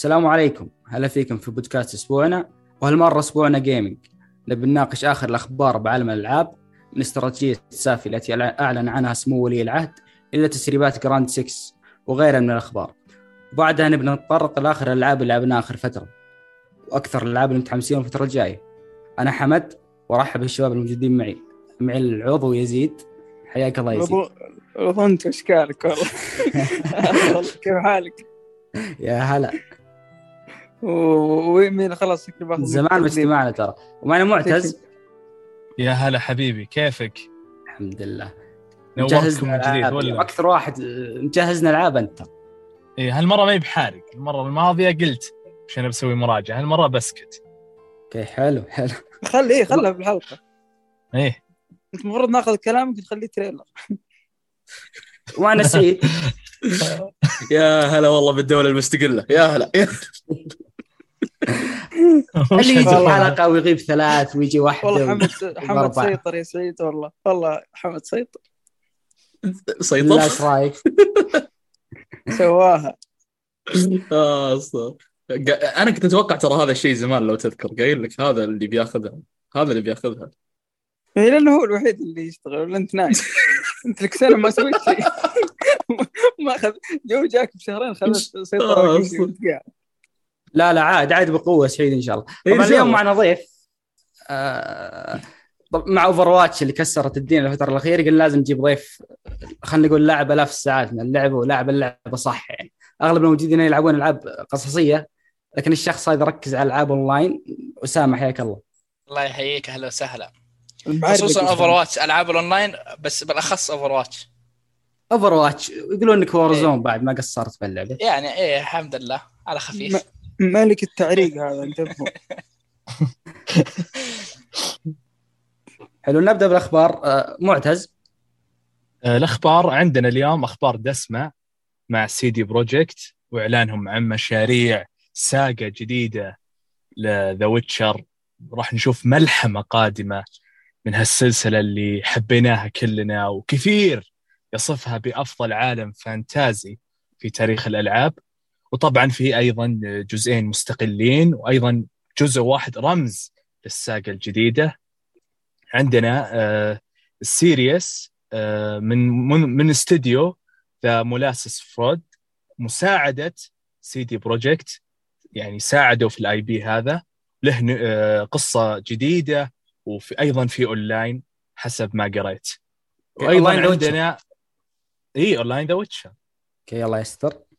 السلام عليكم. هلا فيكم في بودكاست أسبوعنا وهالمرة أسبوعنا gaming نبي نناقش آخر الأخبار بعالم الألعاب. من استراتيجية ال Savvy التي أعلن عنها سمو ولي العهد إلى تسريبات Grand 6 وغيرها من الأخبار. وبعدها نبي نتطرق لآخر الألعاب اللي لعبناها آخر فترة وأكثر الألعاب اللي متحمسين الفترة الجاية. أنا حمد وارحب بالشباب الموجودين معي. معي العضو يزيد. حياك الله يزيد. عضو أنت اشكالك والله؟ كيف حالك؟ يا هلا. ومين خلاص زمان ما اجتمعنا ترى. ومعنا معتز. يا هلا حبيبي كيفك؟ الحمد لله. نورتكم من جديد ولا أكثر واحد مجهزنا ألعاب أنت. اي هالمرة ما هي بحارق. المرة الماضية قلت عشان بسوي مراجعة. هالمرة بسكت. okay حلو حلو. خلي إيه خلها في الحلقة إيه. أنت المفروض ناخذ كلامك نخليه trailer. وأنا نسيت يا هلا والله بالدولة المستقلة. يا هلا. اللي يجي حلقه ويغيب ثلاث ويجي واحدة والله حمد حمد سيطر يا سعيد والله. والله حمد سيطر. سيطر؟ لا إيش رأيك؟ سواها. آه أصلا أنا كنت أتوقع ترى هذا الشيء زمان لو تذكر. قايل لك هذا اللي بياخذها. هذا اللي بياخذها. اي لأنه هو الوحيد اللي يشتغل ولا أنت نايم؟ أنت لك سنة ما سويت شيء. ما اخذ جو جاك بشهرين خلص سيطرة آه، لا لا عاد عاد بقوة سعيد إن شاء الله. إيه، طبعا اليوم معنا ضيف آه مع Overwatch اللي كسرت الدنيا الفترة الأخيرة قلنا لازم نجيب ضيف خلينا نقول لاعب ألاف الساعات من اللعبه ولاعب اللعبه صح يعني. أغلب الموجودين يلعبون ألعاب قصصية لكن الشخص هذا يركز على ألعاب اونلاين أسامة حياك الله. الله يحييك أهلا وسهلا. خصوصا Overwatch ألعاب الأونلاين بس بالأخص Overwatch Overwatch يقولون إنك Warzone إيه. بعد ما قصرت في اللعبة. يعني إيه الحمد لله على خفيف. مالك التعريق هذا انتبهوا حلو نبدأ بالأخبار. آه، معتز. آه، الأخبار عندنا اليوم أخبار دسمة مع CD Projekt وإعلانهم عن مشاريع saga جديدة ل The Witcher راح نشوف ملحمة قادمة من هالسلسلة اللي حبيناها كلنا وكثير يصفها بأفضل عالم fantasy في تاريخ الألعاب. وطبعا في أيضا جزئين مستقلين وأيضا جزء واحد رمز لل saga الجديدة. عندنا آه ال Sirius آه من من استوديو The Molasses Flood مساعدة CD Projekt يعني ساعدوا في ال IP هذا. له آه قصة جديدة وفي أيضا في اونلاين حسب ما قريت. وأيضا عندنا إي online The Witcher okay الله يستر.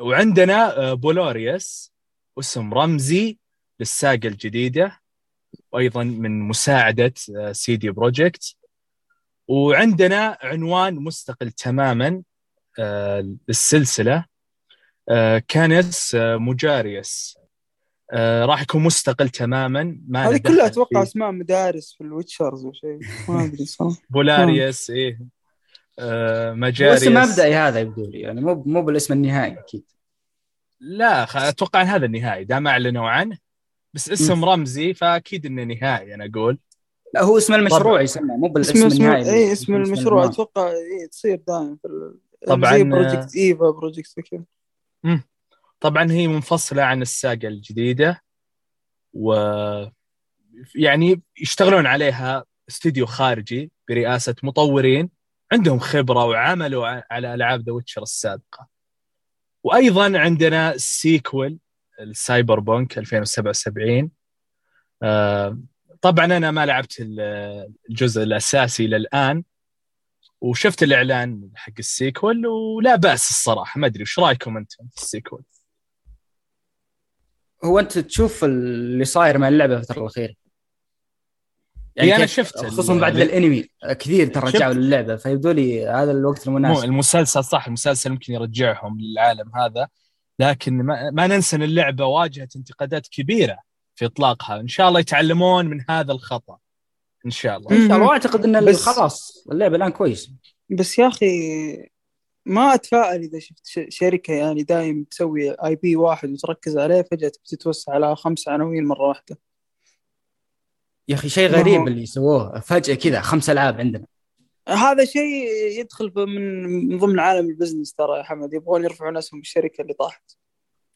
وعندنا آه، Polaris اسم رمزي لل saga الجديدة وأيضا من مساعدة CD Projekt وعندنا عنوان مستقل تماما آه، للسلسلة آه، Canis Majoris. راح يكون مستقل تماما ما هذه كلها أتوقع أسماء مدارس في ال Witchers وشيء ما أدري صح؟ Polaris إيه. آه Majoris اسم مبدئي هذا يبدو لي يعني مو مو بالاسم النهائي أكيد. لا أتوقع إن هذا النهائي دام أعلنوا عنه. بس اسم م. رمزي فأكيد إنه نهائي أنا أقول. لا هو اسم المشروع يسمى مو بالاسم اسم النهائي. اي اسم المشروع أتوقع اي تصير دائما في طبعا project ايفا project كذا. طبعا هي منفصلة عن ال saga الجديدة و يعني يشتغلون عليها استوديو خارجي برئاسة مطورين. عندهم خبرة وعملوا على ألعاب The Witcher السابقة. وأيضا عندنا sequel ال Cyberpunk 2077 آه طبعا أنا ما لعبت الجزء الأساسي إلى الآن. وشفت الإعلان حق ال sequel ولا بأس الصراحة. ما أدري وش رأيكم أنتم في ال sequel؟ هو أنت تشوف اللي صاير مع اللعبة الفترة الأخيرة؟ يعني أنا شفت خصوصا بعد الأنمي كثير ترى رجعوا للعبة فيبدو لي هذا الوقت المناسب. المسلسل صح المسلسل يمكن يرجعهم للعالم هذا لكن ما, ما ننسى إن اللعبة واجهت انتقادات كبيرة في إطلاقها. إن شاء الله يتعلمون من هذا الخطأ. إن شاء الله. إن شاء الله. وأعتقد إن خلاص اللعبة الآن كويس. بس يا أخي ما أتفائل إذا شفت شركة يعني دايم تسوي اي بي واحد وتركز عليه فجأة تتوسع على خمس عناوين مرة واحدة. يا أخي شيء غريب اللي سووه فجأة كذا خمس ألعاب عندنا. هذا شيء يدخل من ضمن عالم ال business ترى يا حمد. يبغون يرفعون اسهم الشركة اللي طاحت.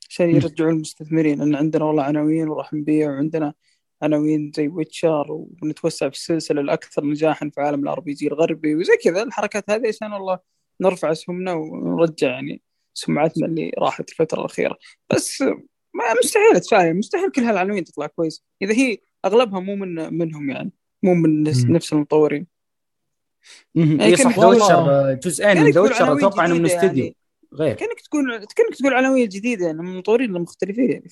عشان يرجعوا المستثمرين. لأن عندنا والله عناوين وراح نبيع وعندنا عناوين زي Witcher ونتوسع في السلسلة الأكثر نجاحا في عالم ال RPG الغربي. وزي كذا الحركات هذه عشان والله نرفع اسهمنا ونرجع يعني سمعتنا اللي راحت الفترة الأخيرة. بس ما مستحيل أتفاهم. مستحيل كل هالعناوين تطلع كويس. إذا هي أغلبها مو من منهم يعني. مو من نفس المطورين. يعني صح The Witcher جزئين من The Witcher أتوقع إنه من استديو يعني. غير. كأنك تقول كأنك تقول عناوين جديدة يعني من المطورين المختلفين يعني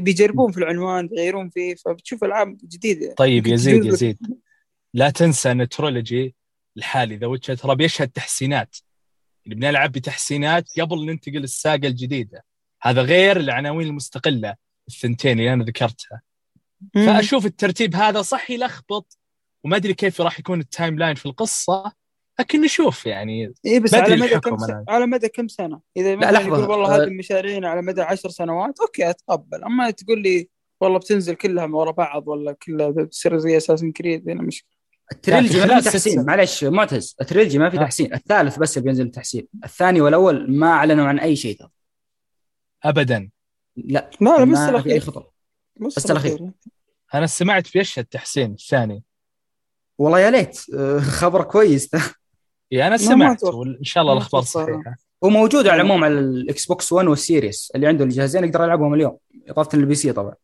بيجربون في العنوان بيغيرون فيه فبتشوف ألعاب جديدة. يعني. طيب يزيد يزيد لا تنسى إن trilogy الحالي The Witcher ترى بيشهد تحسينات. يعني بنلعب بتحسينات قبل ننتقل ال saga الجديدة. هذا غير العناوين المستقلة الثنتين اللي أنا ذكرتها. فأشوف الترتيب هذا صح يلخبط وما أدري كيف راح يكون ال timeline في القصة لكن نشوف يعني. اي بس على مدى كم سنة على مدى كم سنة؟ إذا لا لحظة. يقول والله هذه المشاريع على مدى عشر سنوات أوكي أتقبل. أما تقول لي والله بتنزل كلها ورا بعض ولا كلها بتصير زي Assassin's Creed هنا مشكله ال trilogy ما في تحسين. معلش معتز التريلجي ما في تحسين. الثالث بس اللي بينزل تحسين. الثاني والأول ما أعلنوا عن أي شيء ابدا. لا لا لا بس الأخير. خطر بس الاخير أنا سمعت في إيش التحسين الثاني. والله يا ليت. خبر كويس. اي أنا سمعت وان شاء الله الأخبار صحيحة. هو موجود على العموم على ال Xbox One وال Series. اللي عنده الجهازين يقدر يلعبهم اليوم. إضافة لل PC طبعا.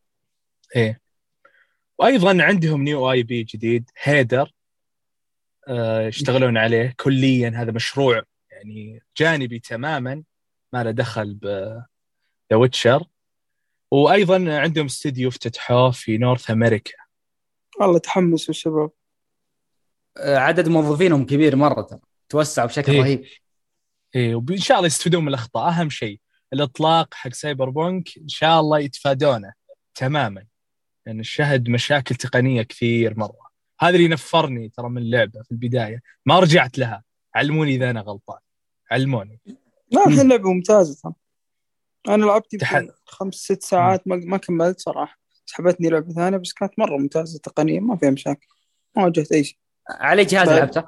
إيه. وأيضا عندهم new IP جديد Hadar. آه يشتغلون عليه كليا. هذا مشروع يعني جانبي تماما. ما له دخل ب The Witcher وأيضا عندهم استديو افتتحوه في North America والله تحمسوا الشباب آه، عدد موظفينهم كبير مرة ترى توسعوا بشكل إيه. رهيب. إيه وإن شاء الله يستفيدون من الأخطاء. أهم شيء الإطلاق حق سايبر بونك إن شاء الله يتفادونه تماما. لأن يعني الشهد مشاكل تقنية كثير مرة. هذا اللي نفرني ترى من اللعبة في البداية. ما رجعت لها. علموني إذا أنا غلطان. علموني. لا الحين لعبة ممتازة. ترى أنا لعبت تح... خمس ست ساعات ما, ما كملت صراحة. سحبتني لعبة ثانية بس كانت مرة ممتازة تقنيا ما فيها مشاكل. ما واجهت أي شيء. على جهاز طيب. لعبته؟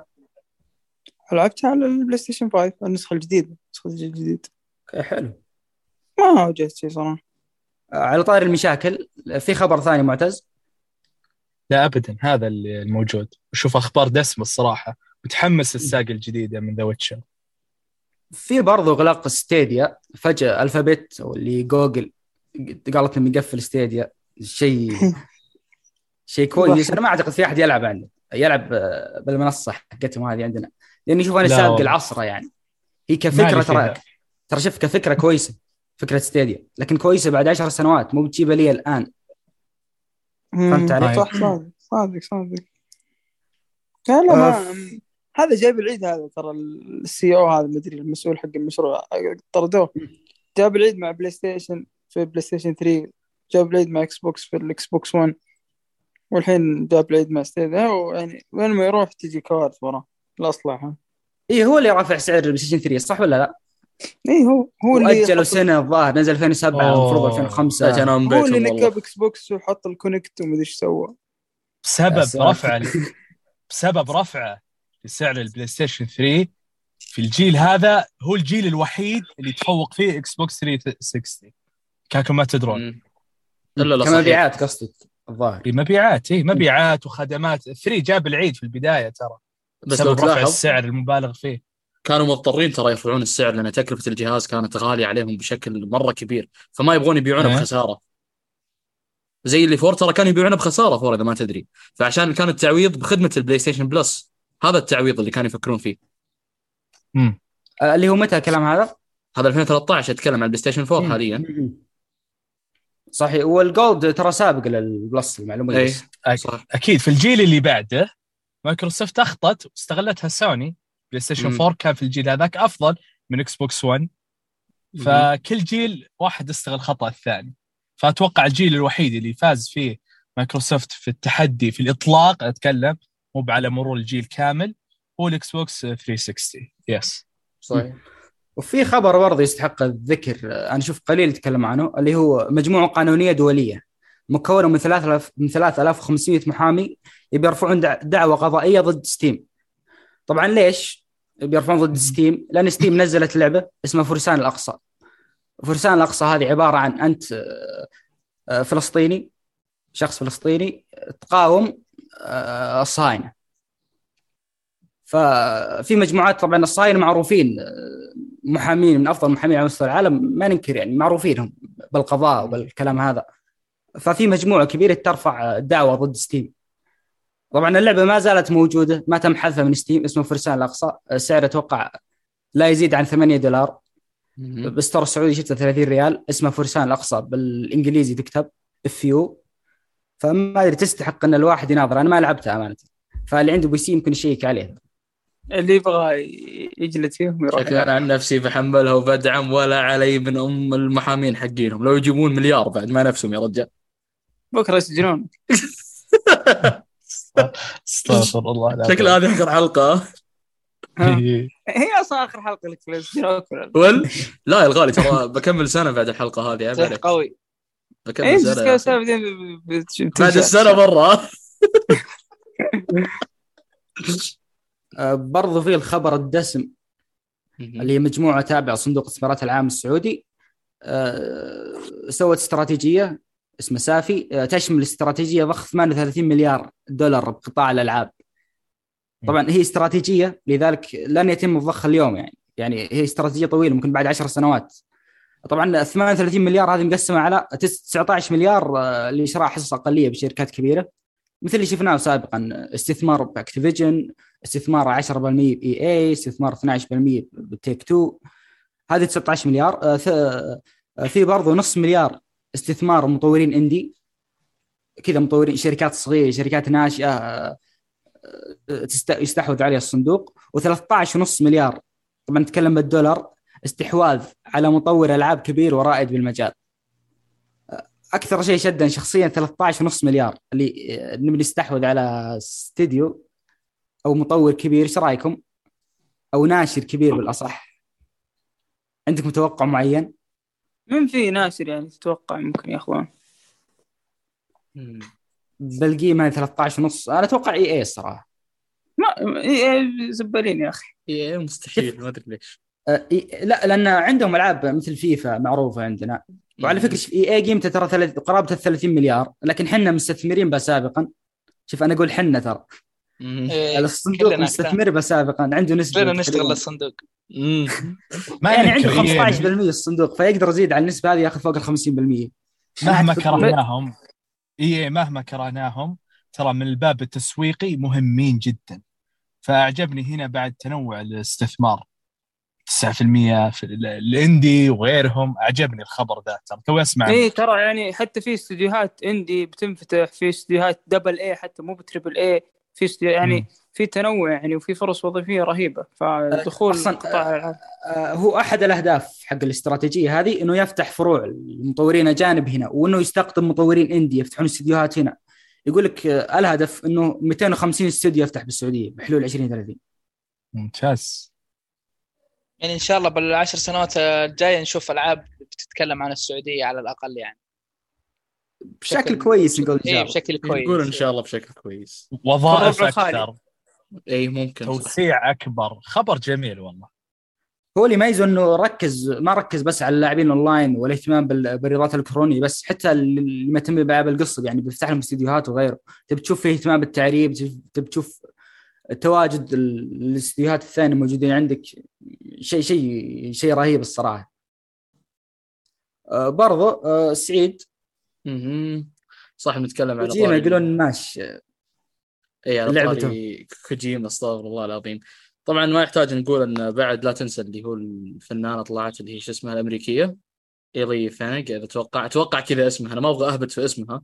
لعبتها على ال PlayStation 5 النسخة الجديدة. النسخة الجديد أوكي حلو. ما واجهت شيء صراحة. على طاري المشاكل في خبر ثاني معتز؟ لا ابدا. هذا اللي الموجود. أشوف أخبار دسمه الصراحه متحمس لل saga الجديدة من The Witcher في برضه اغلاق Stadia فجأة الفابت أو اللي جوجل قالت انه يقفل Stadia. شيء شيء كويس. أنا ما أعتقد في أحد يلعب عنده يلعب بالمنصة حقتهم هذه عندنا. لأني أشوف أنا سابق العصر يعني. هي كفكرة ترى ترى شوف كفكرة كويسة فكرة Stadia. لكن كويسة بعد عشر سنوات. مو بتجيبها لي الآن. فهمت علي؟ صح صادق صادق صادق. لا لا ما هذا جايب العيد هذا ترى ال CEO هذا مدري المسؤول حق المشروع طردوه. جاب العيد مع PlayStation في PlayStation 3 جاب العيد مع Xbox في ال Xbox One والحين جاب العيد مع Stadia ويعني وين ما يروح تجي كوارث وراه. الأصلح. اي هو اللي رافع سعر ال PlayStation 3 صح ولا لا؟ اي هو هو اللي اجلوا سنة الظاهر نزل 2007 المفروض 2005 هو اللي نكب Xbox وحط ال Kinect ومدري إيش سوى. بسبب رفع بسبب رفعه. لسعر ال PlayStation 3 في الجيل هذا هو الجيل الوحيد اللي تفوق فيه Xbox 360 كانكم ما تدرون. كمبيعات قصدك الظاهر. مبيعات اي مبيعات وخدمات. 3 جاب العيد في البداية ترى. بس لو رفع السعر المبالغ فيه. كانوا مضطرين ترى يرفعون السعر لأن تكلفة الجهاز كانت غالية عليهم بشكل مرة كبير. فما يبغون يبيعونه أه. بخسارة. زي ال four ترى كانوا يبيعونه بخسارة four إذا ما تدري. فعشان كان التعويض بخدمة ال PlayStation Plus هذا التعويض اللي كانوا يفكرون فيه. امم اللي هو متى الكلام هذا؟ هذا 2013 اتكلم عن ال PlayStation 4 حاليا. صحيح. وال Gold ترى سابق لل Plus المعلومة أي. صح. أكيد. في الجيل اللي بعده مايكروسوفت اخطت واستغلتها Sony. PlayStation 4 كان في الجيل هذاك أفضل من Xbox One فكل جيل واحد استغل خطأ الثاني. فأتوقع الجيل الوحيد اللي فاز فيه مايكروسوفت في التحدي في الإطلاق أتكلم مو على مرور الجيل كامل هو ال Xbox 360 yes صحيح. وفي خبر برضه يستحق الذكر أنا أشوف قليل يتكلم عنه اللي هو مجموعة قانونية دولية مكونة من 3000 من 3500 محامي يبي يرفعون دعوة قضائية ضد Steam. طبعا ليش بيرفعون ضد Steam؟ لأن Steam نزلت لعبة اسمها فرسان الأقصى. فرسان الأقصى هذه عبارة عن أنت آه، فلسطيني شخص فلسطيني تقاوم آه، الصهاينه ففي مجموعات طبعا الصهاينه معروفين محامين من أفضل المحامين على مستوى العالم ما ننكر يعني معروفين هم بالقضاء وبالكلام هذا. ففي مجموعة كبيرة ترفع دعوه ضد Steam. طبعا اللعبة ما زالت موجودة ما تم حذفها من Steam اسمه فرسان الأقصى. سعره أتوقع لا يزيد عن 8 دولار. بال store السعودي شفته 30 ريال. اسمه فرسان الأقصى بالإنجليزي تكتب F U فما ادري تستحق إن الواحد يناظر. أنا ما لعبتها أمانة. فاللي عنده PC يمكن يشيك عليه. اللي يبغى يجلد فيهم يروح. شكلي أنا عن نفسي بحملها وبدعم ولا علي من أم المحامين حقينهم. لو يجيبون مليار بعد ما نفسهم يا رجال. بكرة يسجنون. استغفر الله العظيم. شكل هذه آخر حلقة. إيه. هي أصلا آخر حلقة لك في السجن ول لا يا الغالي ترى بكمل سنة بعد الحلقة هذه قوي. سنه. بعدين بت- بعد السنة برا آه، برضو في الخبر الدسم اللي هي مجموعة تابعة صندوق الاستثمارات العام السعودي. آه، سوت استراتيجية اسمها سافي. آه، تشمل استراتيجية ضخ 38 مليار دولار بقطاع الألعاب. طبعا هي استراتيجية لذلك لن يتم الضخ اليوم يعني. يعني هي استراتيجية طويلة ممكن بعد 10 سنوات. طبعا 38 مليار هذه مقسمة على 19 مليار آه، لشراء حصص أقلية بشركات كبيرة. مثل اللي شفناه سابقا استثمار ب Activision استثمار 10% ب EA استثمار 12% ب Take-Two هذه 19 مليار آه، آه، في برضو نص مليار استثمار مطورين indie. كذا مطورين شركات صغيرة شركات ناشئة يستحوذ عليها الصندوق. و13.5 مليار طبعا نتكلم بالدولار. استحواذ على مطور ألعاب كبير ورائد بالمجال. أكثر شيء شدني شخصيا 13.5 مليار اللي نبي نستحوذ على استديو أو مطور كبير إيش رأيكم؟ أو ناشر كبير بالأصح. عندكم توقع معين؟ من في ناشر يعني تتوقع ممكن ياخذون بالقيمه 13 ونص أنا أتوقع إي إي الصراحه ما إيه، زبالين يا أخي. إيه مستحيل ما أدري ليش. لا لأن عندهم ألعاب مثل فيفا معروفة عندنا. وعلى فكرة اي إي قيمته ترى ثلاث- قرابة ال 30 مليار. لكن حنا مستثمرين بها سابقا شوف أنا أقول حنا ترى. إيه، الصندوق مستثمر بها سابقا عنده نسبة. كلنا نشتغل الصندوق. ما يعني عنده إيه، 15% الصندوق. فيقدر يزيد على النسبة هذه ياخذ فوق ال 50% مهما كرهناهم. إي مهما كرهناهم ترى من الباب التسويقي مهمين جدا. فأعجبني هنا بعد تنوع الاستثمار. 9% في ال- ال indie وغيرهم. أعجبني الخبر ذا. ترى توي أسمع. اي ترى يعني حتى في استديوهات indie بتنفتح في استديوهات double A حتى مو ب triple A في استديو يعني مم. في تنوع يعني وفي فرص وظيفية رهيبة. فدخول أصلاً، قطاع الالعاب آه، هو أحد الأهداف حق الاستراتيجية هذه إنه يفتح فروع للمطورين أجانب هنا وإنه يستقطب مطورين إندي يفتحون استديوهات هنا. يقول لك آه، الهدف إنه 250 استوديو يفتح بالسعودية بحلول 2030 ممتاز. يعني إن شاء الله بالعشر سنوات الجاية نشوف ألعاب بتتكلم عن السعودية على الأقل يعني. بشكل كويس نقول ان شاء اي الله بشكل كويس. نقول إن شاء الله بشكل كويس. وظائف. أكثر. اي ممكن. توسيع أكبر. خبر جميل والله. هو اللي يميزه إنه ركز ما ركز بس على اللاعبين اونلاين والاهتمام بال- بالرياضات الإلكترونية بس حتى اللي مهتم بألعاب القصة يعني بيفتح لهم استديوهات وغيره. تبي تشوف فيه اهتمام بالتعريب تبي تشوف تواجد ال- الاستديوهات الثانية موجودين عندك شيء شيء شيء رهيب الصراحة. آه، برضو آه، سعيد. مهم. صح نتكلم على كوجيما يقولون ماش. اي على لعبته. كوجيما استغفر الله العظيم. طبعا ما يحتاج نقول إن بعد لا تنسى اللي هو الفنانة طلعت اللي هي شو اسمها الأمريكية إيلي فانج إذا أتوقع أتوقع كذا اسمها. أنا ما أبغى اهبط في اسمها.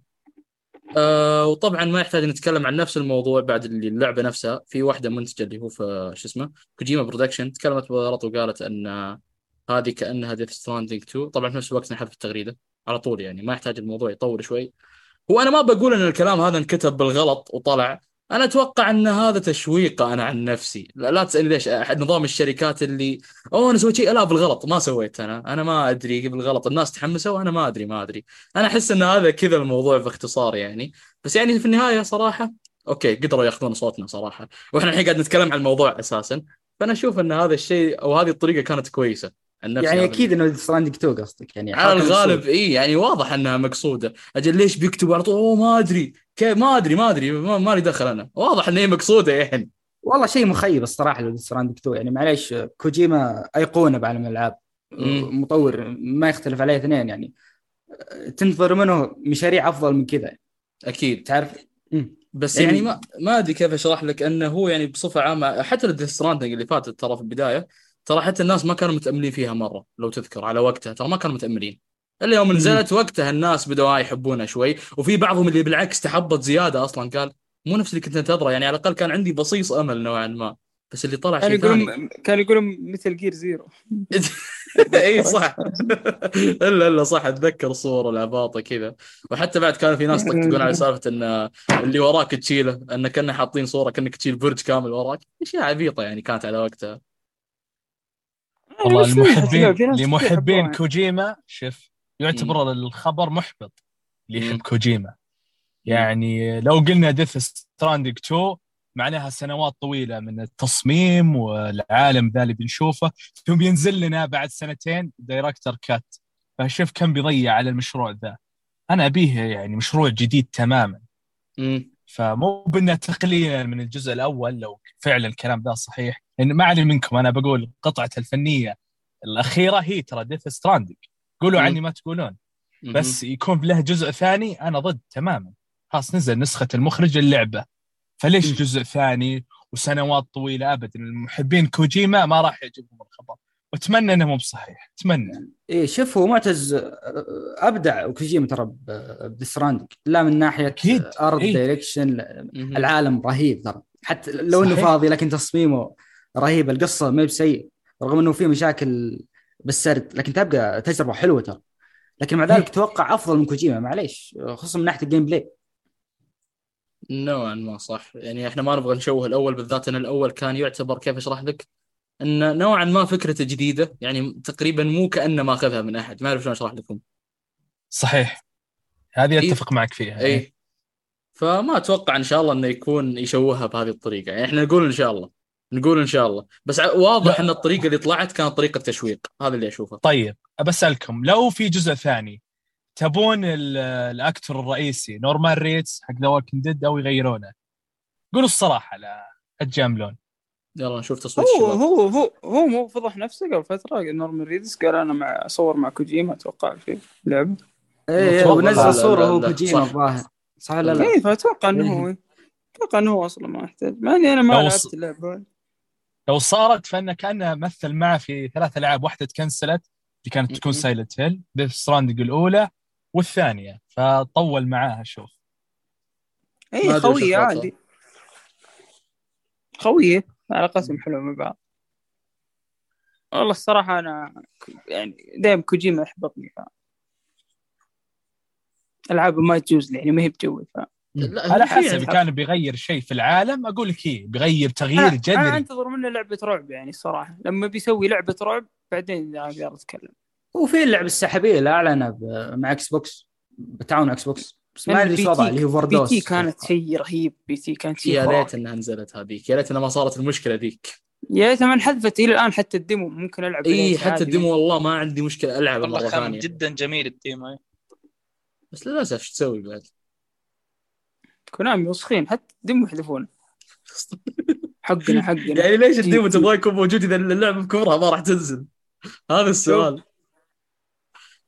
آه وطبعا ما يحتاج نتكلم عن نفس الموضوع بعد اللي اللعبة نفسها. في واحدة منتجة اللي هو في شو اسمه كوجيما برودكشن تكلمت بغلط وقالت أن هذه كأنها Death Stranding 2 طبعا في نفس الوقت انحذف التغريدة على طول يعني ما يحتاج الموضوع يطول شوي. هو أنا ما بقول أن الكلام هذا انكتب بالغلط وطلع أنا أتوقع أن هذا تشويق أنا عن نفسي. لا, لا تسألني ليش نظام الشركات اللي أوه أنا سويت شيء. لا بالغلط ما سويت أنا. أنا ما أدري بالغلط. الناس تحمسوا وأنا ما أدري ما أدري. أنا أحس أن هذا كذا الموضوع باختصار يعني. بس يعني في النهاية صراحة okay قدروا ياخذون صوتنا صراحة. وإحنا الحين قاعد نتكلم عن الموضوع أساسا. فأنا أشوف أن هذا الشيء أو هذه الطريقة كانت كويسة. يعني أكيد إنه Stranding 2 قصدك يعني على الغالب. اي يعني واضح إنها مقصودة. أجل ليش بيكتبوا على طول؟ ما أدري. كيف ما أدري ما أدري ما, لي دخل أنا. واضح ان هي مقصودة يعني. والله شيء مخيب الصراحة لو Stranding 2 يعني معليش كوجيما أيقونة بعالم الألعاب. مطور ما يختلف عليه اثنين يعني تنتظر منه مشاريع أفضل من كذا. أكيد. تعرف؟ مم. بس يعني- يعني ما ما أدري كيف أشرح لك إنه هو يعني بصفة عامة حتى الديث اللي فاتت ترى في البداية ترى حتى الناس ما كانوا متأملين فيها مرة لو تذكر على وقتها ترى ما كانوا متأملين. الا يوم نزلت وقتها الناس بدوا يحبونها شوي وفي بعضهم اللي بالعكس تحبط زيادة أصلا قال مو نفس اللي كنت انتظره يعني على الأقل كان عندي بصيص أمل نوعا ما. بس اللي طلع كانوا شيء ثاني. يقولون كانوا يقولون مثل جير زيرو إي صح. إلا إلا صح أتذكر الصور العباطة كذا. وحتى بعد كان في ناس يطقطقون على سالفة إن اللي وراك تشيله إن كنا حاطين صورة كأنك تشيل برج كامل وراك. أشياء عبيطة يعني كانت على وقتها. والله المحبين لمحبين. كوجيما شوف يعتبر الخبر محبط اللي يحب كوجيما. يعني لو قلنا Death Stranding 2 معناها سنوات طويلة من التصميم والعالم ذا اللي بنشوفه ثم بينزل لنا بعد سنتين director's cut فشوف كم بيضيع على المشروع ذا. أنا أبيه يعني مشروع جديد تماما. امم فمو بإنه تقليلا من الجزء الأول لو فعلا الكلام ذا صحيح. لأن ما علي منكم أنا بقول قطعة الفنية الأخيرة هي ترى Death Stranding قولوا. عني ما تقولون. بس يكون له جزء ثاني أنا ضد تماما. خلاص نزل نسخة المخرج اللعبة. فليش. جزء ثاني وسنوات طويلة؟ ابدا. المحبين كوجيما ما راح يعجبهم الخبر. واتمنى إنه مو بصحيح. أتمنى. إيه شوف هو معتز أبدع وكوجيما ترى ب Stranding لا من ناحية أكيد. art إيه. direction. العالم رهيب ترى. حتى لو إنه صحيح. فاضي لكن تصميمه رهيب القصة ما هي بسيء. رغم إنه في مشاكل بالسرد لكن تبقى تجربة حلوة ترى. لكن مع ذلك توقع أفضل من كوجيما معليش. خصوصا من ناحية ال gameplay نوعا ما صح. يعني إحنا ما نبغى نشوه الأول بالذات إن الأول كان يعتبر كيف أشرح لك؟ إن نوعا ما فكرته جديدة يعني تقريبا مو كأنه ماخذها من أحد. ما أعرف شلون أشرح لكم. صحيح. هذه إيه. أتفق معك فيها. اي فما أتوقع إن شاء الله إنه يكون يشوهها بهذه الطريقة. يعني إحنا نقول إن شاء الله. نقول إن شاء الله. بس واضح لا. إن الطريقة اللي طلعت كانت طريقة تشويق. هذا اللي أشوفه. طيب بسالكم لو في جزء ثاني تبون ال- ال actor الرئيسي نورمان ريدس حق The Walking Dead أو يغيرونه؟ قولوا الصراحة لا تجاملون يلا نشوف تصويت هو الشباب هو هو هو مو فضح نفسه قبل فترة نورمان ريدس قال أنا مع اصور مع كوجيما أتوقع في لعبه إيه متوقع. ونزل صورة هو كوجيما. الظاهر صح ولا لا؟ اي فأتوقع إنه هو أتوقع إنه هو أصلا ما يحتاج مع إني أنا ما لعبت اللعبة لو صارت فإنه كانه مثل معه في ثلاث ألعاب واحدة تكنسلت اللي كانت تكون. Silent Hill Death Stranding الأولى والثانية فطول معاها شوف اي أخبارها. عادي خويه علاقتهم حلوة مع بعض. والله الصراحة أنا يعني دايم كوجيما يحبطني ف ألعابه ما تجوز لي يعني ما هي بجوي ف لا على حسب يعني- كان بيغير شيء في العالم أقول لك إيه بيغير تغيير أنا أنا جذري. أنتظر منه لعبة رعب يعني الصراحة. لما بيسوي لعبة رعب بعدين أقدر أتكلم. وفي اللعبه السحابيه اللي أعلنها ب- مع إكس box بتعاون Xbox بس ما ادري P.T- اللي هو بي فوردوس تي كانت شيء رهيب P.T كانت شيء يا. ليت انها نزلت هذيك يا ليت انها ما صارت المشكلة ذيك يا ليتها ما انحذفت إلى الآن حتى ال demo ممكن ألعب إي حتى. الديمو والله ما عندي مشكلة والله مرة كان ثانية جدا جميل الديمو. بس للأسف إيش تسوي بعد؟ كونامي وسخين حتى ال demo يحذفونه حقنا حقنا يعني ليش ال demo. تبغاه يكون موجود إذا اللعبة بكبرها ما راح تنزل؟ هذا السؤال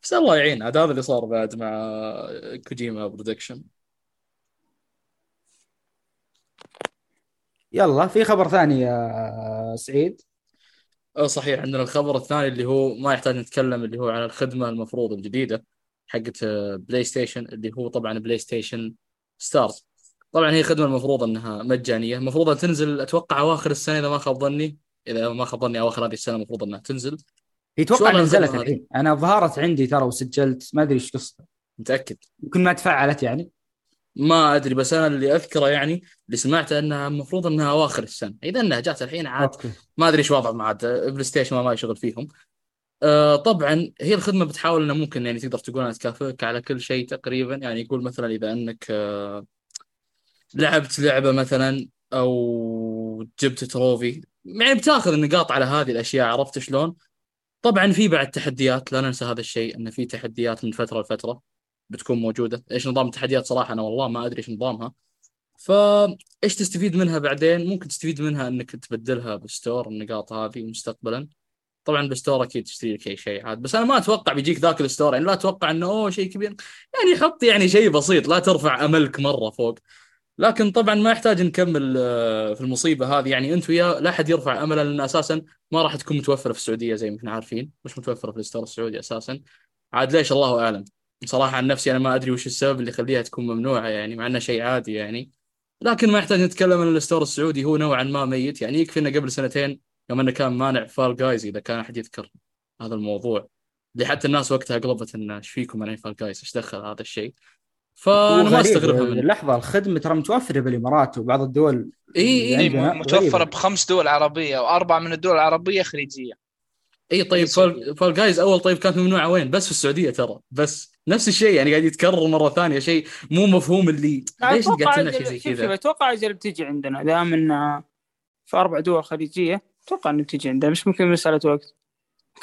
بس الله يعين. عاد هذا اللي صار بعد مع Kojima Production. يلا في خبر ثاني يا سعيد؟ أه صحيح. عندنا الخبر الثاني اللي هو ما يحتاج نتكلم اللي هو عن الخدمة المفروض الجديدة حقت PlayStation اللي هو طبعا PlayStation Stars طبعا هي خدمة المفروض إنها مجانية. المفروض تنزل أتوقع أواخر السنة إذا ما خاب ظني. إذا ما خاب ظني أواخر هذه السنة المفروض إنها تنزل. هي توقع وضع نزلت؟ الحين. أنا ظهرت عندي ترى وسجلت ما أدري إيش قصتها متأكد. يمكن ما تفعلت يعني. ما أدري بس أنا اللي أذكره يعني اللي سمعته إنها المفروض إنها اواخر السنة. إذا إنها جات الحين عاد okay. ما أدري إيش وضعهم عاد. PlayStation ما ما يشغل فيهم. آه طبعا هي الخدمة بتحاول إنه ممكن يعني تقدر تقول انها تكافئك على كل شيء تقريبا. يعني يقول مثلا إذا إنك آه لعبت لعبة مثلا أو جبت trophy. يعني بتأخذ النقاط على هذه الأشياء عرفت شلون؟ طبعا في بعد تحديات لا ننسى هذا الشيء إن في تحديات من فترة لفترة بتكون موجودة. إيش نظام التحديات؟ صراحة أنا والله ما أدري إيش نظامها. فايش تستفيد منها بعدين؟ ممكن تستفيد منها إنك تبدلها ب store النقاط هذه مستقبلا. طبعا ب store أكيد تشتري لك أي شيء عاد. بس أنا ما أتوقع بيجيك ذاك ال store يعني لا أتوقع إنه أوه شيء كبير. يعني حط يعني شيء بسيط لا ترفع أملك مرة فوق. لكن طبعا ما يحتاج نكمل آه، في المصيبة هذه. يعني أنت وياه لا أحد يرفع أمله لأن أساسا ما راح تكون متوفرة في السعودية زي ما إحنا عارفين. مش متوفرة في ال store السعودي أساسا. عاد ليش؟ الله أعلم. صراحة عن نفسي أنا ما أدري وش السبب اللي يخليها تكون ممنوعة يعني مع إنه شيء عادي يعني. لكن ما يحتاج نتكلم ان ال store السعودي هو نوعا ما ميت. يعني يكفي انه قبل سنتين يوم إنه كان مانع Fall Guys إذا كان أحد يذكر هذا الموضوع. اللي حتى الناس وقتها قلبت انه إيش فيكم مانعين فال جايز إيش دخل هذا الشيء؟ فأنا ما أستغربها من لحظة الخدمة ترى متوفرة بالإمارات وبعض الدول إي إيه، اي متوفرة. بخمس دول عربية واربع من الدول العربية خليجية. إي طيب فال, فال جايز أول طيب كانت ممنوعة وين؟ بس في السعودية ترى. بس نفس الشيء يعني قاعد يتكرر مرة ثانية شيء مو مفهوم اللي ليش قاعد شيء زي كذا؟ أتوقع أجل بتجي عندنا. دام انها في أربع دول خليجية أتوقع انها بتجي عندنا مش ممكن مسألة وقت.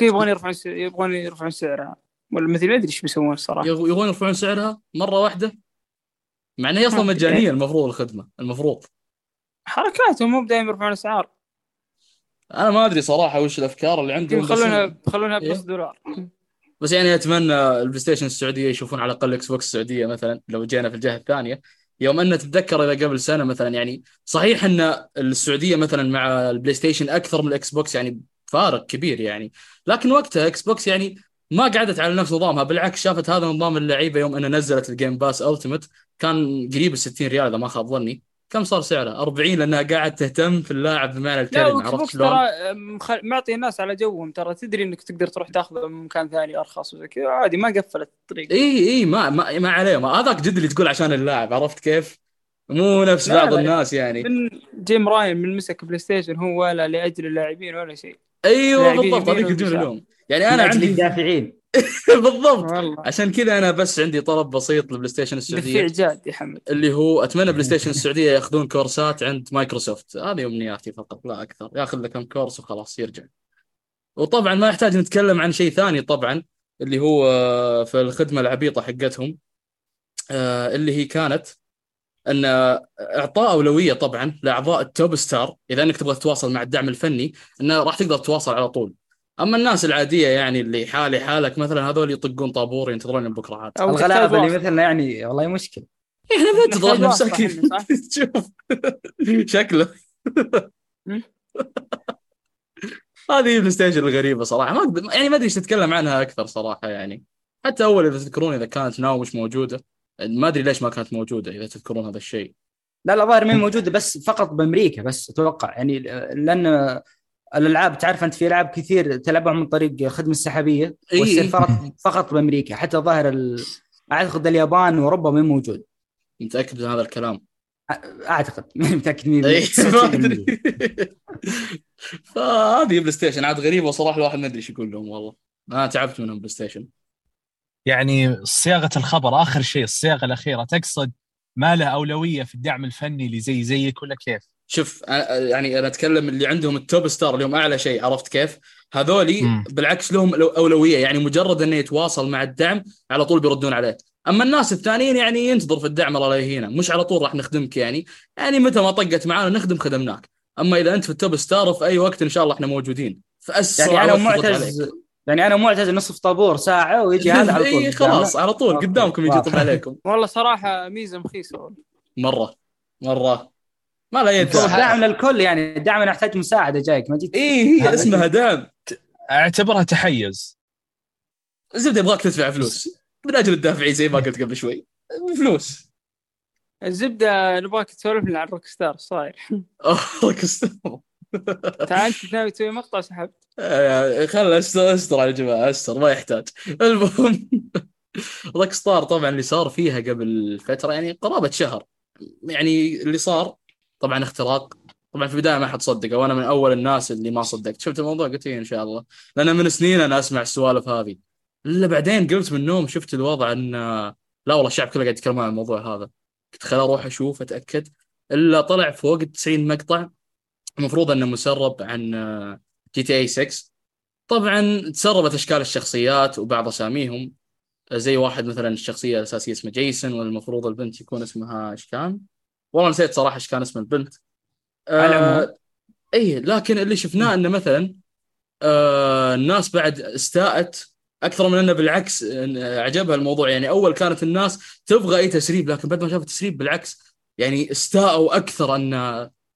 يبغون يرفعون يبغون يرفعون سعرها. ولا مثل ما أدري إيش بيسوون الصراحة. يبغون يرفعون سعرها مرة واحدة. مع انها أصلا. مجانية المفروض الخدمة المفروض. حركاتهم مو دائما يرفعون اسعار أنا ما أدري صراحة وش الأفكار اللي عندهم يخلونها يخلونها إيه. بنص دولار. بس يعني أتمنى ال PlayStation السعودية يشوفون على الأقل Xbox السعودية مثلا لو جينا في الجهة الثانية. يوم أن تتذكر إذا قبل سنة مثلا يعني صحيح أن السعودية مثلا مع ال PlayStation أكثر من ال Xbox يعني فارق كبير يعني. لكن وقتها Xbox يعني ما قعدت على نفس نظامها بالعكس شافت هذا نظام اللعيبة يوم ان نزلت ال Game Pass Ultimate كان قريب ال 60 ريال إذا ما خاب ظني كم صار سعره 40 لأنها قاعد تهتم في اللاعب بمعنى الكلمة عرفت شلون؟ ترى مخ- معطي الناس على جوهم ترى تدري إنك تقدر تروح تاخذه من مكان ثاني أرخص وزي كذا عادي ما قفلت الطريق إي إي ما ما, ما عليه ما هذاك جد اللي تقول عشان اللاعب عرفت كيف؟ مو نفس بعض. الناس يعني من Jim Ryan من مسك PlayStation هو ولا لأجل اللاعبين ولا شيء أيوه بالضبط هذيك الجمله. اليوم يعني أنا عندي الدافعين. بالضبط. والله. عشان كذا أنا بس عندي طلب بسيط لل PlayStation السعودية. جاد يا حمد. اللي هو أتمنى PlayStation السعودية يأخذون كورسات عند مايكروسوفت. هذه أمنياتي فقط لا أكثر. يأخذ له كم course وخلاص يرجع. وطبعا ما يحتاج نتكلم عن شيء ثاني طبعا اللي هو آه، في الخدمة العبيطة حقتهم آه، اللي هي كانت أن أعطاء أولوية طبعا لأعضاء التوب ستار إذا أنك تبغى تتواصل مع الدعم الفني أنه راح تقدر تتواصل على طول. أما الناس العادية يعني اللي حالي حالك مثلا هذول يطقون طابور ينتظرون بكرة عاد. أو الغلابه اللي. مثلنا يعني والله مشكلة. إحنا ما تضرب نحتاج نفسك؟ شوف. شكله. هذه ال PlayStation الغريبة صراحة. ما يعني ما أدري إيش نتكلم عنها أكثر صراحة يعني. حتى أول إذا تذكرون إذا كانت Now مش موجودة. ما أدري ليش ما كانت موجودة إذا تذكرون هذا الشيء. لا لا ظاهر مي موجودة بس فقط بأمريكا بس أتوقع. يعني لأن الألعاب تعرف أنت في ألعاب كثير تلعبها من طريق الخدمه السحابية إي. والسيرفرات فقط بأمريكا. حتى ظاهر ال... أعتقد اليابان وأوروبا مي موجود. متأكد من هذا الكلام؟ أعتقد. ماني متأكد مين إي ما أدري. فهذه بلاي ستيشن. عاد غريبه وصراحة الواحد ما أدري إيش يقول لهم والله. أنا تعبت منهم بلاي ستيشن. يعني صياغة الخبر آخر شيء الصياغة الأخيرة تقصد ما له أولوية في الدعم الفني اللي زي زيك ولا كيف؟ شوف يعني أنا أتكلم اللي عندهم ال top star اللي هم أعلى شيء عرفت كيف؟ هذولي مم. بالعكس لهم أولوية يعني مجرد إنه يتواصل مع الدعم على طول بيردون عليه أما الناس الثانيين يعني ينتظر في الدعم الله لا يهينه مش على طول راح نخدمك يعني يعني متى ما طقت معانا نخدم خدمناك أما إذا أنت في ال top star في أي وقت إن شاء الله إحنا موجودين في اسرع يعني أنا. معتز يعني أنا معتز نصف طابور ساعة ويجي هذا على طول اي خلاص على طول. قدامكم يجي يطب. عليكم والله صراحة ميزة مخيسة والله. مرة مرة ما لا يدفع دعم للكل يعني دعم أنا احتاج مساعدة جايك ما جيت. اي هي اسمها دعم. اعتبرها تحيز. الزبده يبغاك تدفع فلوس. من أجل الدافعين زي ما قلت قبل شوي. فلوس. الزبدة نبغاك تسولف لنا عن روك ستار صاير؟ روكستار. تعال أنت ناوي تسوي مقطع سحبت. آه، خل استر استر على الجماعة استر ما يحتاج. المهم روك ستار طبعا اللي صار فيها قبل فترة يعني قرابة شهر. يعني اللي صار طبعا اختراق. طبعا في البداية ما حد صدقه وأنا من أول الناس اللي ما صدقت. شفت الموضوع؟ قلت إيه إن شاء الله. لأن من سنين أنا أسمع السوالف هذه. إلا بعدين قمت من النوم شفت الوضع إن لا والله الشعب كله قاعد يتكلم عن الموضوع هذا. قلت خل أروح أشوف أتأكد. إلا طلع فوق ال 90 مقطع المفروض إنه مسرب عن جي تي اي 6 طبعا تسربت أشكال الشخصيات وبعض أساميهم. زي واحد مثلا الشخصية الأساسية اسمه جيسون والمفروض البنت يكون اسمها إيش كان؟ والله نسيت صراحة إيش كان اسم البنت. آه اي لكن اللي شفناه إنه مثلا آه الناس بعد استاءت أكثر من إنه بالعكس عجبها الموضوع. يعني أول كانت الناس تبغى أي تسريب لكن بعد ما شافت تسريب بالعكس يعني استاءوا أكثر أن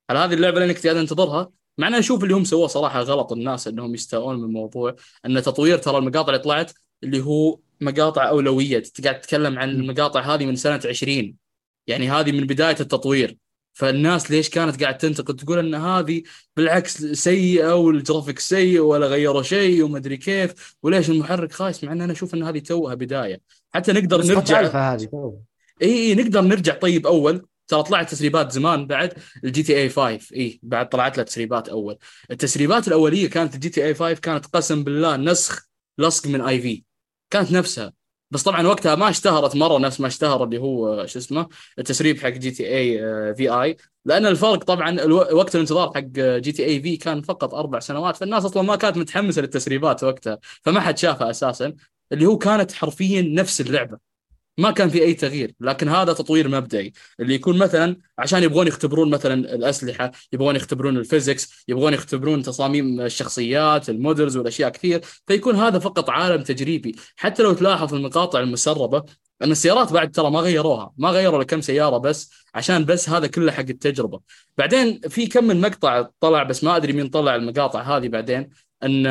على هذه اللعبة اللي قاعد تنتظرها مع اني أشوف اللي هم سووه صراحة غلط الناس إنهم يستاءون من الموضوع إن تطوير ترى المقاطع اللي طلعت اللي هو مقاطع أولوية. أنت قاعد تتكلم عن المقاطع هذه من سنة 20 يعني هذه من بداية التطوير. فالناس ليش كانت قاعد تنتقد؟ تقول إن هذه بالعكس سيئة والجرافيك سيء ولا غيروا شيء وما أدري كيف وليش المحرك خايس؟ مع إن أنا أشوف إن هذه توها بداية. حتى نقدر نرجع هذه. إي إي نقدر نرجع. طيب أول ترى طلعت تسريبات زمان بعد الجي تي إي 5 إي بعد طلعت لها تسريبات أول. التسريبات الأولية كانت الجي تي إي 5 كانت قسم بالله نسخ لصق من IV. كانت نفسها. بس طبعا وقتها ما اشتهرت مرة نفس ما اشتهر اللي هو شو اسمه التسريب حق GTA VI. لأن الفرق طبعا وقت الانتظار حق GTA V كان فقط أربع سنوات فالناس أصلا ما كانت متحمسة للتسريبات وقتها فما حد شافها أساسا. اللي هو كانت حرفيا نفس اللعبة. ما كان في أي تغيير لكن هذا تطوير مبدئي. اللي يكون مثلا عشان يبغون يختبرون مثلا الأسلحة يبغون يختبرون ال physics يبغون يختبرون تصاميم الشخصيات ال models والأشياء كثير فيكون هذا فقط عالم تجريبي. حتى لو تلاحظ المقاطع المسربة أن السيارات بعد ترى ما غيروها ما غيروا لكم سيارة بس عشان بس هذا كله حق التجربة. بعدين في كم من مقطع طلع بس ما أدري مين طلع المقاطع هذه بعدين أن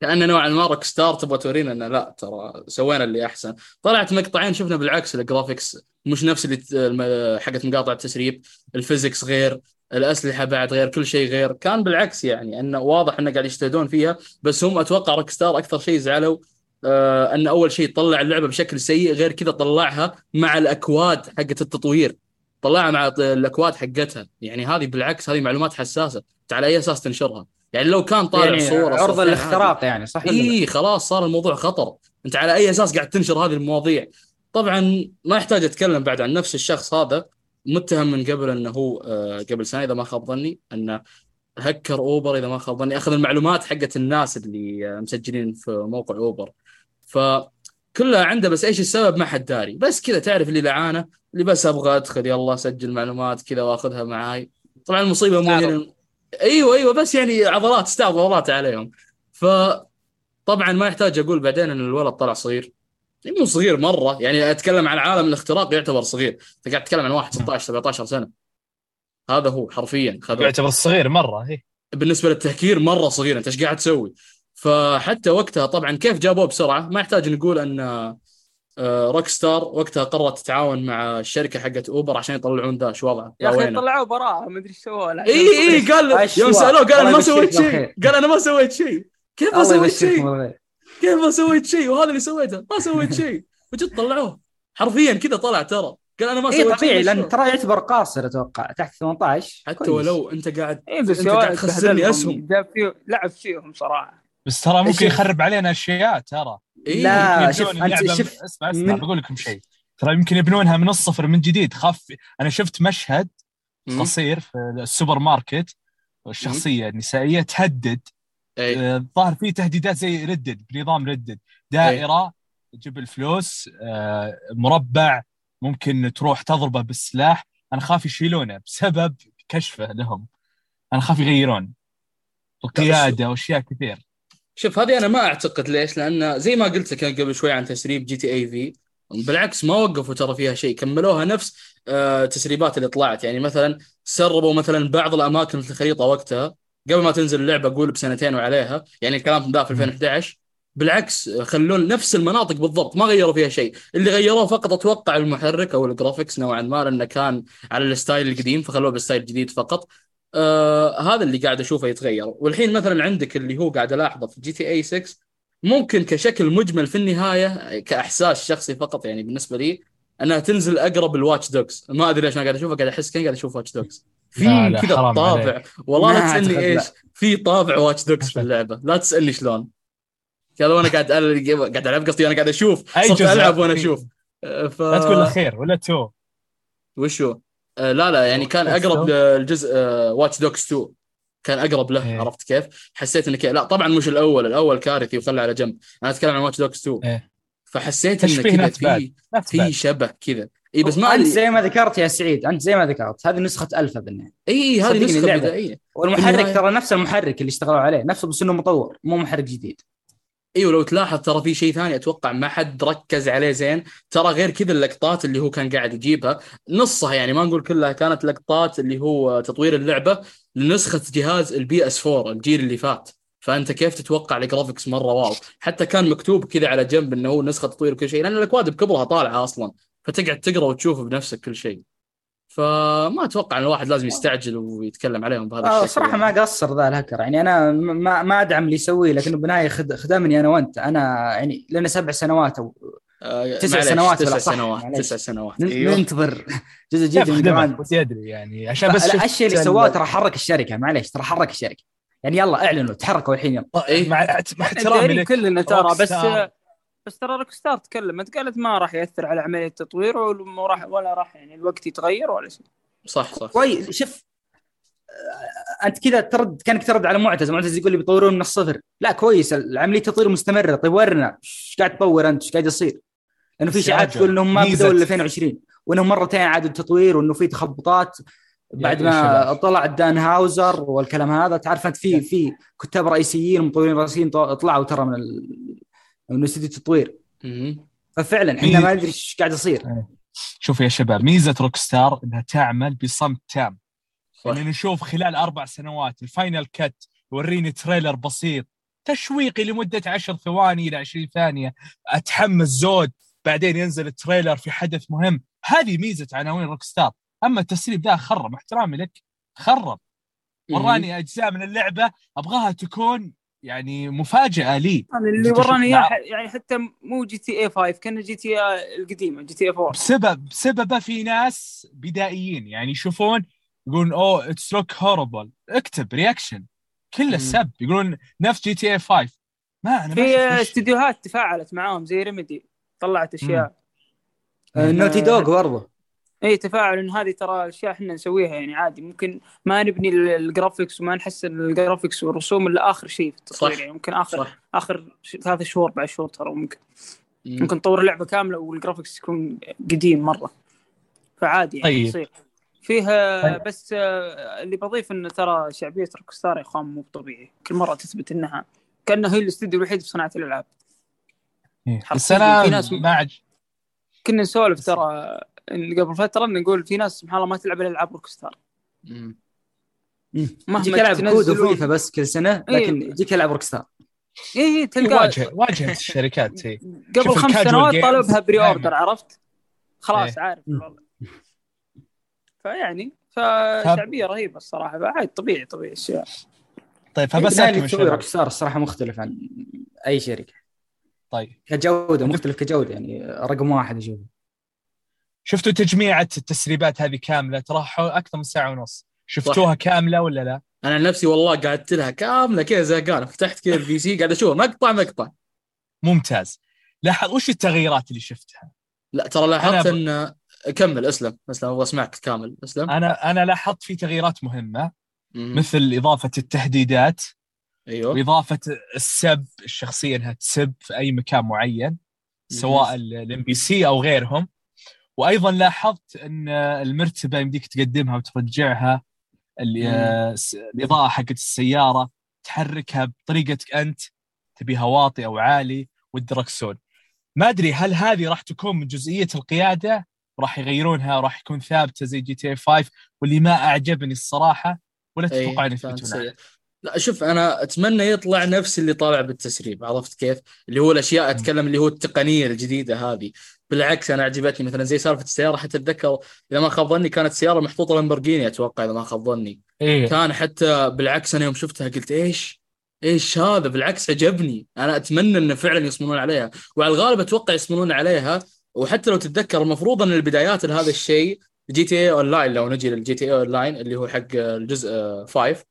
كأن نوعا ما روك ستار تبغى تورينا إنه لا ترى سوينا اللي أحسن. طلعت مقطعين شفنا بالعكس ال graphics مش نفس اللي حقت مقاطع التسريب ال physics غير الأسلحة بعد غير كل شيء غير. كان بالعكس يعني إنه واضح إنه قاعد يجتهدون فيها بس هم أتوقع روك ستار أكثر شيء زعلوا آه إن أول شيء طلع اللعبة بشكل سيء غير كذا طلعها مع الأكواد حقت التطوير. طلعها مع الأكواد حقتها. يعني هذه بالعكس هذه معلومات حساسة على أي أساس تنشرها. يعني لو كان طالع يعني صوره عرض الاختراق يعني صح؟ اي خلاص صار الموضوع خطر. أنت على أي أساس قاعد تنشر هذه المواضيع؟ طبعا ما يحتاج أتكلم بعد عن نفس الشخص هذا. متهم من قبل إنه هو آه، قبل سنة إذا ما خاب ظني انه هكر أوبر إذا ما خاب ظني أخذ المعلومات حقت الناس اللي آه، مسجلين في موقع أوبر. فكلها عنده بس إيش السبب؟ ما حد داري. بس كذا تعرف اللي لعانه اللي بس أبغى أدخل يلا اسجل معلومات كذا وأخذها معاي. طبعا المصيبة مو. هنا. أيوه أيوه بس يعني عضلات استعضلات عليهم. ف طبعا ما يحتاج أقول بعدين إن الولد طلع صغير. مو صغير مرة يعني أتكلم عن عالم الاختراق يعتبر صغير. أنت قاعد تتكلم عن واحد 16 17 سنة. هذا هو حرفيا خذ يعتبر صغير مرة هي بالنسبة للتهكير مرة صغير أنت إيش قاعد تسوي؟ فحتى وقتها طبعا كيف جابوه بسرعة؟ ما يحتاج نقول إن روك ستار وقتها قررت تتعاون مع الشركة حقت اوبر عشان يطلعون ذا شو وضعه يا أخي؟ طلعوا براءة ما أدري إيش سووا له. إي إي قال. يوم سألوه قال أنا ما سويت شيء. قال أنا ما سويت شيء كيف ما سويت شيء. كيف ما سويت شيء وهذا اللي سويته ما سويت شيء وجد طلعوه حرفيا كذا طلع ترى قال أنا ما سويت شيء طبيعي لأن. ترى يعتبر قاصر أتوقع تحت 18 حتى كويس. ولو أنت قاعد إي بس أنت قاعد تخسرني. أسهم جاب فيه لعب فيهم صراحة بس ترى ممكن يخرب علينا أشياء ترى إيه لا شوف أنت شوف. أسمع أسمع من- بقول لكم شيء. ترى يمكن يبنونها من الصفر من جديد. خاف أنا شفت مشهد. قصير في السوبر ماركت الشخصيه النسائيه تهدد. اي آه، الظاهر في تهديدات زي ردد بنظام ردد. دائرة تجيب الفلوس آه، مربع ممكن تروح تضربه بالسلاح. أنا خاف يشيلونه بسبب كشفه لهم. أنا خاف يغيرون. القياده وأشياء كثير. شوف هذه أنا ما أعتقد ليش لأن زي ما قلت لك قبل شوي عن تسريب GTA V بالعكس ما وقفوا ترى فيها شيء كملوها نفس آه تسريبات اللي طلعت. يعني مثلا سربوا مثلا بعض الأماكن في الخريطة وقتها قبل ما تنزل اللعبة أقول بسنتين وعليها يعني الكلام ذا في 2011 بالعكس خلون نفس المناطق بالضبط ما غيروا فيها شيء. اللي غيروه فقط أتوقع المحرك أو ال graphics نوعا ما لأنه كان على ال style القديم فخلوه بال style الجديد فقط. آه هذا اللي قاعد أشوفه يتغير. والحين مثلا عندك اللي هو قاعد ألاحظه في جي تي اي 6 ممكن كشكل مجمل في النهاية كإحساس شخصي فقط يعني بالنسبة لي أنها تنزل أقرب ال Watch Dogs ما أدري ليش أنا قاعد اشوفها قاعد أحس كأني قاعد أشوف Watch Dogs في كذا طابع. والله لا تسألني إيش. في طابع Watch Dogs في اللعبة. لا تسألني شلون. هذا وأنا قاعد أل- قاعد ألعب قصدي أنا قاعد أشوف. صرت جزء؟ ألعب وأنا؟ أشوف. آه، ف لا تقول الأخير ولا تو؟ وشو؟ آه لا لا يعني كان أقرب؟ للجزء Watch Dogs 2 كان أقرب له إيه. عرفت كيف؟ حسيت انه كذا لا طبعا مش الأول الأول كارثي وخله على جنب أنا أتكلم عن Watch Dogs 2 إيه. فحسيت انه كذا. في في. شبه كذا اي بس ما أنت زي ما ذكرت يا سعيد أنت زي ما ذكرت هذه نسخة ألفا بالنهاية اي هذه صدقني نسخة. بدائية والمحرك ترى نفس المحرك اللي اشتغلوا عليه نفسه بس إنه مطور مو محرك جديد أيوه لو تلاحظ ترى في شيء ثاني أتوقع ما حد ركز عليه زين. ترى غير كذا اللقطات اللي هو كان قاعد يجيبها. نصها يعني ما نقول كلها كانت لقطات اللي هو تطوير اللعبة لنسخة جهاز ال PS 4 الجيل اللي فات. فأنت كيف تتوقع ال graphics مرة wow؟ حتى كان مكتوب كذا على جنب إنه هو نسخة تطوير وكل شيء لأن الأكواد بكبرها طالعة أصلا. فتقعد تقرأ وتشوف بنفسك كل شيء. فما أتوقع إن الواحد لازم يستعجل ويتكلم عليهم بهذا آه الشكل صراحة يعني. ما قصر ذا الهكر. يعني أنا ما ما أدعم اللي يسويه لكنه بالنهاية خد خدمني أنا وأنت. أنا يعني لنا سبع سنوات أو آه، تسع سنوات تسع؟ سنوات. تسع سنوات. ننتظر. جزء جديد من Grand ودي ادري يعني. عشان بس الأشياء اللي ال- سواها ترى حرك الشركة. معليش ترى حرك الشركة. يعني يلا اعلنوا تحركوا الحين. يلا. إيه. مع مع احترامي كلنا ترى بس. بس ترى Rockstar تكلمت قالت ما راح يأثر على عملية التطوير وما راح ولا راح يعني الوقت يتغير ولا شيء. صح صح. كويس شوف أنت كذا ترد كأنك ترد على معتز معتز يقول لي بيطورون من الصفر. لا كويس العملية تطوير مستمرة. طيب ورنا إيش قاعد تطور أنت؟ إيش قاعد يصير؟ لأنه في يا تقول إنهم ما بدوا إلا 2020 وإنهم مرتين عادوا التطوير وإنه في تخبطات. بعد ما. طلع دان هاوزر والكلام هذا تعرف أنت في في كتاب رئيسيين ومطورين رئيسيين طلعوا ترى من ال... من استوديو التطوير مهم. ففعلا إحنا ما ندري إيش قاعد يصير. شوف يا شباب ميزة Rockstar إنها تعمل بصمت تام. صح. يعني نشوف خلال أربع سنوات ال final cut يوريني trailer بسيط تشويقي لمدة 10 ثواني إلى 20 ثانية أتحمس زود بعدين ينزل ال trailer في حدث مهم. هذه ميزة عناوين Rockstar. أما التسريب ذا خرب احترامي لك خرب. وراني أجزاء من اللعبة أبغاها تكون يعني مفاجأة لي. اللي وراني اياه يعني حتى مو جي تي اي 5 كان جي تي اي القديمة GTA 4 بسبب بسببه في ناس بدائيين يعني يشوفون يقولون oh it's look horrible اكتب reaction كل مم. السب يقولون نفس GTA 5 ما أنا في استديوهات تفاعلت معاهم زي Remedy طلعت أشياء. آه، Naughty Dog برضه. اي تفاعل إن هذه ترى أشياء إحنا نسويها يعني عادي ممكن ما نبني ال- ال graphics وما نحسن ال graphics والرسوم إلا آخر شيء في التطوير صح. يعني ممكن آخر صح آخر ثلاث شهور بعد شهور ترى ممكن مم. ممكن تطور اللعبة كاملة وال graphics يكون قديم مرة فعادي يعني طيب. يصير فيها طيب. بس آه، اللي بضيف انه ترى شعبية Rockstar يا إخوان مو طبيعي كل مرة تثبت إنها كأنها هي الاستوديو الوحيد في صناعة الألعاب إيه. بس أنا ما عج... كنا نسولف ترى قبل فترة نقول في ناس سبحان الله ما تلعب إلا ألعاب Rockstar مم. مهما يجيك العب COD و FIFA بس كل سنة لكن إيه. يجيك العب Rockstar اي اي تلقى واجهه واجهة الشركات هي قبل شوف خمس سنوات games طالوا بها pre-order. عرفت؟ خلاص إيه. عارف فيعني فشعبية رهيبة الصراحة فعادي طبيعي طبيعي أشياء طيب البداية فبس. Rockstar الصراحة مختلف عن أي شركة طيب كجودة مختلف كجودة يعني رقم واحد أشوفه شفتوا تجميعة التسريبات هذه كاملة؟ ترى حو- أكثر من ساعة ونص. شفتوها كاملة ولا لا؟ أنا عن نفسي والله قعدت لها كاملة كذا زهقان فتحت كذا ال PC قاعد أشوف مقطع مقطع. ممتاز. لاحظ وش التغييرات اللي شفتها؟ لا ترى لاحظت أنا ب- إن كمل أسلم. أسلم أبغى أسمعك كامل. أسلم. أنا أنا لاحظت في تغييرات مهمة مم. مثل إضافة التهديدات أيوه. وإضافة السب الشخصية أنها تسب في أي مكان معين سواء ال NPC أو غيرهم. وأيضا لاحظت أن المرتبة يمديك تقدمها وترجعها آه، الإضاءة حقت السيارة تحركها بطريقتك أنت تبيها واطي أو عالي والدركسون ما أدري هل هذه راح تكون من جزئية القيادة؟ راح يغيرونها راح يكون ثابتة زي جي تي 5 واللي ما أعجبني الصراحة ولا أي، تتوقع يثبتون سيئة. لا شوف أنا أتمنى يطلع نفس اللي طالع بالتسريب عرفت كيف؟ اللي هو الأشياء أتكلم اللي هو التقنية الجديدة هذه. بالعكس أنا عجبتني. مثلا زي سالفة السيارة حتى أتذكر إذا ما خاب ظني كانت سيارة محطوطة لامبورجيني أتوقع إذا ما خاب ظني. إيه. كان حتى بالعكس أنا يوم شفتها قلت إيش؟ إيش هذا؟ بالعكس عجبني. أنا أتمنى انه فعلا يصممون عليها. وعلى الغالب أتوقع يصممون عليها. وحتى لو تتذكر المفروض إن البدايات لهذا الشيء GTA Online لو نجي لل GTA Online اللي هو حق الجزء 5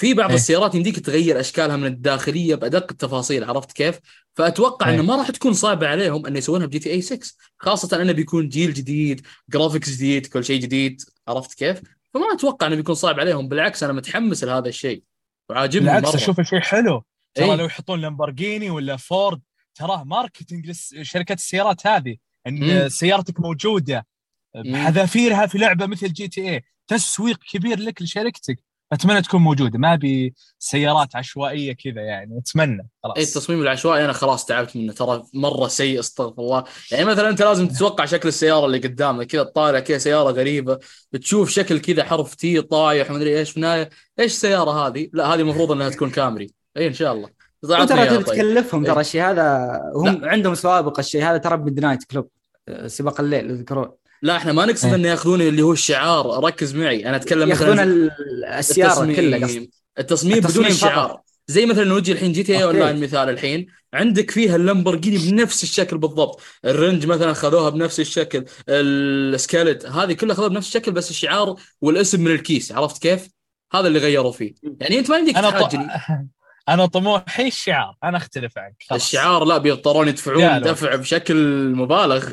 في بعض إيه. السيارات يمديك تغير أشكالها من الداخلية بأدق التفاصيل عرفت كيف؟ فأتوقع إيه. إنه ما راح تكون صعبة عليهم إنه يسوونها ب GTA 6 خاصة إنه بيكون جيل جديد graphics جديد كل شيء جديد عرفت كيف؟ فما أتوقع إنه بيكون صعب عليهم بالعكس أنا متحمس لهذا الشيء وعاجبني بالعكس أشوفه شيء حلو ترى إيه. لو يحطون لامبورجيني ولا فورد تراه marketing لشركات السيارات هذه إن مم. سيارتك موجودة بحذافيرها في لعبة مثل GTA تسويق كبير لك لشركتك أتمنى تكون موجودة ما أبي سيارات عشوائية كذا يعني أتمنى خلاص اي التصميم العشوائي أنا خلاص تعبت منه ترى مرة سيء استغفر الله يعني مثلا أنت لازم تتوقع شكل السيارة اللي قدامك كذا طالع كذا سيارة غريبه بتشوف شكل كذا حرف T طايح ومدري إيش في النهاية إيش السيارة هذه؟ لا هذه المفروض إنها تكون Camry اي إن شاء الله ترى تبي طيب. تكلفهم ترى إيه. الشيء هذا هم عندهم سوابق الشيء هذا ترى Midnight Club آه، سباق الليل تذكرون لا إحنا ما نقصد إيه. انه ياخذون اللي هو الشعار ركز معي أنا أتكلم ياخذون مثلا ال- السياره كلها قصدي التصميم بدون التصميم الشعار. زي مثلا نجي الحين GTA okay. Online مثال الحين عندك فيها اللامبورجيني بنفس الشكل بالضبط ال Range مثلا خذوها بنفس الشكل السكيلت هذه كلها خذوها بنفس الشكل بس الشعار والاسم من الكيس عرفت كيف هذا اللي غيروا فيه يعني أنت ما يمديك أنا تحاجني. أنا طموحي الشعار أنا أختلف عنك خلاص. الشعار لا بيضطرون يدفعون. دفع بشكل مبالغ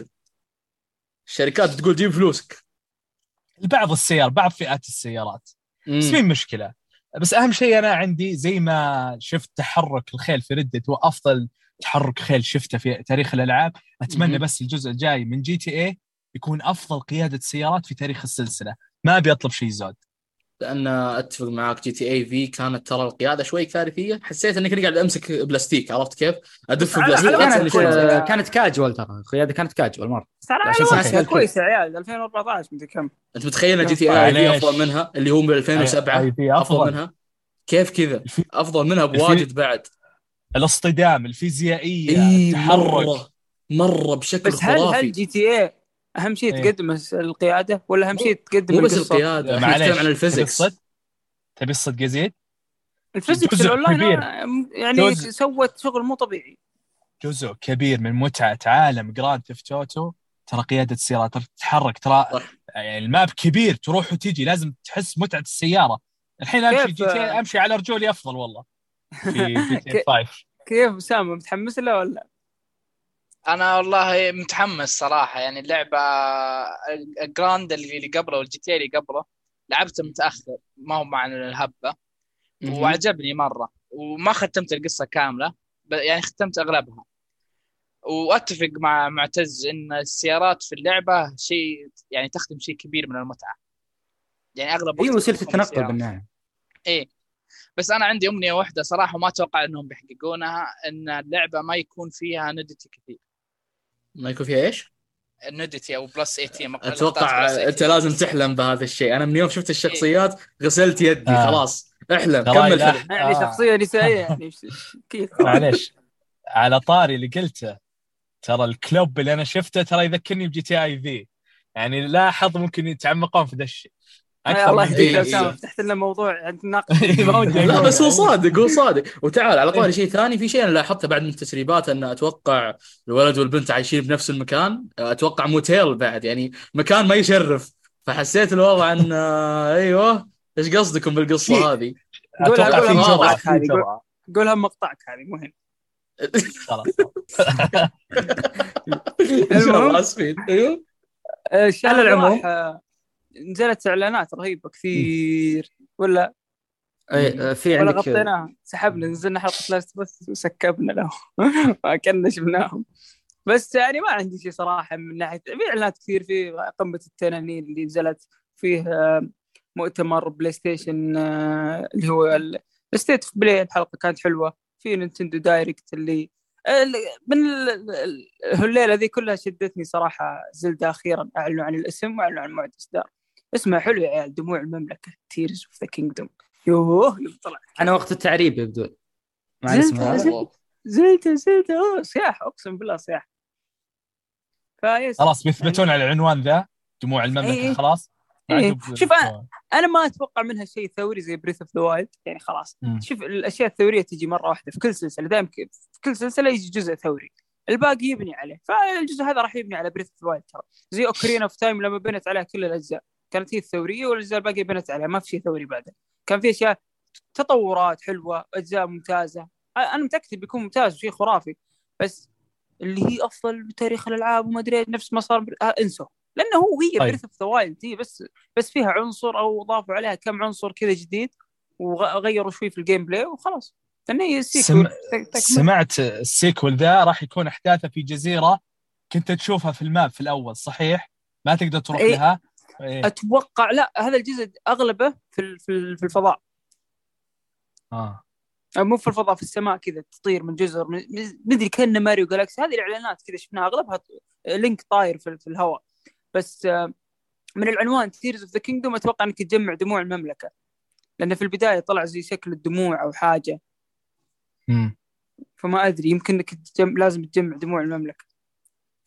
الشركات تقول جيب فلوسك. بعض السيار بعض فئات السيارات. مم. بس مين مشكلة؟ بس أهم شيء أنا عندي زي ما شفت تحرك الخيل في Red Dead وافضل تحرك خيل شفته في تاريخ الألعاب. أتمنى مهم. بس الجزء الجاي من GTA يكون أفضل قيادة سيارات في تاريخ السلسلة. ما أبي أطلب شيء زود. لأن أتفق معاك GTA V كانت ترى القيادة شوي كارثية حسيت إني كنت قاعد أمسك بلاستيك عرفت كيف؟ أدف بلاستيك كانت. آه، كانت كاجوال ترى القيادة كانت كاجوال مرة بس على عشان على اسمها وقتها كذا. كويس يا عيال 2014 مدري كم أنت متخيل إن GTA. في أفضل منها اللي هو ب 2007 أي- في أفضل منها كيف كذا؟ أفضل منها بواجد بعد الاصطدام الفيزيائية إي التحرك مرة مرة بشكل بس هل هل خرافي GTA أهم شيء إيه. تقدم القيادة ولا أهم شيء تقدم مو بس؟ القيادة نتكلم عن تبي ال physics الصدق تبي الصدق يزيد ال physics جزء الأونلاين. آه، يعني جزء. سوت شغل مو طبيعي جزء كبير من متعة عالم Grand Theft Auto ترى قيادة السيارات ترى تتحرك ترى صح. يعني ال map كبير تروح وتجي لازم تحس متعة السيارة الحين أمشي كيف- GTA، أمشي على رجولي أفضل والله في GTA كيف- 5 كيف أسامة متحمس له ولا؟ أنا والله متحمس صراحة يعني اللعبة ال Grand اللي قبله وال GTA اللي قبله لعبته متأخر ما هو مع الهبة. وعجبني مرة وما ختمت القصة كاملة يعني ختمت أغلبها. وأتفق مع معتز إن السيارات في اللعبة شيء يعني تخدم شيء كبير من المتعة. يعني أغلب وقتك وسيلة التنقل. بالنهاية. إيه. بس أنا عندي أمنية واحدة صراحة وما أتوقع إنهم بيحققونها إن اللعبة ما يكون فيها نودتي كثير. ما يكون فيها إيش؟ ال nudity أو plus 18 أتوقع أنت لازم تحلم بهذا الشيء أنا من يوم شفت الشخصيات غسلت يدي آه. خلاص احلم كمل لا. حلم يعني آه. شخصية نسائية يعني كيف معليش على طاري اللي قلته ترى ال club اللي أنا شفته ترى يذكرني ب GTA في يعني لاحظ ممكن يتعمقون في ذا الشيء يا الله من يهديك. إيه، إيه. اسامه فتحت لنا موضوع عند ناقش ما ودي لا بس هو. صادق هو صادق. وتعال على طاري شيء ثاني. في شيء أنا لاحظته بعد من التسريبات أن أتوقع الولد والبنت عايشين بنفس المكان. أتوقع موتيل بعد. يعني مكان ما يشرف. فحسيت الوضع أن آه، أيوه. إيش قصدكم بالقصة هذه؟ قولها أتوقع قولها مقطعك هذه. قولها مقطعك هذه مهم خلاص. المهم. أيوه. آه، على العموم. آه، نزلت إعلانات رهيبة كثير. ولا؟ آه، في ولا عندك غطيناها. سحبنا نزلنا حلقة لاست بس وسكبنا له ما كنا شفناهم بس يعني ما عندي شيء صراحة من ناحية في إعلانات كثير في قمة التنانين اللي نزلت. فيه آه، مؤتمر PlayStation آه، اللي هو ال State of Play الحلقة كانت حلوة. في Nintendo Direct اللي ال- من ال- ال- الليلة ذي كلها شدتني صراحة Zelda أخيرا. أعلنوا عن الاسم وأعلنوا عن موعد إصدار. اسمها حلو يا عيال دموع المملكة Tears of the Kingdom يوه يوم طلع. أنا وقت التعريب يبدو مع الاسم زلت- زلت. أوه سياح أقسم بالله فيس. خلاص بيثبتون على العنوان ذا دموع إيه. المملكة خلاص. إيه. شوف أنا- أنا ما أتوقع منها شيء ثوري زي Breath of the Wild يعني خلاص. مم. شوف الأشياء الثورية تجي مرة واحدة في كل سلسلة. دائما ك- في كل سلسلة يجي جزء ثوري. الباقي يبني عليه. فالجزء هذا راح يبني على Breath of the Wild ترى. زي Ocarina of Time لما بنت عليها كل الأجزاء. كانت هي الثورية والأجزاء الباقية بنت عليها ما في شيء ثوري بعدها كان في أشياء تطورات حلوة أجزاء ممتازة أنا متأكد بيكون ممتاز وشيء خرافي بس اللي هي أفضل بتاريخ الألعاب وما أدري نفس ما صار بر... آه انسوا لأنه هو هي طيب. Breath of the Wild هي بس بس فيها عنصر أو ضافوا عليها كم عنصر كذا جديد وغيروا شوي في ال gameplay وخلاص لأن هي سم... sequel تكمل. سمعت ال sequel ذا راح يكون أحداثه في جزيرة كنت تشوفها في ال map في الأول صحيح؟ ما تقدر تروح إيه. لها إيه. أتوقع لا هذا الجزء أغلبه في في ال- في الفضاء. أو مو في الفضاء في السماء كذا تطير من جزر مدري كأنه Mario Galaxy هذه الإعلانات كذا شفناها أغلبها Link طاير في, في الهواء بس آه، من العنوان Tears of the Kingdom أتوقع إنك تجمع دموع المملكة لأن في البداية طلع زي شكل الدموع أو حاجة مم. فما أدري يمكن إنك تجم... لازم تجمع دموع المملكة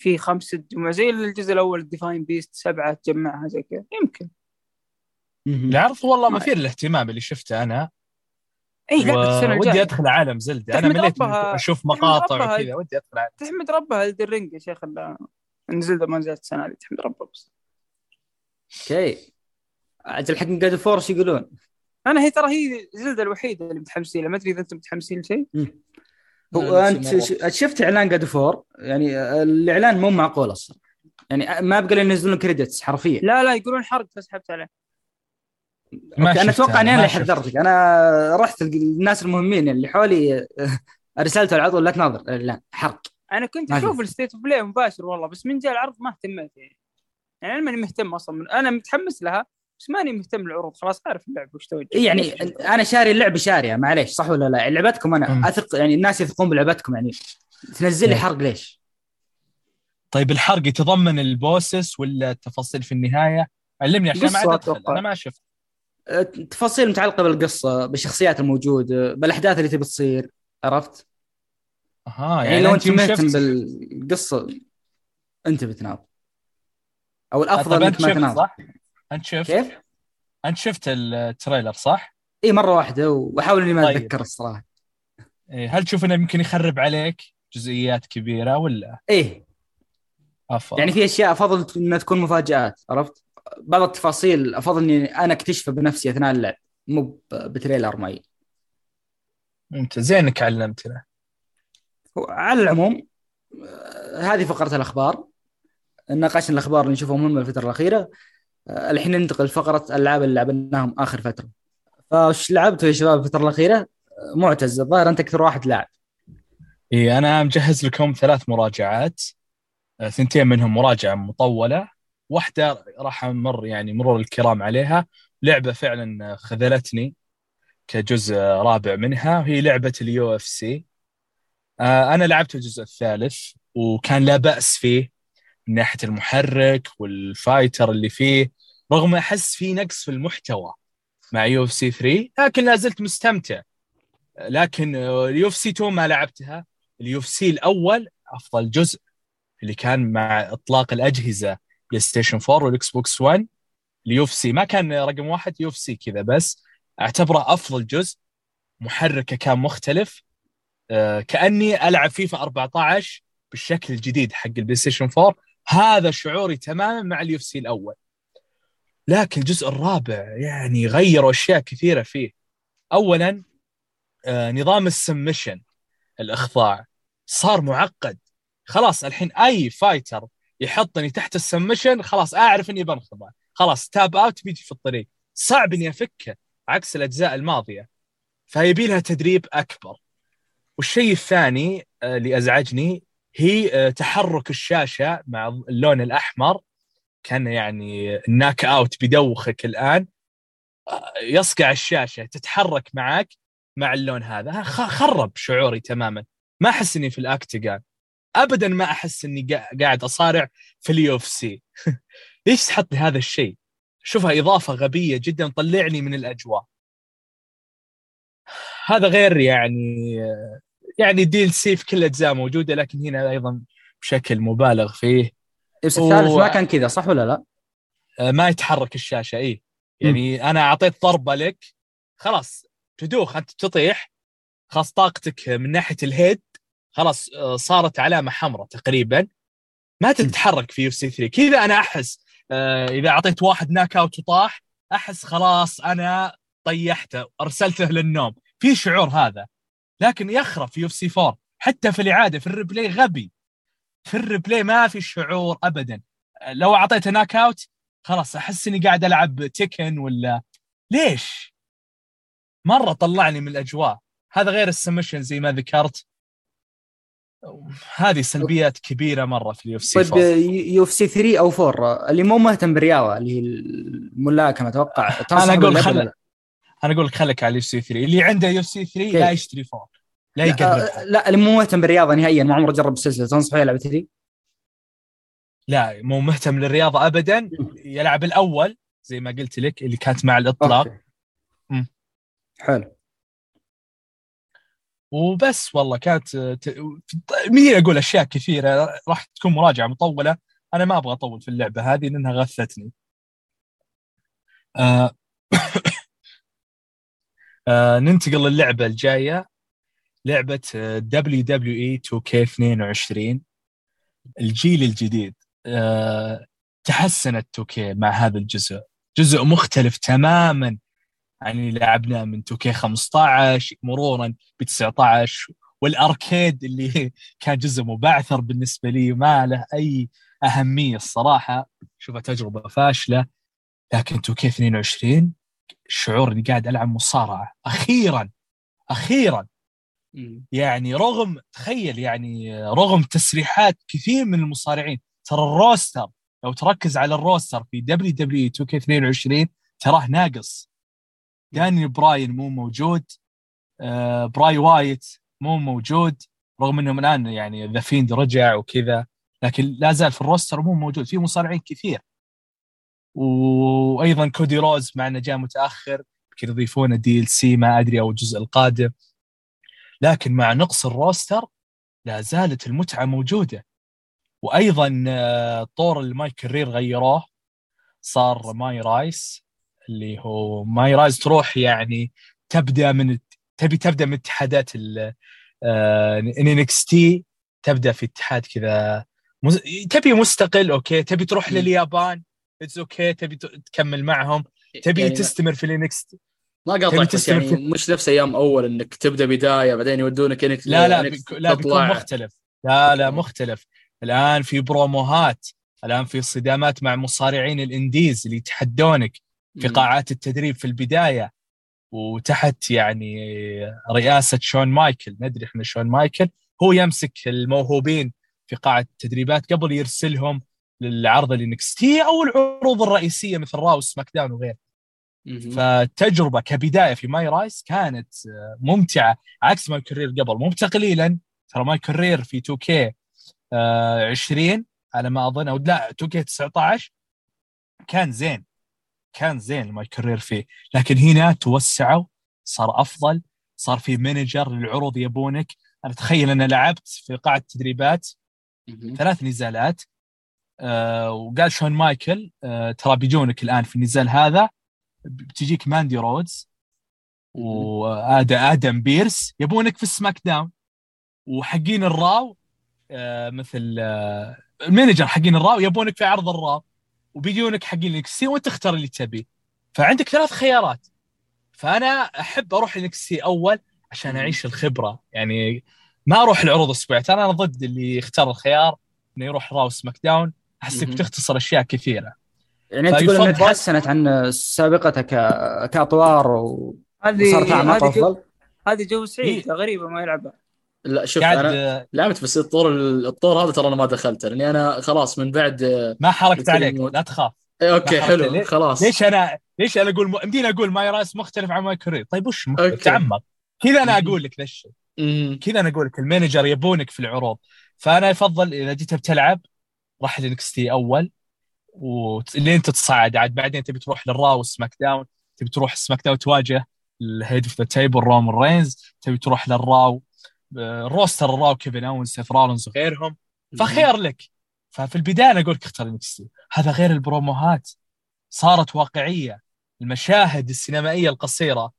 في خمسة دموع زي الجزء الأول ال Divine Beast سبعة تجمعها زي كذا يمكن. اللي أعرف والله ما- مثير للاهتمام اللي شفته أنا. إي لعبه السنة ودي الجايه أدخل عالم Zelda. أنا مليت أشوف مقاطع. وكذا ودي أدخل عالم. تحمد ربها Elden Ring يا شيخ ان Zelda ما نزلت السنة هذه تحمد ربها بس. okay. أجل حق God of War إيش يقولون؟ أنا هي ترى هي Zelda الوحيدة اللي متحمسين لها ما أدري إذا أنتم متحمسين لشيء. أنت شفت إعلان God of War يعني الإعلان مو معقول أصلا. يعني ما بقى لي ينزلون credits حرفيا. لا لا يقولون حرق فسحبت عليه. أنا أتوقع اني أنا اللي. حذرتك أنا رحت الناس المهمين اللي حولي أرسلته على طول لا تناظر. الإعلان حرق. أنا كنت أشوف ال State of Play مباشر والله بس من جاء العرض ما اهتميت يعني. يعني أنا ماني مهتم أصلا. من... أنا متحمس لها بس ماني مهتم للعروض خلاص عارف اللعبه وش توجه إيه يعني أنا شاري اللعبه شاريه معليش صح ولا لا لعبتكم مم. أنا أثق يعني الناس يثقون بلعبتكم يعني تنزل لي إيه. حرق ليش؟ طيب الحرق يتضمن البوسس ولا التفاصيل في النهاية علمني عشان ما ادخل. أنا ما شفت أه، تفاصيل متعلقة بالقصة بالشخصيات الموجوده بالأحداث اللي تبي تصير عرفت؟ أها يعني, لو أنت مهتم بالقصة أنت بتناظر أو طيب الافضل أنت انك ما تناظر صح؟ أنت شفت؟ كيف؟ أنت شفت ال trailer صح؟ إي مرة واحدة وأحاول إني ما طيب. أتذكر الصراحة. إيه، هل تشوف إنه يمكن يخرب عليك جزئيات كبيرة ولا؟ إيه أفضل. يعني في أشياء أفضل إنها تكون مفاجآت عرفت؟ بعض التفاصيل أفضل إني أنا اكتشفها بنفسي أثناء اللعب مو ب trailer معي. أنت زين انك علمتنا على العموم آه، هذه فقرة الأخبار. ناقشنا الأخبار اللي نشوفها مهمه الفترة الأخيرة. الحين ننتقل لفقرة الألعاب اللي لعبناهم آخر فترة. فايش لعبتوا يا شباب الفترة الأخيرة؟ آه، معتز الظاهر أنت أكثر واحد لاعب. اي أنا مجهز لكم ثلاث مراجعات. آه، ثنتين منهم مراجعة مطولة. واحدة راح أمر يعني مرور الكرام عليها. لعبة فعلا خذلتني كجزء رابع منها وهي لعبة ال UFC. أنا لعبت الجزء الثالث وكان لا بأس فيه. من ناحية المحرك وال fighter اللي فيه رغم أحس في نقص في المحتوى مع UFC 3 لكن لا زلت مستمتع. لكن ال UFC 2 ما لعبتها ال UFC الأول أفضل جزء اللي كان مع إطلاق الأجهزة PlayStation 4 وال Xbox 1 ال UFC ما كان رقم واحد UFC كذا بس. أعتبره أفضل جزء. محركه كان مختلف. آه، كأني ألعب فيفا 14 بالشكل الجديد حق ال PlayStation 4 هذا شعوري تماما مع ال UFC الأول. لكن الجزء الرابع يعني غيروا أشياء كثيرة فيه. اولا آه، نظام ال submission الإخضاع. صار معقد. خلاص الحين أي fighter يحطني تحت ال submission خلاص أعرف إني بنخضع خلاص tap out بيجي في الطريق. صعب إني أفكه عكس الأجزاء الماضية. فيبي لها تدريب أكبر. والشيء الثاني آه، اللي أزعجني هي آه، تحرك الشاشة مع اللون الأحمر. كان يعني ال knock out بيدوخك الآن. آه، يصقع الشاشة تتحرك معك مع اللون هذا. خرب شعوري تماما. ما أحس إني في ال octagon ابدا ما أحس إني قا- قاعد أصارع في ال UFC. ليش تحط لي هذا الشيء؟ شوفها إضافة غبية جدا طلعني من الأجواء. هذا غير يعني يعني DLC في كل الاجزاء موجودة لكن هنا أيضا بشكل مبالغ فيه. بس و- الثالث ما كان كذا صح ولا لا؟ آه، ما يتحرك الشاشة اي يعني أنا أعطيت ضربة لك خلاص تدوخ أنت تطيح خلاص طاقتك من ناحية ال head خلاص آه، صارت علامة حمراء تقريبا. ما تتحرك في UFC 3 كذا أنا أحس آه، إذا أعطيت واحد knock out وطاح أحس خلاص أنا طيحته أرسلته للنوم. في شعور هذا. لكن يخرب في UFC 4 حتى في الإعادة في ال replay غبي. في ال replay ما في شعور ابدا. لو اعطيته knock out خلاص أحس إني قاعد ألعب Tekken ولا ليش؟ مرة طلعني من الأجواء. هذا غير ال submission زي ما ذكرت. هذه سلبيات كبيرة مرة في ال UFC طيب UFC 3 أو 4 اللي مو مهتم بالرياضة اللي هي الملاكمة أتوقع. أنا أقول خل؟ أنا أقول لك خليك على ال UFC 3 اللي عنده UFC 3 كيف؟ لا يشتري 4 لا يقرب لا, اللي مو مهتم بالرياضة نهائيا ما عمره جرب السلسلة. تنصحه يلعب 3 لا مو مهتم للرياضة ابدا. يلعب الأول زي ما قلت لك اللي كانت مع الإطلاق. حلو. وبس والله كانت مين أقول أشياء كثيرة. راح تكون مراجعة مطولة. أنا ما أبغى أطول في اللعبة هذه لأنها غثتني. آه آه ننتقل للعبة الجاية لعبة WWE 2K22 الجيل الجديد آه تحسنت 2K مع هذا الجزء. جزء مختلف تماما عن اللي لعبناه من 2K15 مرورا ب 19 وال arcade اللي كان جزء مبعثر بالنسبة لي ما له أي أهمية الصراحة. شوفها تجربة فاشلة لكن 2K22 الشعور اني قاعد ألعب مصارعة. أخيرا أخيرا. يعني رغم تخيل يعني رغم تسريحات كثير من المصارعين ترى ال roster لو تركز على ال roster في WWE 2 k 22 تراه ناقص. دانيال براين مو موجود. آه براي وايت مو موجود. رغم انهم الآن يعني The Fiend رجع وكذا لكن لا زال في ال roster مو موجود. في مصارعين كثير. وأيضا كودي رودز مع إنه جاء متأخر يمكن يضيفونه DLC ما أدري أو الجزء القادم. لكن مع نقص ال roster لا زالت المتعة موجودة. وأيضا آه، طور ال MyCareer غيروه. صار MyRise اللي هو MyRise تروح يعني تبدأ من تبي تبدأ من اتحادات ال NXT تبدأ في اتحاد كذا مز... تبي مستقل okay. تبي تروح. لليابان it's okay تبي ت- تكمل معهم. تبي يعني تستمر في ال NXT ما تبي قاطعك بس يعني في- مش نفس أيام أول إنك تبدأ بداية بعدين يودونك انك لا لا إنك بيك... لا بيكون. مختلف. لا لا مختلف. الآن في بروموهات الآن في صدامات مع مصارعين ال indies اللي يتحدونك في. قاعات التدريب في البداية. وتحت يعني رئاسة شون مايكل ندري إحنا شون مايكل هو يمسك الموهوبين في قاعة التدريبات قبل يرسلهم للعرض ال NXT أو العروض الرئيسية مثل Raw SmackDown وغيره مم. فالتجربه كبداية في MyRise كانت آه، ممتعة عكس MyCareer قبل مو تقليلا ترى MyCareer في 2K 20 على ما أظن أو لا 2K 19 كان زين كان زين MyCareer فيه لكن هنا توسعوا صار أفضل صار في manager للعروض يبونك أنا تخيل أنا لعبت في قاعة تدريبات مم. ثلاث نزالات وقال شون مايكل آه ترى بيجونك الآن في النزال هذا. بتجيك ماندي رودز وادم آدم بيرس يبونك في ال SmackDown. وحقين ال Raw آه مثل آه ال manager حقين الراو يبونك في عرض ال Raw. وبيجونك حقين ال NXT وأنت تختار اللي تبيه. فعندك ثلاث خيارات. فأنا أحب أروح ال NXT أول عشان. أعيش الخبرة. يعني ما أروح العروض اسبوعيات أنا ضد اللي يختار الخيار إنه يروح Raw SmackDown. أحسك. بتختصر أشياء كثيرة يعني أنت تقول إنها تحسنت عن سابقتها ك... كأطوار و... هذه وصار طعمها هذه جو أفضل هذه جو سعيد غريبه ما يلعبها لا شوف قاعد أنا لعبت بس الطور الطور هذا ترى أنا ما دخلته لأني أنا خلاص من بعد ما حركت عليك يموت. لا تخاف إيه، okay حلو حركت. خلاص ليش أنا ليش أنا أقول يمديني أقول MyRise مختلف عن MyCareer طيب وش. تعمق كذا أنا. أقول لك ذا الشيء. كذا أنا أقول لك ال manager يبونك في العروض فأنا أفضل إذا جيت بتلعب راح لل NXT اول ولين تتصاعد. عاد بعدين تبي تروح لل Raw SmackDown تبي تروح SmackDown تواجه ال head of the table رومان رينز تبي تروح لل Raw آه، roster ال Raw كيفن اونز سيث رولنز وغيرهم. فخير لك. ففي البداية أنا أقول لك اختار NXT. هذا غير البروموهات. صارت واقعية. المشاهد السينمائية القصيرة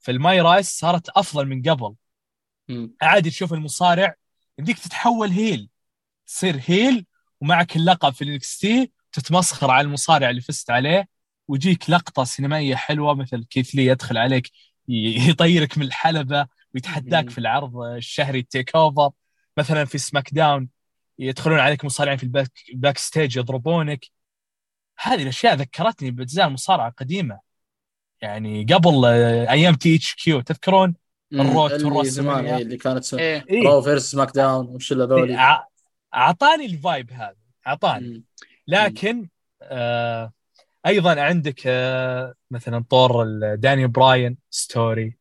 في ال My Rise صارت أفضل من قبل. عادي تشوف المصارع يمديك تتحول heel. تصير heel ومعك اللقب في ال NXT تتمسخر على المصارع اللي فزت عليه ويجيك لقطة سينمائية حلوة مثل كيث لي يدخل عليك يطيرك من الحلبة ويتحداك. في العرض الشهري ال TakeOver مثلا في SmackDown يدخلون عليك مصارعين في ال back, ال backstage يضربونك هذه الأشياء ذكرتني بأجزاء المصارعه القديمه يعني قبل آه، أيام THQ تذكرون اللي والراس ثمانية. إيه، اللي كانت إيه. Raw versus SmackDown وش هذولي ع- أعطاني ال vibe هذا أعطاني. لكن آه أيضا عندك آه مثلا طور داني براين story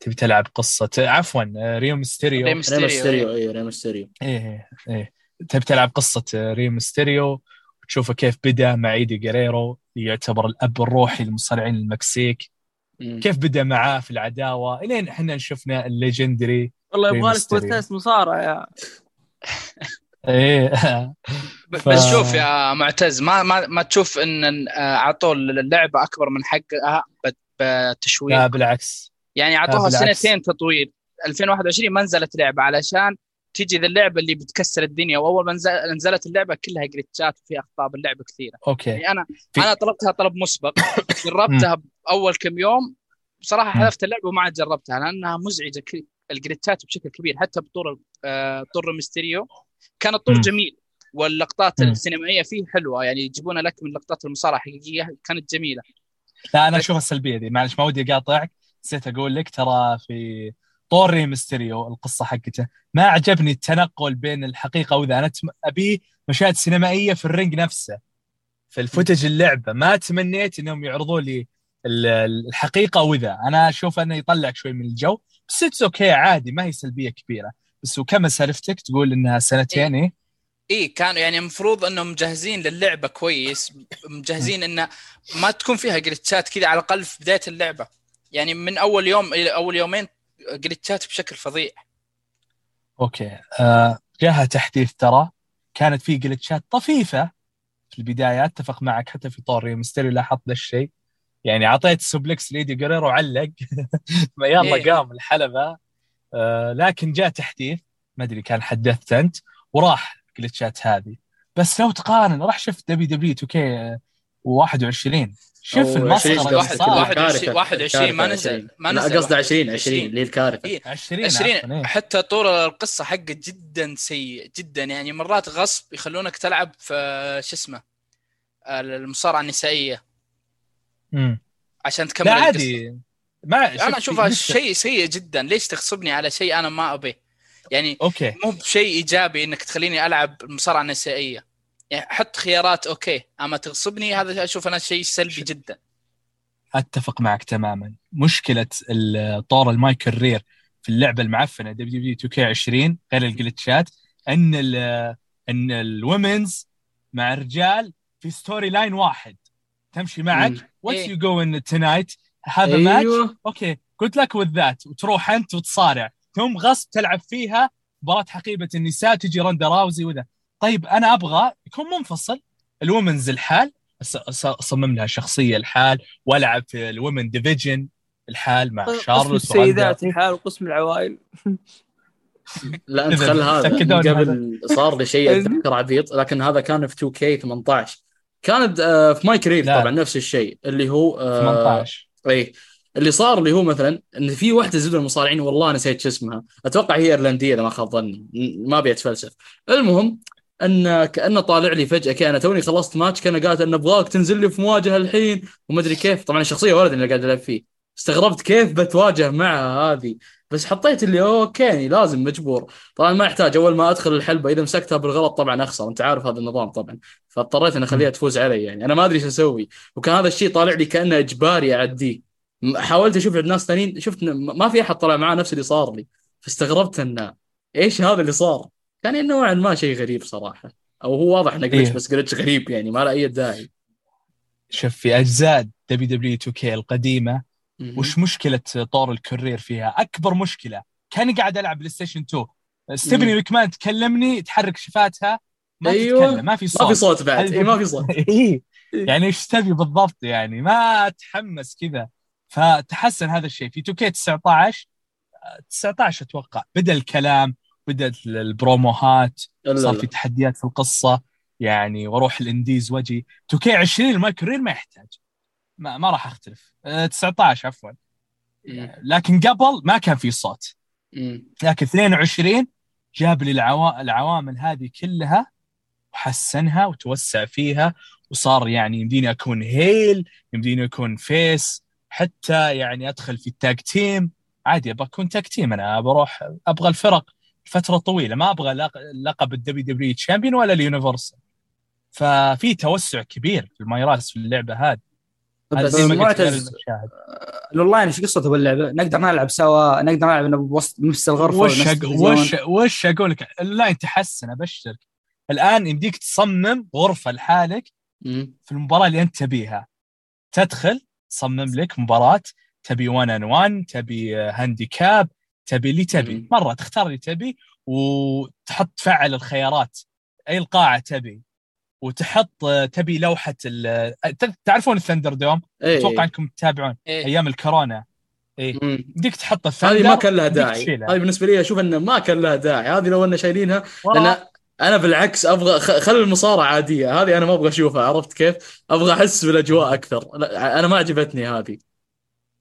تبي تلعب قصة عفوا آه ريو ميستيريو ريم ريم ستيريو ستيريو اي ريم ستيريو إيه إيه تبي تلعب قصة آه، ريو ميستيريو وتشوفه كيف بدأ مع إيدي جريرو يعتبر الأب الروحي للمصارعين المكسيك. مم. كيف بدأ معاه في العداوة. إلين إحنا شفنا ال legendary والله يبغى لك. بودكاست مصارع يا. إيه. ف- بس شوف يا معتز ما ما ما تشوف إن آه، اعطوا اللعبة أكبر من حقها بت- بتشويق. لا بالعكس. يعني أعطوها. سنتين تطوير 2021 ما نزلت لعبة علشان تجي ذا اللعبة اللي بتكسر الدنيا. وأول ما نزل- نزلت اللعبة كلها جلتشات وفي أخطاء باللعبة كثيرة. okay. يعني أنا في- أنا طلبتها طلب مسبق. جربتها بأول كم يوم. بصراحه. حذفت اللعبة وما عاد جربتها لأنها مزعجة الجلتشات بشكل كبير. حتى بطور آه، طور ميستيريو كان الطور. جميل واللقطات مم. السينمائية فيه حلوة يعني يجيبون لك من لقطات المصارعة حقيقية كانت جميلة. لا أنا اشوفها السلبية دي. معلش ما ودي أقاطعك. نسيت أقول لك ترى في طور ري ميستيريو القصة حقته. ما عجبني التنقل بين الحقيقة وذا. أنا أبي مشاهد سينمائية في ال ring نفسه في ال footage اللعبة. ما تمنيت إنهم يعرضوا لي ال- الحقيقة وذا. أنا أشوف أنه يطلعك شوي من الجو بس it's okay عادي ما هي سلبية كبيرة. بس وكما سالفتك تقول إنها سنتين إيه. اي كانوا يعني المفروض إنهم مجهزين للعبة كويس مجهزين انه ما تكون فيها جلتشات كذا على الأقل في بداية اللعبة. يعني من أول يوم إلى أول يومين جلتشات بشكل فظيع. okay. آه جاها تحديث ترى كانت في جلتشات طفيفة في البداية أتفق معك حتى في طور ري ميستيريو لاحظت ذا الشيء. يعني أعطيت suplex لإيدي جريرو علق يلا إيه. قام الحلبة. لكن جاء تحديث ما أدري كان حدثت أنت وراح الجلتشات هذه بس لو تقارن راح شفت WW 2K 21 شوف المسخرة 20 اللي واحد- صار. واحد- كارثة. 21 21 ما نزل- 20. ما لا نزل قصدي 20 21. 20 اللي هي الكارثة إيه. 20 20 عفواً، إيه. حتى طول القصة حقه جدا سيء جدا يعني مرات غصب يخلونك تلعب في شو اسمه المصارعة النسائية مم. عشان تكمل لا القصة. عادي ما أنا شوف أشوفها شيء سيء جدا. ليش تغصبني على شيء أنا ما ابيه يعني okay. مو بشيء إيجابي إنك تخليني ألعب المصارعه النسائيه يعني حط خيارات okay. أما تغصبني هذا أشوف أنا شيء سلبي جدا. أتفق معك تماما. مشكلة طور ال My Career في اللعبة المعفنة WW 2K 20 غير الجلتشات إن ال إن الومنز مع الرجال في ستوري لاين واحد. تمشي معك. واتس إيه. يو جوين تونايت هذا ماتش أيوه. أوكي. قلت لك وذ ذات وتروح أنت وتصارع. ثم غصب تلعب فيها مباراة حقيبة النساء تجي رندا راوزي وذا. طيب أنا أبغى يكون منفصل. الومنز الحال. أصمم لها شخصية الحال. وألعب في الومن ديفيجن الحال مع قسم شارلوت السيدات الحال وقسم العوائل. لا أنت خل هذا. قبل صار لي شيء أتذكر عبيط لكن هذا كان في 2 كي 18 كانت آه، في ماي كرير لا. طبعا نفس الشيء اللي هو آه، 18 اي اللي صار اللي هو مثلا إن في واحدة زبده المصارعين والله نسيت شو اسمها. أتوقع هي إيرلندية إذا ما خاب ظني. ما أبي أتفلسف. المهم إن كأنه طالع لي فجأة كي أنا توني خلصت ماتش كان قالت إن أبغاك تنزل لي في مواجهة الحين وما أدري كيف. طبعا الشخصية ولد اللي قاعد ألعب فيه. استغربت كيف بتواجه معها هذه. بس حطيت اللي أوكي لازم مجبور. طبعا ما يحتاج أول ما أدخل الحلبة إذا مسكتها بالغلط طبعا أخسر أنت عارف هذا النظام طبعا. فاضطريت إن أخليها تفوز علي يعني أنا ما أدري إيش أسوي. وكان هذا الشيء طالع لي كأنه إجباري أعديه. حاولت أشوف عند ناس ثانيين شفت ما في أحد طلع معاه نفس اللي صار لي. فاستغربت انه إيش هذا اللي صار؟ كان يعني نوعا ما شيء غريب صراحة. أو هو واضح إنه glitch إيه. بس glitch غريب يعني ما له أي داعي. شوف في أجزاء WW 2K القديمة. وش مشكلة طور ال Career فيها؟ أكبر مشكلة. كاني قاعد ألعب PlayStation 2 ستيفني مم. مكمان تكلمني تحرك شفاتها ما أيوة. تتكلم ما في صوت ما في صوت. بعد. اي ما في صوت. اي يعني إيش تبي بالضبط يعني؟ ما أتحمس كذا. فتحسن هذا الشيء. في 2K 19 19 أتوقع. بدأ الكلام بدات البروموهات. صار. في تحديات في القصة. يعني وأروح ال indies واجي 2K 20 ال My Career ما يحتاج. ما, ما راح أختلف. أه، 19 عفوا. مم. لكن قبل ما كان في صوت. لكن 22 جاب لي العوا... العوامل هذه كلها وحسنها وتوسع فيها وصار يعني يمديني أكون heel يمديني أكون face حتى يعني أدخل في ال tag team عادي أبغى أكون tag team أنا بروح أبغى الفرق فتره طويلة. ما أبغى لق- لقب ال WW champion ولا ال universal ففي توسع كبير في ال my rise في اللعبة هذه. بس معتز المشاهد الأونلاين إيش قصته باللعبة؟ نقدر نلعب سوا نقدر نلعب بوسط نفس الغرفة وش. وش وش أقول لك اللاين تحسن أبشرك الآن يمديك تصمم غرفة لحالك. في المباراة اللي أنت تبيها تدخل تصمم لك مباراة تبي 1 on 1 تبي handicap تبي اللي تبي. مرة تختار اللي تبي وتحط تفعل الخيارات أي القاعة تبي وتحط آه، تبي لوحة ال- تعرفون ال ThunderDome؟ إيه أتوقع إنكم تتابعون إيه. أيام الكورونا. مم. يمديك تحط ال Thunder هذه ما كان لها داعي. هذه بالنسبة لي أشوف إنه ما كان لها داعي. هذه لو إن شايلينها لأن أنا بالعكس أبغى خلي المصارعة عادية. هذه أنا ما أبغى أشوفها عرفت كيف؟ أبغى أحس بالأجواء أكثر. أنا ما عجبتني هذه.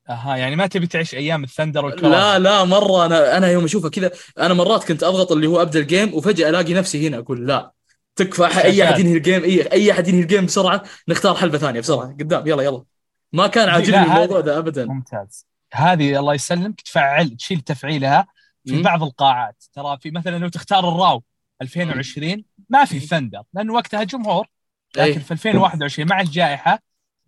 أها يعني ما تبي تعيش أيام ال Thunder والكورونا؟ لا لا مرة أنا أنا يوم أشوفها كذا أنا مرات كنت أضغط اللي هو أبدأ ال game وفجأة ألاقي نفسي هنا أقول لا. تكفى أي أحد ينهي ال game إي أي أحد ينهي الجيم بسرعة نختار حلبة ثانية بسرعة. قدام يلا يلا. ما كان عاجبني الموضوع ده ابدا. ممتاز. هذه الله يسلمك تفعل تشيل تفعيلها في. بعض القاعات. ترى في مثلا لو تختار ال Raw 2020 ما في Thunder لأن وقتها جمهور. لكن. في 2021 مع الجائحة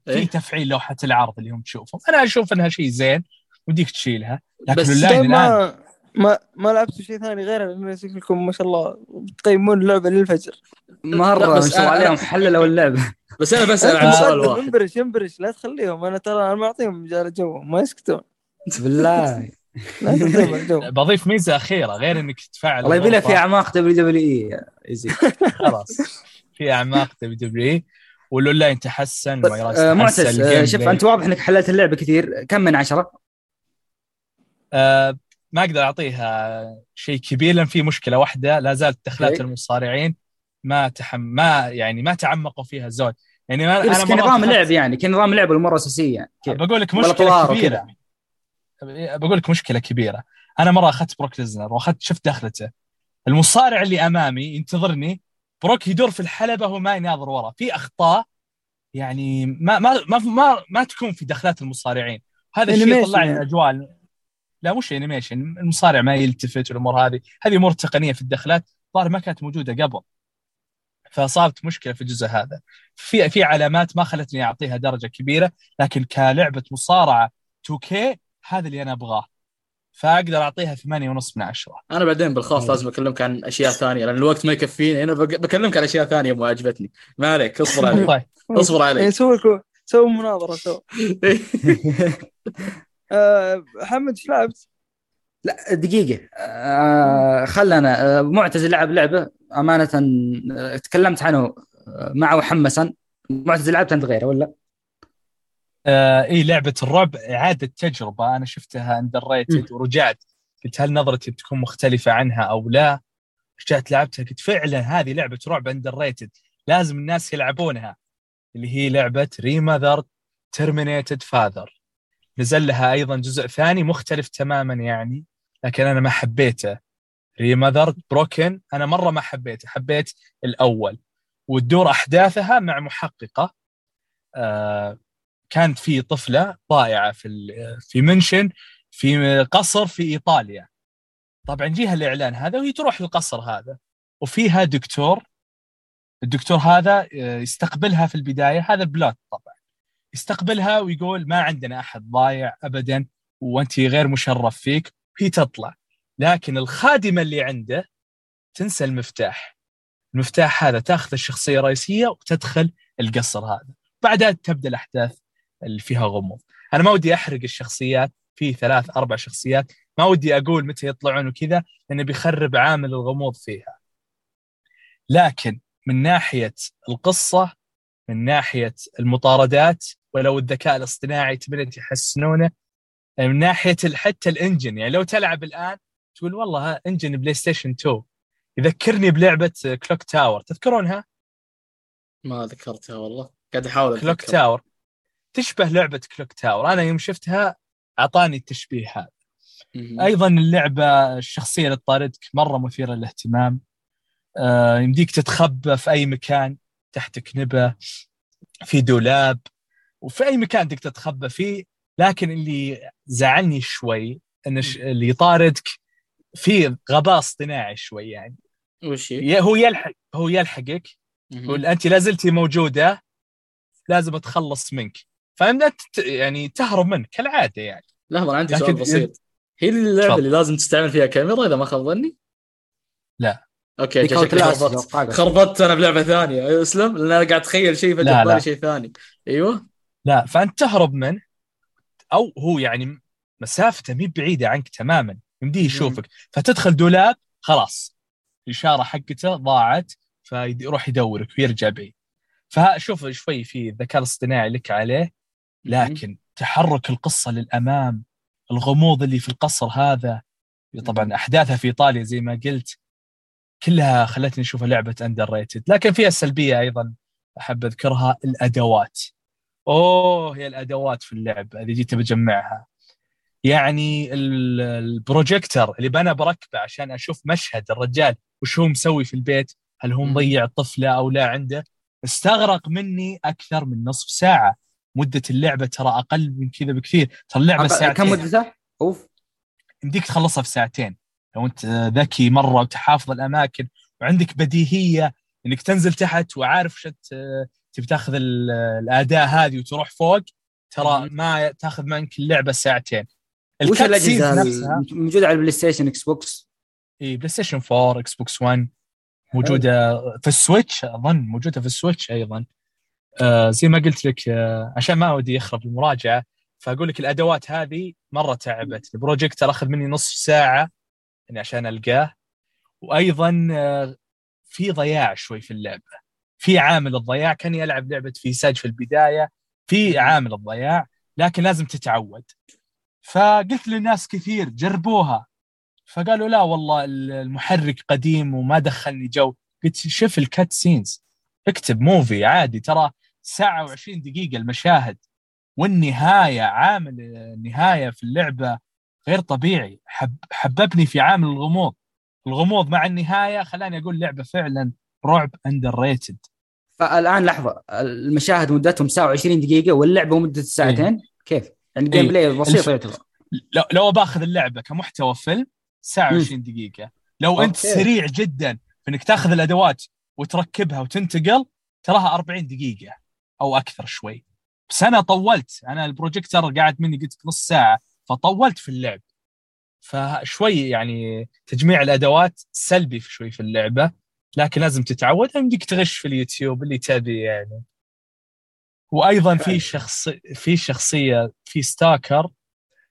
في. تفعيل لوحة العرض اللي هم تشوفهم. أنا أشوف إنها شيء زين وديك تشيلها. لكن بس ما ما ما لعبتوا شيء ثاني غير انه شكلكم ما شاء الله. تقيمون اللعبة للفجر. مرة ما شاء الله عليهم حللوا اللعبة. بس أنا بسأل عن سؤال واحد. انبرش انبرش لا تخليهم. أنا ترى أنا معطيهم مجال جو ما يسكتون. بالله بضيف ميزة أخيرة غير إنك تفعل الله يبي. في أعماق WWE يا يزيد خلاص. في أعماق WW والأونلاين تحسن ال my rise آه، تحسن معتز آه، شوف. أنت واضح إنك حللت اللعبة كثير. كم من عشرة؟ آه، ما أقدر أعطيها شيء كبير لأن في مشكلة واحدة لا زالت دخلات. المصارعين ما تحم ما يعني ما تعمقوا فيها زود يعني ما إيه، بس أنا كنظام لعب يعني كنظام لعب مرة أساسية يعني كيف؟ بقول لك مشكلة كبيرة. بقول لك مشكلة كبيرة. أنا مرة أخذت بروك ليزنر واخذت شفت دخلته. المصارع اللي أمامي ينتظرني بروك يدور في الحلبة وهو ما يناظر ورا. في أخطاء يعني ما ما ما ما, ما تكون في دخلات المصارعين. هذا الشيء Animation طلع لي يعني. الاجواء لا مش animation المصارع ما يلتفت والأمور هذه. هذه أمور تقنية في الدخلات. ظاهر ما كانت موجودة قبل. فصارت مشكلة في الجزء هذا. في في علامات ما خلتني أعطيها درجة كبيرة لكن كلعبة مصارعة 2K هذا اللي أنا أبغاه. فأقدر أعطيها 8.5 من 10 أنا بعدين بالخاص لازم أكلمك عن أشياء ثانية لأن الوقت ما يكفيني. أنا بك- بكلمك عن أشياء ثانية ما عجبتني. ما عليك اصبر علي. طيب. اصبر علي. سووا لكم سووا مناظرة آه، محمد إيش لعبت؟ لا دقيقة. آه خلنا آه معتز لعب لعبة أمانة آه تكلمت عنه آه معه حمسا. معتز لعبت أنت غيره ولا؟ آه إي لعبة الرعب إعادة تجربة. أنا شفتها underrated ورجعت. قلت هل نظرتي بتكون مختلفة عنها أو لا؟ رجعت لعبتها قلت فعلا هذه لعبة رعب underrated لازم الناس يلعبونها. اللي هي لعبة Remothered: Tormented Fathers نزل لها أيضا جزء ثاني مختلف تماما يعني لكن أنا ما حبيته. ريماذر بروكن أنا مرة ما حبيته حبيت الأول. وتدور أحداثها مع محققة. آه كانت في طفلة ضائعه في في منشن في قصر في إيطاليا. طبعا جيها الإعلان هذا وهي تروح للقصر هذا. وفيها دكتور الدكتور هذا آه، يستقبلها في البداية هذا بلوت طبعا يستقبلها ويقول ما عندنا أحد ضايع ابدا وأنت غير مشرف فيك وهي تطلع. لكن الخادمة اللي عنده تنسى المفتاح. المفتاح هذا تأخذ الشخصية الرئيسية وتدخل القصر هذا. بعدها تبدأ الأحداث اللي فيها غموض. أنا ما ودي أحرق الشخصيات في ثلاث أربع شخصيات. ما ودي أقول متى يطلعون وكذا لأنه بيخرب عامل الغموض فيها. لكن من ناحية القصة من ناحية المطاردات ولو الذكاء الاصطناعي تبين يحسنونه من ناحية حتى ال engine يعني لو تلعب الآن تقول والله engine PlayStation 2 يذكرني بلعبة Clock Tower تذكرونها؟ ما ذكرتها والله قاعد أحاول Clock. Tower تشبه لعبة Clock Tower أنا يوم شفتها أعطاني التشبيه هذا. أيضا اللعبة الشخصية اللي تطاردك مرة مثيرة للاهتمام آه، يمديك تتخبى في أي مكان تحت كنبه في دولاب وفي أي مكان تقدر تتخبى فيه لكن اللي زعلني شوي إن ش- اللي يطاردك في غباء اصطناعي شوي يعني وش هو يلحق هو يلحقك. يقول أنت لا زلتي موجودة لازم أتخلص منك فأنت يعني تهرب منك كالعادة يعني لحظه أنا عندي لكن- سؤال بسيط هي اللعبة. اللي لازم تستعمل فيها كاميرا إذا ما خاب ظني؟ لا. أوكي خربطت. خربطت أنا بلعبة ثانية أسلم لأن أنا قاعد أتخيل شيء فجاه. بالي شيء ثاني أيوه لا فأنت تهرب منه أو هو يعني مسافته مي بعيدة عنك تماما يمديه. يشوفك. فتدخل دولاب خلاص الإشارة حقته ضاعت فيروح يدورك ويرجع بعيد. فشوف شوي في الذكاء الاصطناعي لك عليه لكن تحرك القصة للأمام الغموض اللي في القصر هذا طبعا أحداثها في إيطاليا زي ما قلت كلها خلتني أشوفها لعبة underrated لكن فيها سلبيه أيضا أحب أذكرها الأدوات. أوه هي الأدوات في اللعبه اذا جيت بجمعها يعني ال- البروجيكتر اللي أنا بركبة عشان أشوف مشهد الرجال وش هو مسوي في البيت هل هو. مضيع طفلة أو لا عنده استغرق مني أكثر من نصف ساعة. مدة اللعبة ترى أقل من كذا بكثير. ترى اللعبة ساعتين. كم مدتها؟ أوف. يمديك تخلصها في ساعتين. لو أنت ذكي مرة وتحافظ الأماكن وعندك بديهية إنك تنزل تحت وعارف وش ت- تبي تاخذ ال- الأداة هذه وتروح فوق ترى. ما تاخذ منك اللعبة ساعتين. وش الأجهزة موجودة على ال PlayStation Xbox إي PlayStation 4 Xbox 1 موجودة في ال Switch أظن موجودة في ال Switch أيضا. آه زي ما قلت لك آه عشان ما ودي يخرب المراجعة فأقول لك الأدوات هذه مرة تعبت. البروجيكتر أخذ مني نصف ساعة يعني عشان ألقاه. وأيضا آه في ضياع شوي في اللعبة. في عامل الضياع. كاني العب لعبة في ساج في البداية في عامل الضياع لكن لازم تتعود. فقلت لناس كثير جربوها. فقالوا لا والله المحرك قديم وما دخلني جو. قلت شوف ال cutscenes كأنك movie عادي ترى ساعة و20 دقيقة المشاهد. والنهاية عامل النهاية في اللعبة غير طبيعي. حب حببني في عامل الغموض. الغموض مع النهاية خلاني أقول لعبة فعلا رعب underrated فالآن لحظة المشاهد مدتهم ساعه و20 دقيقة واللعبة مدة ساعتين؟ كيف؟ يعني game إيه. play بسيط الف- يعتبر. لو لو بأخذ اللعبة كمحتوى فيلم ساعة مم. و20 دقيقة. لو okay. سريع جدا في أنك تأخذ الأدوات وتركبها وتنتقل تراها 40 دقيقة أو أكثر شوي. بس أنا طولت. أنا البروجيكتر أخذ مني قلت نص ساعة فطولت في اللعب. فشوي يعني تجميع الأدوات سلبي في شوي في اللعبة. لكن لازم تتعود. يمديك تغش في اليوتيوب اللي تبي يعني. وأيضا في شخص في شخصية في stalker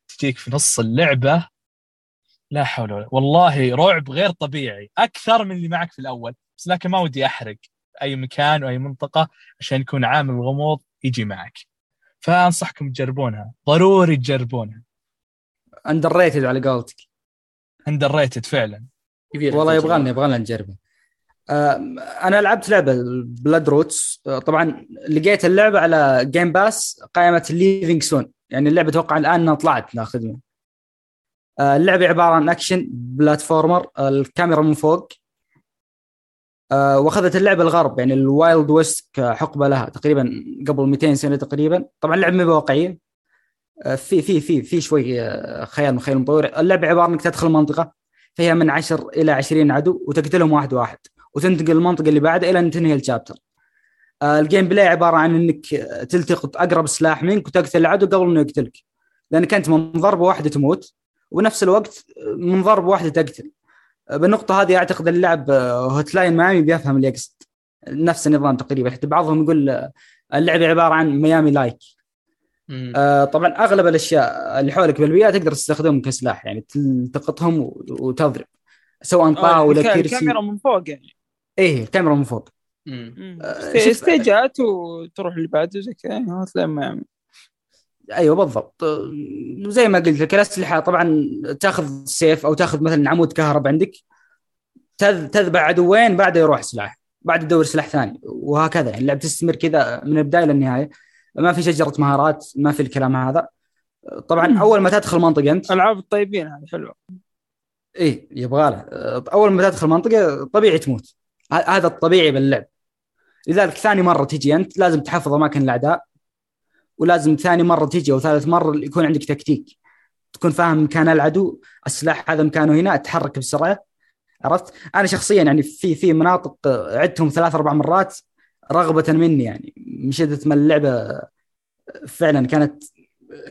تجيك في نص اللعبة. لا حول ولا والله رعب غير طبيعي. أكثر من اللي معك في الأول. بس لكن ما ودي أحرق. أي مكان وأي منطقة عشان يكون عامل الغموض يجي معك. فأنصحكم تجربونها. ضروري تجربونها. underrated على قولتك. underrated فعلا. والله يبغالنا يبغالنا نجربه. آه، أنا لعبت لعبة Bloodroots طبعا لقيت اللعبة على Game Pass قائمة leaving soon يعني اللعبة أتوقع الآن إنها طلعت قدمه آه، اللعبة عبارة عن action platformer آه، الكاميرا من فوق. آه، وأخذت اللعبة الغرب يعني ال wild west كحقبة لها تقريبا قبل 200 سنة تقريبا. طبعا اللعبة ما واقعية. آه، في في في في شوي آه، خيال من خيال اللعبة عبارة إنك تدخل منطقة فيها من 10 إلى 20 عدو وتقتلهم واحد واحد. وتنتقل المنطقة اللي بعدها إلى ان تنهي ال chapter ال gameplay عبارة عن إنك تلتقط أقرب سلاح منك وتقتل العدو قبل إنه يقتلك. لانك انت من ضربه واحدة تموت ونفس الوقت من ضربه واحدة تقتل. آه، بالنقطة هذه أعتقد اللاعب آه، Hotline Miami بيفهم اللي يقصد. نفس النظام تقريبا. حتى بعضهم يقول آه، اللعبه عبارة عن Miami like. آه، طبعا أغلب الأشياء اللي حولك بالبيئة تقدر تستخدمهم كسلاح. يعني تلتقطهم وتضرب. سواء الكا- كرسي. الكاميرا من فوق يعني. إيه الكاميرا من فوق. مم. آه، ستي- شوف- ستيجات وتروح اللي بعده زي كذا أيوه بالضبط. آه، زي ما قلت لك الأسلحة طبعا تأخذ سيف أو تأخذ مثلا عمود كهرب عندك تذ- تذبح عدوين بعده يروح سلاح. بعد تدور سلاح ثاني وهكذا. يعني اللعبه تستمر كذا من البداية للنهاية. ما في شجرة مهارات ما في الكلام هذا. طبعا مم. أول ما تدخل منطقة انت ألعاب الطيبين هذه حلوة. إيه يبغى له. أول ما تدخل منطقة طبيعي تموت. هذا الطبيعي باللعب. لذلك ثاني مرة تجي أنت لازم تحفظ أماكن الأعداء ولازم ثاني مرة تجي أو ثالث مرة يكون عندك تكتيك. تكون فاهم مكان العدو السلاح هذا مكانه هنا اتحرك بسرعة. عرفت؟ أنا شخصيا يعني في في مناطق عدتهم ثلاث أربع مرات رغبة مني يعني. من شده ما اللعبة فعلا كانت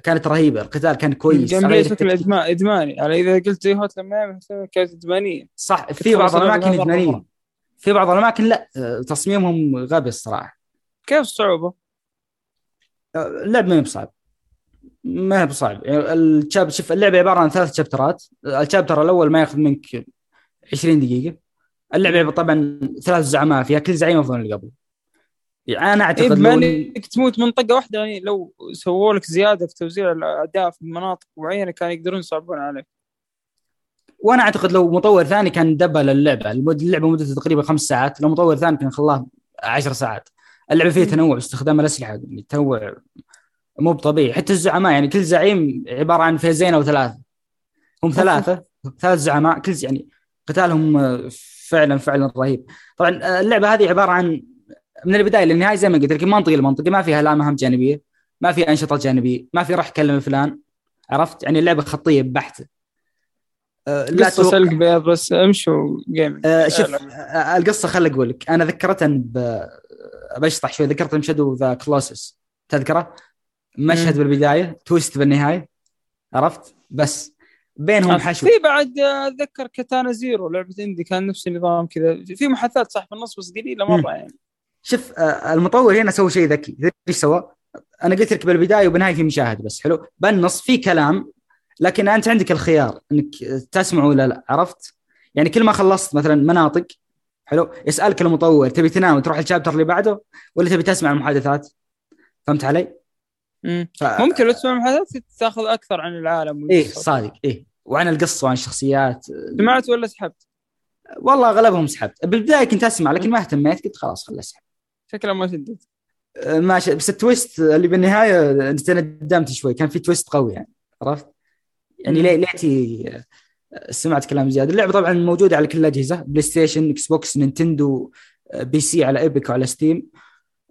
كانت رهيبة. القتال كان كويس. بلاي شكل إدماني. على إذا قلت زي هوت لما كانت ادمانيه صح. في بعض الأماكن إدمانية. في بعض الأماكن لا تصميمهم غبي الصراحة. كيف الصعوبه؟ اللعب ما هي بصعب. ما هي بصعب. يعني الشاب شوف اللعبه عبارة عن ثلاث شابترات الشابتر الأول ما ياخذ منك 20 دقيقة. اللعبه طبعا ثلاث زعماء فيها كل زعيم افضل من اللي قبل يعني أنا أعتقد إيه إنك تموت منطقة واحدة يعني لو سووا لك زيادة في توزيع الاعداء في مناطق معينة كان يقدرون يصعبون عليك. وأنا أعتقد لو مطور ثاني كان دبل اللعبة. اللعبة مدتها تقريبا خمس ساعات. لو مطور ثاني كان خلاها 10 ساعات. اللعبة فيها تنوع باستخدام الأسلحة يعني تنوع مو طبيعي حتى الزعماء يعني كل زعيم عبارة عن فيزين أو ثلاثة. هم ثلاثة ثلاث زعماء. كل يعني قتالهم فعلا فعلا رهيب. طبعا اللعبة هذه عبارة عن من البداية للنهاية زي ما قلت لك منطقه لمنطقه ما فيها لا مهام جانبية ما في أنشطة جانبية ما في راح كلم فلان. عرفت؟ يعني اللعبة خطية بحته لا قصة سلق بيض بس امشوا جيم أه شوف أه القصة خل أقول لك. أنا ذكرتها ب... بشطح شوي. ذكرت مشهد ذا كلوسس تذكره؟ مشهد بالبداية twist بالنهاية. عرفت؟ بس بينهم حشو. في بعد أتذكر Katana Zero لعبة indie كان نفس النظام كذا. في محادثات صح في النص بس قليلة مرة يعني. شوف المطور هنا سوى شيء ذكي. إيش سوى؟ أنا قلت لك بالبداية وبالنهاية في مشاهد بس. حلو؟ بالنص في كلام لكن أنت عندك الخيار إنك تسمع ولا لا عرفت؟ يعني كل ما خلصت مثلا مناطق حلو يسألك المطور تبي تنام وتروح ال chapter اللي بعده ولا تبي تسمع المحادثات؟ فهمت علي؟ ف... ممكن لو تسمع المحادثات تاخذ أكثر عن العالم إيه صادق إيه وعن القصة وعن الشخصيات سمعت ولا سحبت؟ والله أغلبهم سحبت بالبداية كنت أسمع لكن ما اهتميت قلت خلاص خل أسحب شكله ما شدت ما ش... بس ال twist اللي بالنهاية أنت ندمت شوي كان في twist قوي يعني عرفت؟ يعني ليه ليتي سمعت كلام زياده اللعبة طبعا موجودة على كل الاجهزه PlayStation Xbox Nintendo PC على Epic وعلى Steam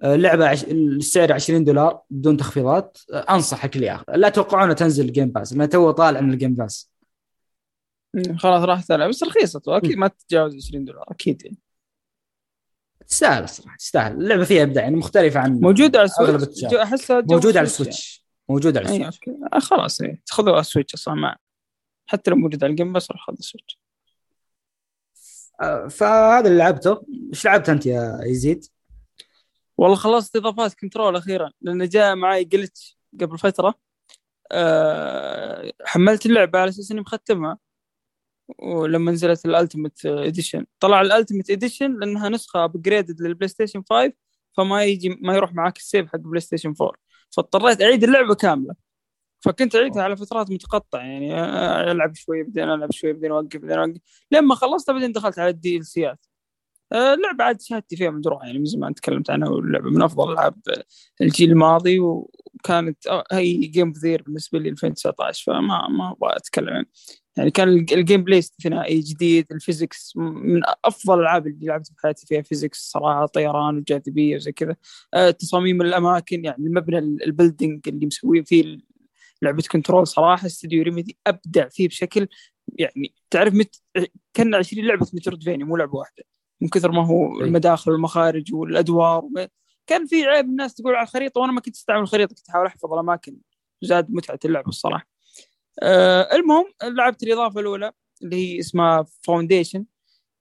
اللعبة عش... السعر 20 دولار بدون تخفيضات. أنصحك اللي ياخذ لا توقعونه تنزل Game Pass لانها تو طالع من الجيم باس خلاص راح تلعب. بس رخيصة أكيد ما تتجاوز 20 دولار. أكيد يعني. تستاهل الصراحة تستاهل. اللعبة فيها إبداع يعني مختلفة عن موجودة على ال Switch أحسها موجودة على ال Switch موجوده على ال Switch. أيوة. خلاص إيه. على ال Switch أصلا ما حتى لو موجود على الجيم بس راح خذ ال Switch. فهذا اللي لعبته. إيش لعبت أنت يا يزيد؟ والله خلصت إضافات Control أخيرا لأنه جاء معي glitch قبل فترة. أه حملت اللعبة على أساس إني مختمها. ولما نزلت ال Ultimate Edition طلع ال Ultimate Edition لأنها نسخة upgraded لل PlayStation 5 فما يجي ما يروح معك ال save حق PlayStation 4 فاضطريت أعيد اللعبة كاملة. فكنت أعيدها على فترات متقطعة يعني ألعب شوي بعدين ألعب شوي بعدين أوقف بعدين أوقف. لما خلصتها بعدين دخلت على ال DLC ات اللعبة عاد شهادتي فيها مجروحة يعني من زمان تكلمت عنها واللعبة من أفضل ألعاب الجيل الماضي وكانت هي game of the year بالنسبة لي 2019 فما ما أبغى أتكلم يعني كان ال gameplay استثنائي جديد ال physics من أفضل الألعاب اللي لعبت في حياتي فيها physics صراحة طيران وجاذبية وزي كذا. أه تصاميم الأماكن يعني المبنى ال building اللي مسويه فيه لعبة Control صراحة استديو Remedy أبدع فيه بشكل يعني تعرف مت... كان 20 لعبة metroidvania مو لعبة واحدة. من كثر ما هو المداخل والمخارج والأدوار كان في عيب الناس تقول على الخريطة وأنا ما كنت أستعمل الخريطة كنت أحاول أحفظ الأماكن زاد متعة اللعبة الصراحة. آه المهم لعبت الإضافة الأولى اللي هي اسمها Foundation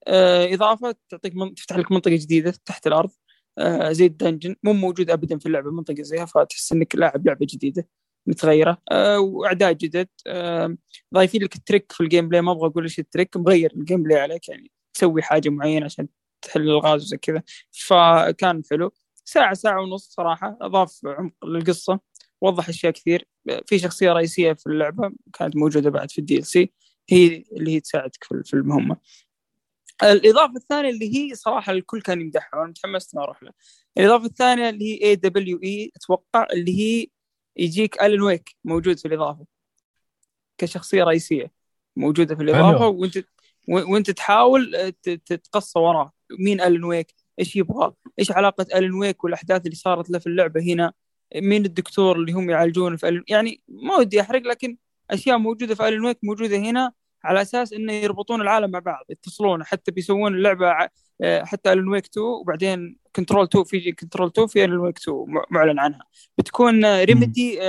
آه إضافة تعطيك من... تفتح لك منطقة جديدة تحت الأرض آه زي ال dungeon. مو موجود ابدا في اللعبة منطقة زيها فتحس إنك لاعب لعبة جديدة متغيرة. آه وأعداء جدد. آه ضايفين لك ال trick في ال gameplay. ما أبغى أقول إيش ال trick مغير ال gameplay عليك يعني تسوي حاجة معينة عشان تحل الغاز وزي كذا. فكان حلو. ساعة ساعة ونص صراحة أضاف عمق للقصة. وضح أشياء كثير. في شخصية رئيسية في اللعبة كانت موجودة بعد في ال DLC. هي اللي هي تساعدك في المهمة. الإضافة الثانية اللي هي صراحة الكل كان يمدحها وأنا متحمس إني أروح لها. الإضافة الثانية اللي هي AWE أتوقع اللي هي يجيك Alan Wake موجود في الإضافة. كشخصية رئيسية موجودة في الإضافة وأنت وأنت تحاول تتقصى وراه مين Alan Wake إيش يبغى؟ إيش علاقة Alan Wake والأحداث اللي صارت له في اللعبة هنا؟ مين الدكتور اللي هم يعالجونه في ألن... يعني ما ودي أحرق لكن أشياء موجودة في Alan Wake موجودة هنا على أساس انه يربطون العالم مع بعض يتصلون حتى بيسوون اللعبه آه، حتى Alan Wake 2 وبعدين Control 2 في Control 2 في Alan Wake 2 مع- معلن عنها. بتكون آه، Remedy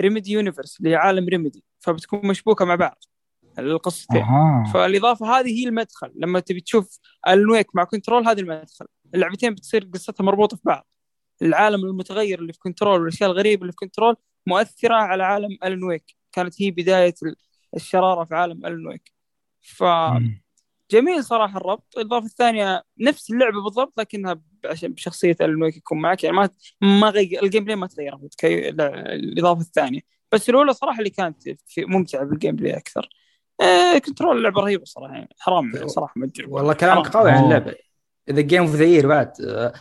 Remedy universe اللي هي عالم Remedy فبتكون مشبوكة مع بعض. القصتين. أها. فالإضافة هذه هي المدخل لما تبي تشوف ال Wake مع Control هذا المدخل. اللعبتين بتصير قصتها مربوطة في بعض. العالم المتغير اللي في Control والأشياء الغريبة اللي في Control مؤثرة على عالم Alan Wake كانت هي بداية ال- الشرارة في عالم الون ويك فجميل مم. صراحة الربط. الإضافة الثانية نفس اللعبة بالضبط لكنها عشان بشخصية الون ويك يكون معك. يعني ما ما غير ال gameplay ما تغير. كي... لا، الإضافة الثانية. بس الأولى صراحة اللي كانت في ممتعة بال gameplay أكثر. آه Control لعبة رهيبة صراحة. يعني حرام صراحة ما والله كلامك. قوي عن أوه. اللعبة. اذا game of the year بعد.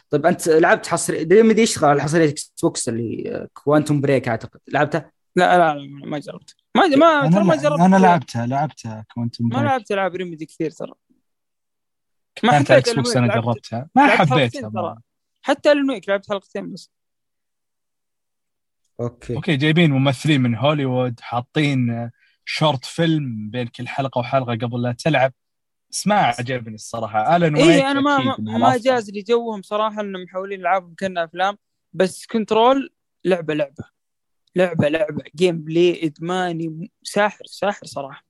طيب أنت لعبت حصري Remedy يشتغل على حصرية Xbox اللي Quantum Break أعتقد. لعبته لا لا ما جربت. ما ما ترى ما جربت أنا لعبتها لعبتها Quantum ما لعبت ألعاب Remedy كثير ترى. ما حبيت Xbox أنا جربتها. ما حبيتها ترى. حتى الويك لعبت حلقتين بس. Okay. Okay جايبين ممثلين من هوليوود حاطين short film بين كل حلقة وحلقة قبل لا تلعب. بس ما عجبني الصراحة. Alan Wake اي أنا ما ما. جاز لي جوهم صراحة إنهم محولين العابهم كانها أفلام بس Control لعبة لعبة. لعبة لعبة. gameplay إدماني ساحر ساحر صراحة.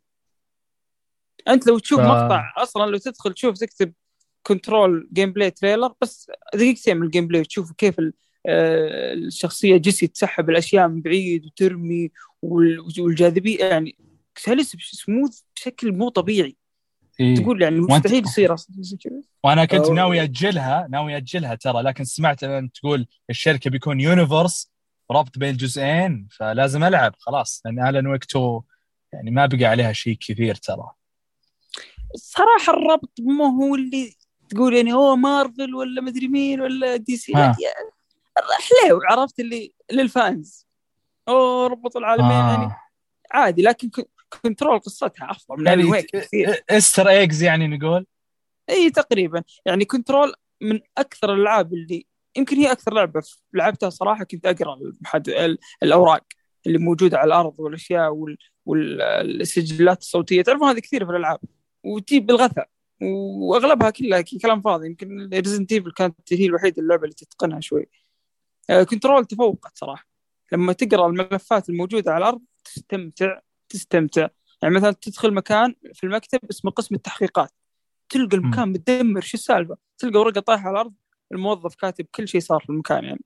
أنت لو تشوف ف- مقطع أصلا لو تدخل تشوف تكتب Control gameplay trailer بس دقيقتين من ال gameplay وتشوف كيف ال- آه، الشخصية Jesse تسحب الأشياء من بعيد وترمي وال- والجاذبية يعني سلس سموث بشكل مو طبيعي. إيه. تقول يعني مستحيل يصير أصلا زي كذا. وأنا كنت أو- ناوي أجلها ناوي أجلها ترى لكن سمعت أن تقول الشركة بيكون universe ربط بين الجزئين فلازم ألعب خلاص. لأن Alan Wake 2 يعني ما بقى عليها شيء كثير ترى. الصراحه الربط ما هو اللي تقول يعني هو مارفل ولا مدري مين ولا DC. ها. حليو عرفت اللي لل fans. أوه ربط العالمين يعني. آه. عادي لكن ك- Control قصتها أفضل من يعني الويك كثير. Easter eggs يعني نقول؟ إي تقريبا. يعني Control من أكثر الألعاب اللي يمكن هي أكثر لعبة لعبتها صراحة كنت أقرأ الأوراق اللي موجودة على الأرض والأشياء وال... والسجلات الصوتية. تعرفون هذه كثير في الألعاب. وتجيب بالغثاء. وأغلبها كلها كلام فاضي. يمكن Resident Evil كانت هي الوحيدة اللعبة اللي تتقنها شوي. آه، Control تفوقت صراحة. لما تقرأ الملفات الموجودة على الأرض تستمتع. تستمتع. يعني مثلا تدخل مكان في المكتب اسمه قسم التحقيقات. تلقى المكان متدمر شو السالفة؟ تلقى ورقة طايحة على الأرض الموظف كاتب كل شيء صار في المكان يعني.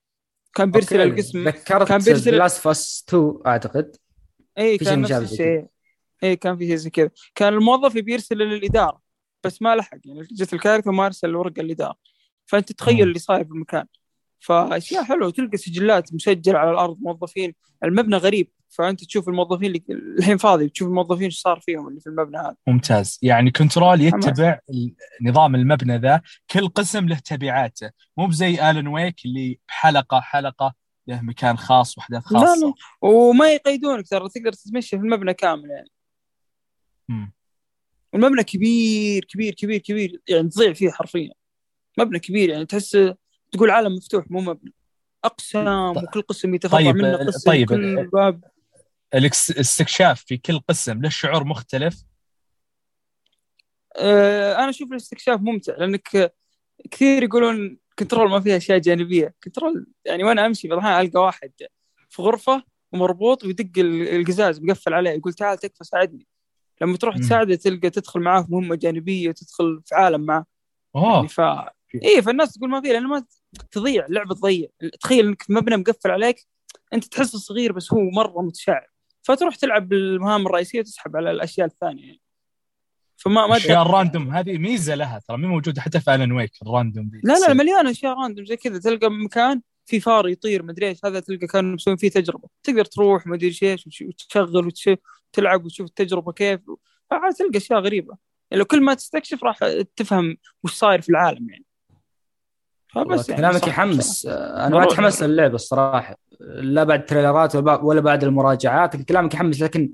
كان بيرسل أوكي. القسم ذكرت كان بيرسل- لاست فاس 2 أعتقد. اي كان نفس الشيء. اي كان في شيء زي كذا. كان الموظف يبي يرسل للإدارة بس ما لحق. يعني جت الكارثة وما أرسل الورقه للإدارة. فأنت تتخيل. اللي صاير في المكان. فأشياء حلوة. تلقى سجلات مسجلة على الأرض موظفين. المبنى غريب. فأنت تشوف الموظفين اللي الحين فاضي تشوف الموظفين إيش صار فيهم اللي في المبنى هذا. ممتاز. يعني Control. يتبع نظام المبنى ذا كل قسم له تبعاته. مو بزي Alan Wake اللي بحلقة حلقة له مكان خاص واحداث لا خاصة. لا وما يقيدونك ترى تقدر تتمشى في المبنى كامل يعني. مم. والمبنى كبير كبير كبير كبير. يعني تضيع فيه حرفيا. مبنى كبير يعني تحس تقول عالم مفتوح مو مبنى. أقسام طيب. وكل قسم يتفرع طيب، منه قسم طيب. كل باب. الاستكشاف في كل قسم له شعور مختلف؟ آه أنا أشوف الاستكشاف ممتع لأنك كثير يقولون Control ما فيها أشياء جانبية. Control يعني وأنا أمشي بعض الأحيان ألقى واحد في غرفة ومربوط ويدق ال- القزاز مقفل عليه يقول تعال تكفى ساعدني. لما تروح. تساعده تلقى تدخل معاه في مهمة جانبية تدخل في عالم معه. يعني اوه ف اي فالناس تقول ما في لأنه ما تضيع اللعبة تضيع. تخيل إنك في مبنى مقفل عليك أنت تحسه صغير بس هو مرة متشعب فتروح تلعب بالمهام الرئيسية وتسحب على الأشياء الثانية. يعني فما ما أدري. ال random هذه ميزة لها ترى مو موجودة حتى في Alan Wake ال random لا لا. مليانه أشياء random زي كذا تلقى مكان في فار يطير مدري إيش. هذا تلقى كانوا مسوين فيه تجربة. تقدر تروح مدري إيش وتش- وتشغل وتش- وتلعب وتشوف التجربة كيف. تلقى أشياء غريبة. يعني لو كل ما تستكشف راح تفهم وش صاير في العالم يعني. فبس يعني كلامك يحمس أنا ما. أتحمس للعبة الصراحة لا بعد trailerات ولا بعد- المراجعات كلامك يحمس لكن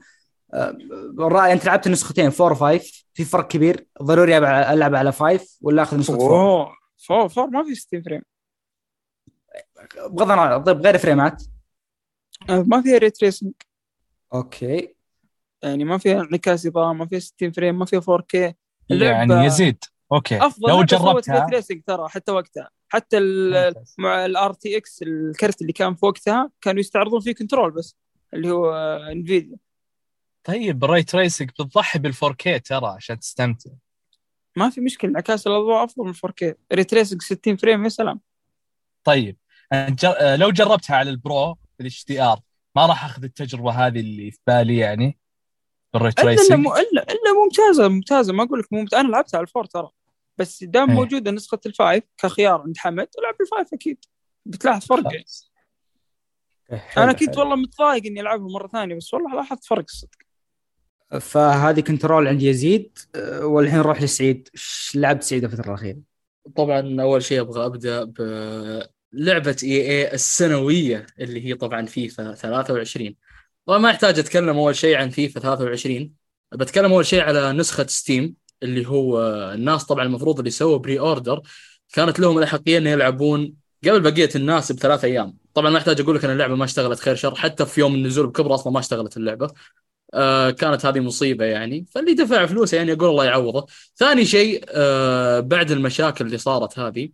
آه، الرأي أنت لعبت النسختين 4 و5 في فرق كبير ضروري ألعب- ألعب على 5 ولا أخذ نسخة 4 أوه. Four؟ Four ما في 60 frame. بغض النظر طيب غير frameات؟ آه، ما فيها ray tracing okay. يعني ما فيها انعكاس إضاءة ما فيها 60 frame ما فيها 4K اللعبة يعني يزيد. Okay. أفضل لو جربتها ري تريسنج ترى حتى وقتها. حتى. مع ال RTX الكرت اللي كان في وقتها كانوا يستعرضون فيه Control بس اللي هو Nvidia طيب ال ray tracing بتضحي بال 4K ترى عشان تستمتع. ما في مشكلة انعكاس الاضواء أفضل من 4K ray tracing 60 frame يا سلام. طيب جر... آه، لو جربتها على ال Pro بال HDR ما راح أخذ التجربة هذه اللي في بالي يعني؟ بال ray إلا tracing الا إلا ممتازة ممتازة. ما أقول لك أنا لعبتها على ال Four ترى. بس دام إيه. موجودة نسخة ال Five كخيار عند حمد العب ال Five أكيد. بتلاحظ فرق. أنا كنت والله متضايق إني ألعبها مرة ثانية بس والله لاحظت فرق صدق. فهذه Control عند يزيد أه، والحين نروح لسعيد. إيش لعبت سعيد الفترة الأخيرة؟ طبعا أول شيء أبغى أبدأ بلعبة EA السنوية اللي هي طبعا فيفا 23 طبعا ما أحتاج أتكلم أول شيء عن فيفا 23 بتكلم أول شيء على نسخة Steam. اللي هو الناس طبعا المفروض اللي سووا pre-order كانت لهم الأحقية ان يلعبون قبل بقية الناس بثلاث أيام. طبعا ما أحتاج أقول لك إن اللعبة ما اشتغلت خير شر حتى في يوم النزول بكبر أصلا ما اشتغلت اللعبة. آه كانت هذه مصيبة يعني. فاللي دفع فلوسه يعني أقول الله يعوضه. ثاني شيء آه بعد المشاكل اللي صارت هذه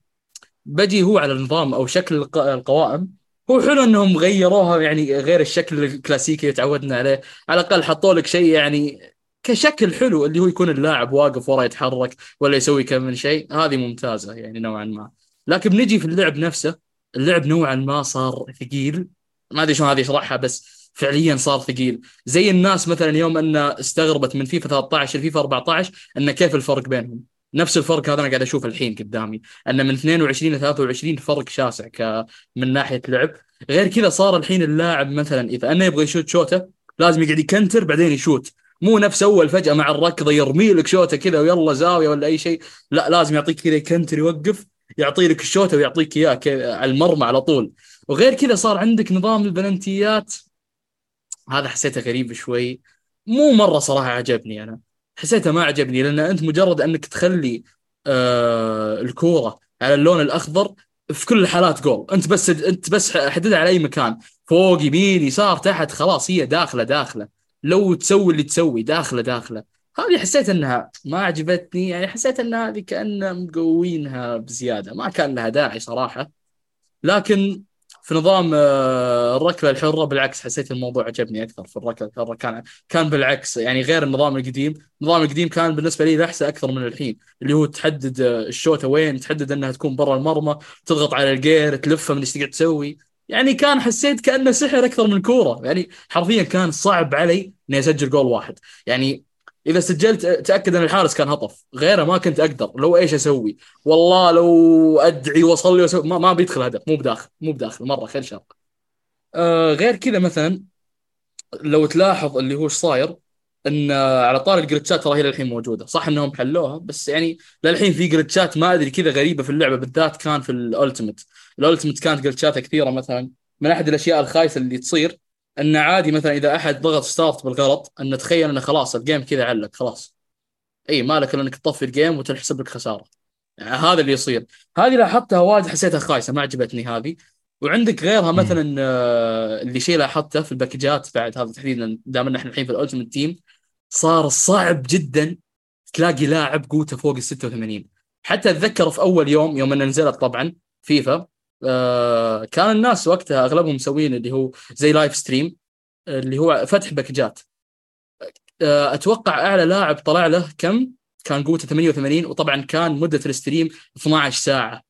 بجي هو على النظام أو شكل الق- القوائم. هو حلو إنهم غيروها يعني غير الشكل الكلاسيكي اللي تعودنا عليه. على الأقل حطوا لك شيء يعني كشكل حلو اللي هو يكون اللاعب واقف ورا يتحرك ولا يسوي كم من شيء هذه ممتازة يعني نوعا ما. لكن بنجي في اللعب نفسه اللعب نوعا ما صار ثقيل. ما أدري شلون هذه أشرحها بس فعليا صار ثقيل. زي الناس مثلا يوم أن استغربت من فيفا 13 لفيفا 14 أن كيف الفرق بينهم. نفس الفرق هذا أنا قاعد اشوفه الحين قدامي. أن من 22 ل 23 فرق شاسع ك من ناحية لعب. غير كذا صار الحين اللاعب مثلا إذا أنه يبغى يشوت شوته لازم يقعد يكنتر بعدين يشوت. مو نفس أول فجأة مع الركضة يرمي لك شوتة كذا ويلا زاوية ولا أي شيء. لا لازم يعطيك كذا يكنتر يوقف يعطي لك الشوتة ويعطيك إياه على المرمى على طول. وغير كذا صار عندك نظام البلنتيات. هذا حسيته غريب شوي. مو مرة صراحة عجبني أنا. حسيته ما عجبني لأن أنت مجرد أنك تخلي آه الكورة على اللون الأخضر في كل الحالات جول أنت بس أنت بس حددها على أي مكان. فوق يمين يسار تحت خلاص هي داخلة داخلة. لو تسوي اللي تسوي داخله داخله. هذه حسيت إنها ما عجبتني يعني حسيت إن هذه كأن مقوينها بزيادة. ما كان لها داعي صراحة. لكن في نظام آه، الركله الحرة بالعكس حسيت الموضوع عجبني أكثر في الركله الحرة. كان كان بالعكس يعني غير النظام القديم. النظام القديم كان بالنسبة لي لحسه أكثر من الحين. اللي هو تحدد آه، الشوطه وين تحدد إنها تكون برا المرمى تضغط على الجير تلفها من إيش تقعد تسوي. يعني كان حسيت كأنه سحر أكثر من كورة. يعني حرفيا كان صعب علي إني أسجل جول واحد. يعني إذا سجلت تأكد إن الحارس كان هطف. غيره ما كنت أقدر. لو إيش أسوي؟ والله لو أدعي وأصلي وأسوي ما, ما بيدخل هدف. مو بداخل مو بداخل. مرة خير شر. آه غير كذا مثلا لو تلاحظ اللي هو إيش صاير؟ إن على طار الجلتشات ترى هي للحين موجودة. صح إنهم حلوها بس يعني للحين في جلتشات ما أدري كذا غريبة في اللعبة بالذات كان في ال Ultimate. ال Ultimate كانت جلتشاتها كثيرة مثلا. من أحد الأشياء الخايسة اللي تصير إن عادي مثلا إذا أحد ضغط start بالغلط إن تخيل إنه خلاص ال game كذا علق خلاص. إي مالك إلا إنك تطفي ال game وتنحسب لك خسارة. يعني هذا اللي يصير. هذه لاحظتها وايد حسيتها خايسة ما عجبتني هذه. وعندك غيرها مثلا آه، اللي شيء لاحظته في الباكجات بعد هذا تحديدا دام ان إحنا الحين في ال Ultimate Team صار صعب جدا تلاقي لاعب قوته فوق ال 86 حتى أتذكر في أول يوم يوم ان نزلت طبعا فيفا آه كان الناس وقتها أغلبهم مسوين اللي هو زي live stream اللي هو فتح باكجات. آه أتوقع أعلى لاعب طلع له كم؟ كان قوته 88 وطبعا كان مدة ال stream 12 ساعة.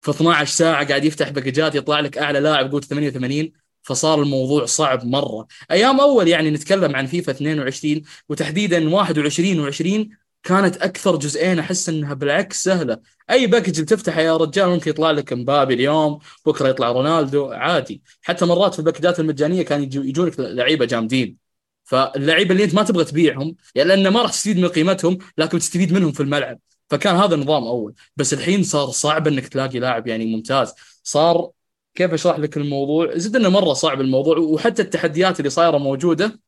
في 12 ساعة قاعد يفتح باكجات يطلع لك أعلى لاعب قوته 88 فصار الموضوع صعب مرة. أيام أول يعني نتكلم عن فيفا 22 وتحديدا 21 و20 كانت أكثر جزئين أحس إنها بالعكس سهلة. أي package بتفتحه يا رجال ممكن يطلع لك مبابي اليوم بكرة يطلع رونالدو عادي. حتى مرات في الباكجات المجانية كان يجو يجونك لعيبة جامدين. فاللعيبة اللي أنت ما تبغى تبيعهم يعني لأن ما راح تستفيد من قيمتهم لكن تستفيد منهم في الملعب. فكان هذا النظام أول. بس الحين صار صعب إنك تلاقي لاعب يعني ممتاز. صار كيف أشرح لك الموضوع؟ زد إنه مرة صعب الموضوع وحتى التحديات اللي صايرة موجودة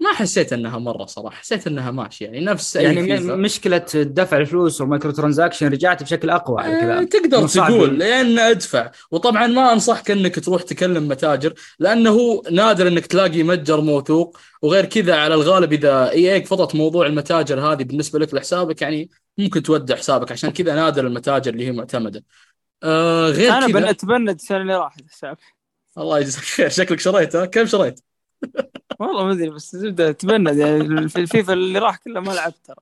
ما حسيت إنها مرة صراحة حسيت إنها ماشية. يعني نفس يعني فيفا. م- مشكلة دفع الفلوس وال microtransaction رجعت بشكل أقوى على آه، الكلام. تقدر تقول لأن أدفع. وطبعا ما انصحك انك تروح تكلم متاجر لأنه نادر إنك تلاقي متجر موثوق. وغير كذا على الغالب إذا EA فضت موضوع المتاجر هذه بالنسبة لك لحسابك يعني ممكن تودع حسابك عشان كذا نادر المتاجر اللي هي معتمدة. آه غير أنا كذا. بن- اتبند السنة اللي راحت حساب. الله يجزاك خير. شكلك شريت ها؟ كم شريت؟ والله ما أدري بس زبدة اتبند يعني في الفيفا اللي راح كله ما لعبت ترى.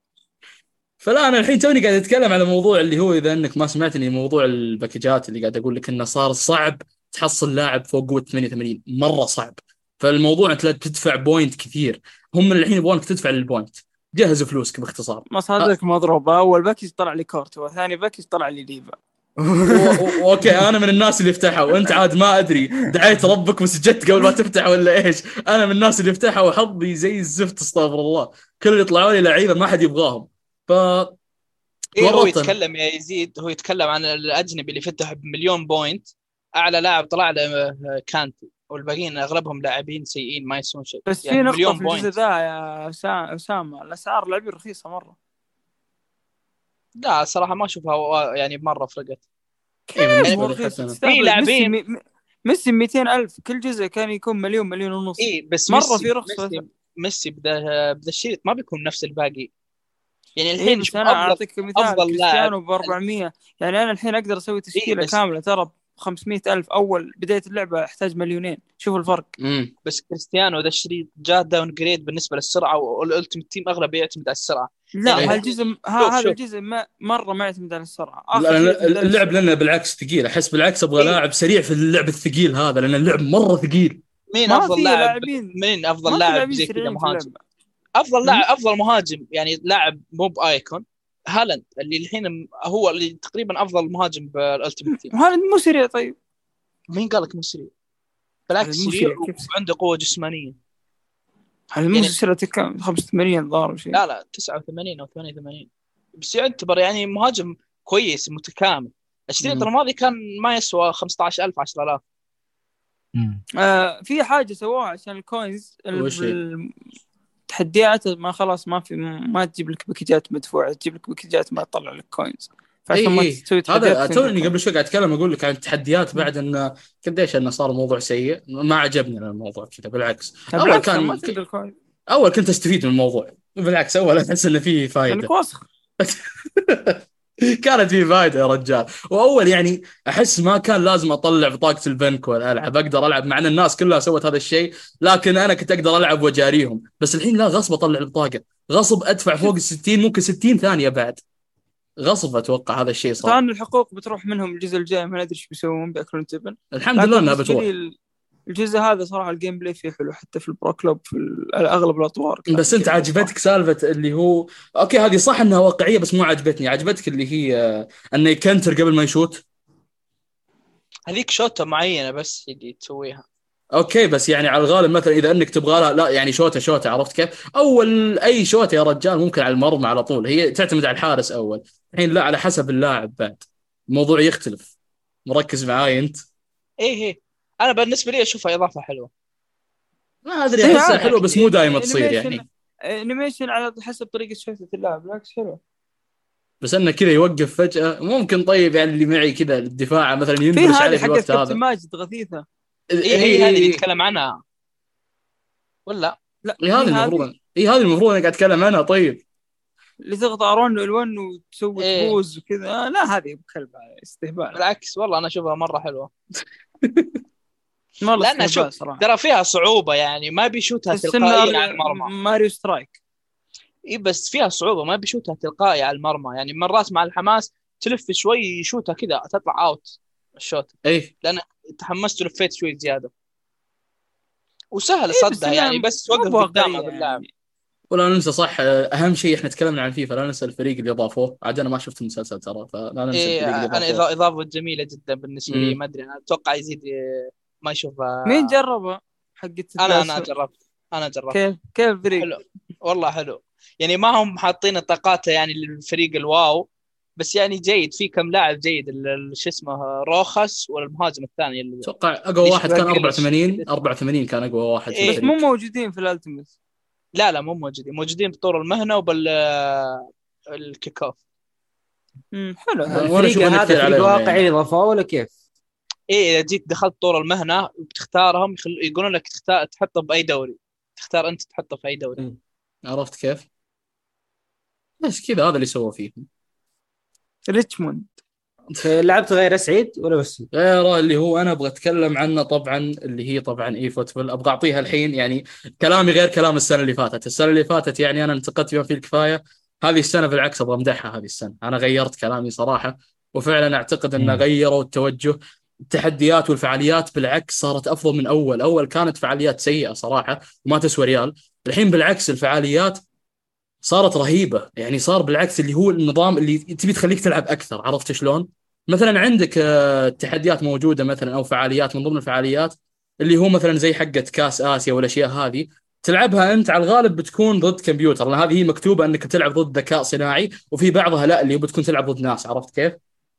فلا أنا الحين توني قاعد اتكلم على موضوع اللي هو إذا إنك ما سمعتني موضوع الباكجات اللي قاعد أقول لك إنه صار صعب تحصل لاعب فوق قوة 88 مرة صعب. فالموضوع أنت لا تدفع point كثير. هم الحين يبغونك تدفع لل point. جهز فلوسك باختصار. مصادرك مضروبة. أول package طلع لي كورتوا ثاني package طلع لي ليفا. و- و- okay أنا من الناس اللي فتحها وأنت عاد ما أدري. دعيت ربك وسجدت قبل ما تفتح ولا إيش. أنا من الناس اللي فتحها وحظي زي الزفت استغفر الله. كل اللي يطلعوا لي لعيبة ما حد يبغاهم. ف إيه هو. يتكلم يا يزيد هو يتكلم عن الأجنبي اللي فتح بمليون point. أعلى لاعب طلع له آه، كانتي. والباقيين أغلبهم لاعبين سيئين ما يسوون شيء. بس يعني في نقطة مليون في الجزء ذا يا أسامة الأسعار لاعبين رخيصة مرة. لا صراحة ما أشوفها يعني مرة فرقت. إيه،. في لاعبين- ميسي مي- ميسي 200 ألف كل جزء كان يكون مليون مليون ونص. اي بس مرة ميسي في رخصة. ميسي, ميسي بدا بدا الشريط ما بيكون نفس الباقي. يعني إيه الحين بس شوف أنا أعطيك مثال أفضل كريستيانو ب 400 يعني أنا الحين أقدر أسوي تشكيلة بس- كاملة ترى ب 500 ألف أول بداية اللعبة احتاج مليونين. شوف الفرق. امم بس كريستيانو ذا الشريط جاء downgrade بالنسبة للسرعة وال Ultimate Team اغلب يعتمد على السرعة. لا يعني هالجزء هذا. الجزء ما مرة ما يعتمد على السرعة. آخر لا اللعب السرعة. لنا بالعكس ثقيل. أحس بالعكس أبغى إيه. لاعب سريع في اللعب الثقيل هذا لأن اللعب مرة ثقيل. مين في لاعب؟ مين في لاعب زي كذا مهاجم؟ أفضل لاعب أفضل مهاجم يعني لاعب مو ب icon. هالاند اللي الحين هو اللي تقريبا أفضل مهاجم بال Ultimate Team. وهذا مو سريع طيب. مين قال لك مو سريع؟ بالعكس مو سريع؟ وعنده قوة جسمانية. هذا مو يعني- سريع كم 85 ظهر شيء لا لا 89 أو 88 بس يعتبر يعني مهاجم كويس متكامل. الشريط. الماضي كان ما يسوى 15000 10000 آه في حاجة سووها عشان ال coins ال- التحديات ما خلاص ما في ما تجيب لك باكجات مدفوعة تجيب لك باكجات ما تطلع لك coins فعشان ما اي تسوي تحديات هذا توني. قبل شوي قاعد أتكلم أقول لك عن التحديات بعد انه قديش انه صار الموضوع سيء. ما عجبني الموضوع كذا بالعكس. أول بالعكس ما كان أول كنت أستفيد من الموضوع. بالعكس أول أحس إنه فيه فائده لانك وسخ كانت في فائده يا رجال. وأول يعني أحس ما كان لازم أطلع بطاقه البنك والعب أقدر ألعب مع إن الناس كلها سوت هذا الشيء لكن أنا كنت أقدر ألعب واجاريهم بس الحين لا غصب أطلع البطاقه غصب أدفع فوق ال 60 ممكن 60 ثانية بعد. غصب أتوقع هذا الشيء صار. طبعا الحقوق بتروح منهم الجزء الجاي ما ندري إيش بيسوون بياكلون تبن. الحمد لله إنها بتروح. الجزء هذا صراحة ال gameplay فيه حلو حتى في ال Pro Club في أغلب الأطوار بس أنت. عجبتك سالفة اللي هو okay هذه صح إنها واقعية بس مو عجبتني عجبتك اللي هي آه، أنه يكنتر قبل ما يشوت؟ هذيك شوطه معينة بس اللي تسويها. okay بس يعني على الغالب مثلا إذا إنك تبغى لها لا يعني شوتة شوتة عرفت كيف؟ أول أي شوتة يا رجال ممكن على المرمى على طول هي تعتمد على الحارس أول. الحين لا على حسب اللاعب بعد. الموضوع يختلف. مركز معاي أنت؟ إيه إيه. أنا بالنسبة لي أشوفها إضافة حلوة. ما أدري إيه، احسها. حلوة بس مو دائما تصير يعني. animation على حسب طريقة شوطه اللاعب بالعكس حلو بس إنه كذا يوقف فجأة. ممكن طيب يعني اللي معي كذا الدفاع مثلا ينبرش عليه هذه في الوقت هذا. ماجد غثيثة. إيه إيه، إيه، هذه اللي إيه. نتكلم عنها. ولا؟ لا إيه، هذه المفروض اي هذه المفروض أنا قاعد أتكلم عنها طيب. اللي تضغط ار1 وال1 وتسوي إيه. تفوز وكذا. آه لا هذه بكلب استهبال. بالعكس والله أنا أشوفها مرة حلوة. استهبال شوف، ترى فيها صعوبة يعني ما بيشوتها تلقائيا على المرمى. Mario Strike. إي بس فيها صعوبة ما بيشوتها تلقائي على المرمى. يعني مرات مع الحماس تلف شوي يشوتها كذا تطلع out ال shoot. إي. تحمست ولفيت شوي زيادة. وسهل إيه، بس صدها يعني بس بواقعية قدامها يعني. باللاعب ولا ننسى صح أهم شيء إحنا تكلمنا عن فيفا لا ننسى الفريق اللي أضافوه. عاد أنا ما شفت المسلسل ترى فلا ننسى إيه الفريق اللي أنا أضافوه. إضا- إضافة جميلة جدا بالنسبة لي. ما أدري أنا أتوقع يزيد إيه، ما يشوفها مين جربه حقت أنا أنا؟ جربت أنا جربت. كيف كيف الفريق حلو. والله حلو. يعني ما هم حاطين طاقاته يعني للفريق الواو بس يعني جيد. في كم لاعب جيد شو اسمه روخس والمهاجم الثاني اللي أتوقع أقوى واحد كان بقى 84 84 كان أقوى واحد إيه. بس مو موجودين في الألتيميت. لا لا مو موجودين. موجودين بطور المهنة وبال الكيك أوف. حلو. الفريق هذا فريق واقعي يعني. اضافوه ولا كيف؟ إيه إذا جيت دخلت طور المهنة وبتختارهم يخل... يقولون لك تختار تحطه بأي دوري. تختار أنت تحطه في أي دوري. عرفت كيف؟ بس كذا هذا اللي سووه فيهم ريتشموند. لعبت غير سعيد ولا بس؟ غير اللي هو أنا أبغى أتكلم عنه طبعا اللي هي طبعا eFootball. أبغى أعطيها الحين يعني كلامي غير كلام السنة اللي فاتت، السنة اللي فاتت يعني أنا انتقدت بما فيه الكفاية، هذه السنة بالعكس أبغى أمدحها هذه السنة، أنا غيرت كلامي صراحة. وفعلا أعتقد إنه. غيروا التوجه. التحديات والفعاليات بالعكس صارت أفضل من أول، أول كانت فعاليات سيئة صراحة وما تسوى ريال، الحين بالعكس الفعاليات صارت رهيبة، يعني صار بالعكس اللي هو النظام اللي تبي تخليك تلعب أكثر، عرفت شلون؟ مثلا عندك آه، تحديات موجودة مثلا أو فعاليات من ضمن الفعاليات اللي هو مثلا زي حقة كاس آسيا والاشياء هذه. تلعبها أنت على الغالب بتكون ضد كمبيوتر. لأن هذه هي مكتوبة أنك بتلعب ضد ذكاء صناعي وفي بعضها لا اللي بتكون تلعب ضد ناس. عرفت كيف؟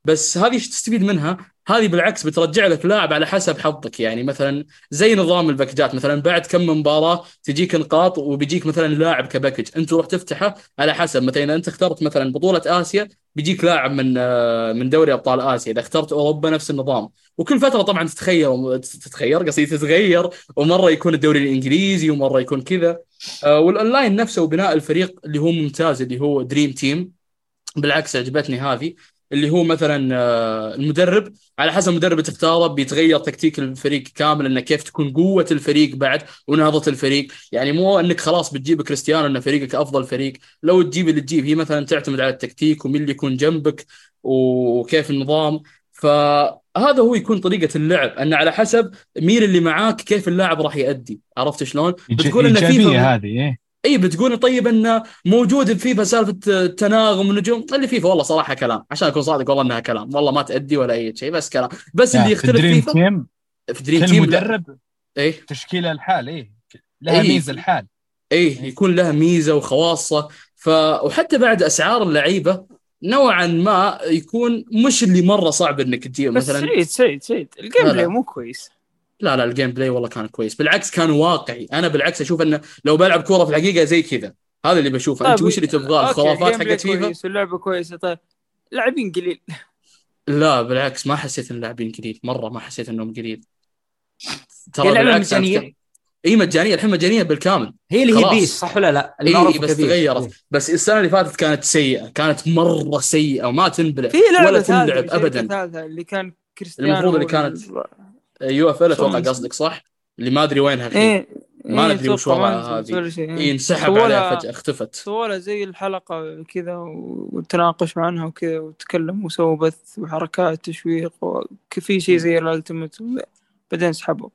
بس هذه إيش تستفيد منها؟ هذه بالعكس بترجع لك لاعب على حسب حظك. يعني مثلا زي نظام الباكجات مثلا بعد كم مباراة تجيك نقاط وبيجيك مثلا لاعب كباكج أنت تروح تفتحه على حسب. مثلا اذا أنت اخترت مثلا بطولة آسيا بيجيك لاعب من آه، من دوري أبطال آسيا. إذا اخترت أوروبا نفس النظام. وكل فترة طبعا تتخير تتخير قصدي تتغير. ومرة يكون الدوري الإنجليزي ومرة يكون كذا. آه، والأونلاين نفسه وبناء الفريق اللي هو ممتاز اللي هو Dream Team بالعكس عجبتني هذه. اللي هو مثلا آه، المدرب على حسب المدرب اللي تختاره بيتغير تكتيك الفريق كامل إنه كيف تكون قوة الفريق بعد ونهضة الفريق. يعني مو إنك خلاص بتجيب كريستيانو ان فريقك أفضل فريق. لو تجيب اللي تجيب هي مثلا تعتمد على التكتيك ومين اللي يكون جنبك وكيف النظام. فهذا هو يكون طريقة اللعب. إن على حسب مين اللي معاك كيف اللاعب راح يأدي. عرفت شلون؟ بتقول إن فيفا هذه إيه. إي بتقول طيب إنه موجود بفيفا سالفه التناغم النجوم اللي فيفا والله صراحة كلام. عشان أكون صادق والله إنها كلام. والله ما تأدي ولا أي شيء بس كلام. بس اللي في يختلف دريم فيفا تيم في دريم تيم لا. مدرب إيه تشكيلة الحال إيه لها إيه. ميزة الحال إيه يكون لها ميزة وخواصة. ف وحتى بعد أسعار اللعيبة نوعا ما يكون مش اللي مرة صعب إنك تجيب بس مثلا. سعيد سعيد سعيد. ال gameplay. مو كويس. لا لا ال gameplay والله كان كويس. بالعكس كان واقعي. أنا بالعكس أشوف إنه لو بلعب كورة في الحقيقة زي كذا. هذا اللي بشوفه. أنت طيب، وش اللي تبغاه؟ الخرافات حقت فيفا؟ كويس واللعبه كويسة. طيب لاعبين قليل. لا بالعكس ما حسيت إن اللاعبين قليل. مرة ما حسيت إنهم قليل. هي لعبة بالعكس؟ أتكلم- إي مجانية الحين مجانية بالكامل. هي اللي هي. PES صح ولا لا؟ إي بس. تغيرت. بس السنة اللي فاتت كانت سيئة. كانت مرة سيئة وما تنبلع في لعبة ولا تنلعب ابدا. ثالثة اللي كان كريستيانو المفروض اللي كانت UFL أتوقع قصدك صح؟ اللي ما أدري وينها الحين إيه ما إيه، ندري وش وضعها هذه. إيه. انسحب عليها فجأة اختفت سووا زي الحلقة كذا وتناقشوا عنها وكذا وتكلموا وسووا بث وحركات تشويق وفي شيء زي ال Ultimate بعدين سحبوا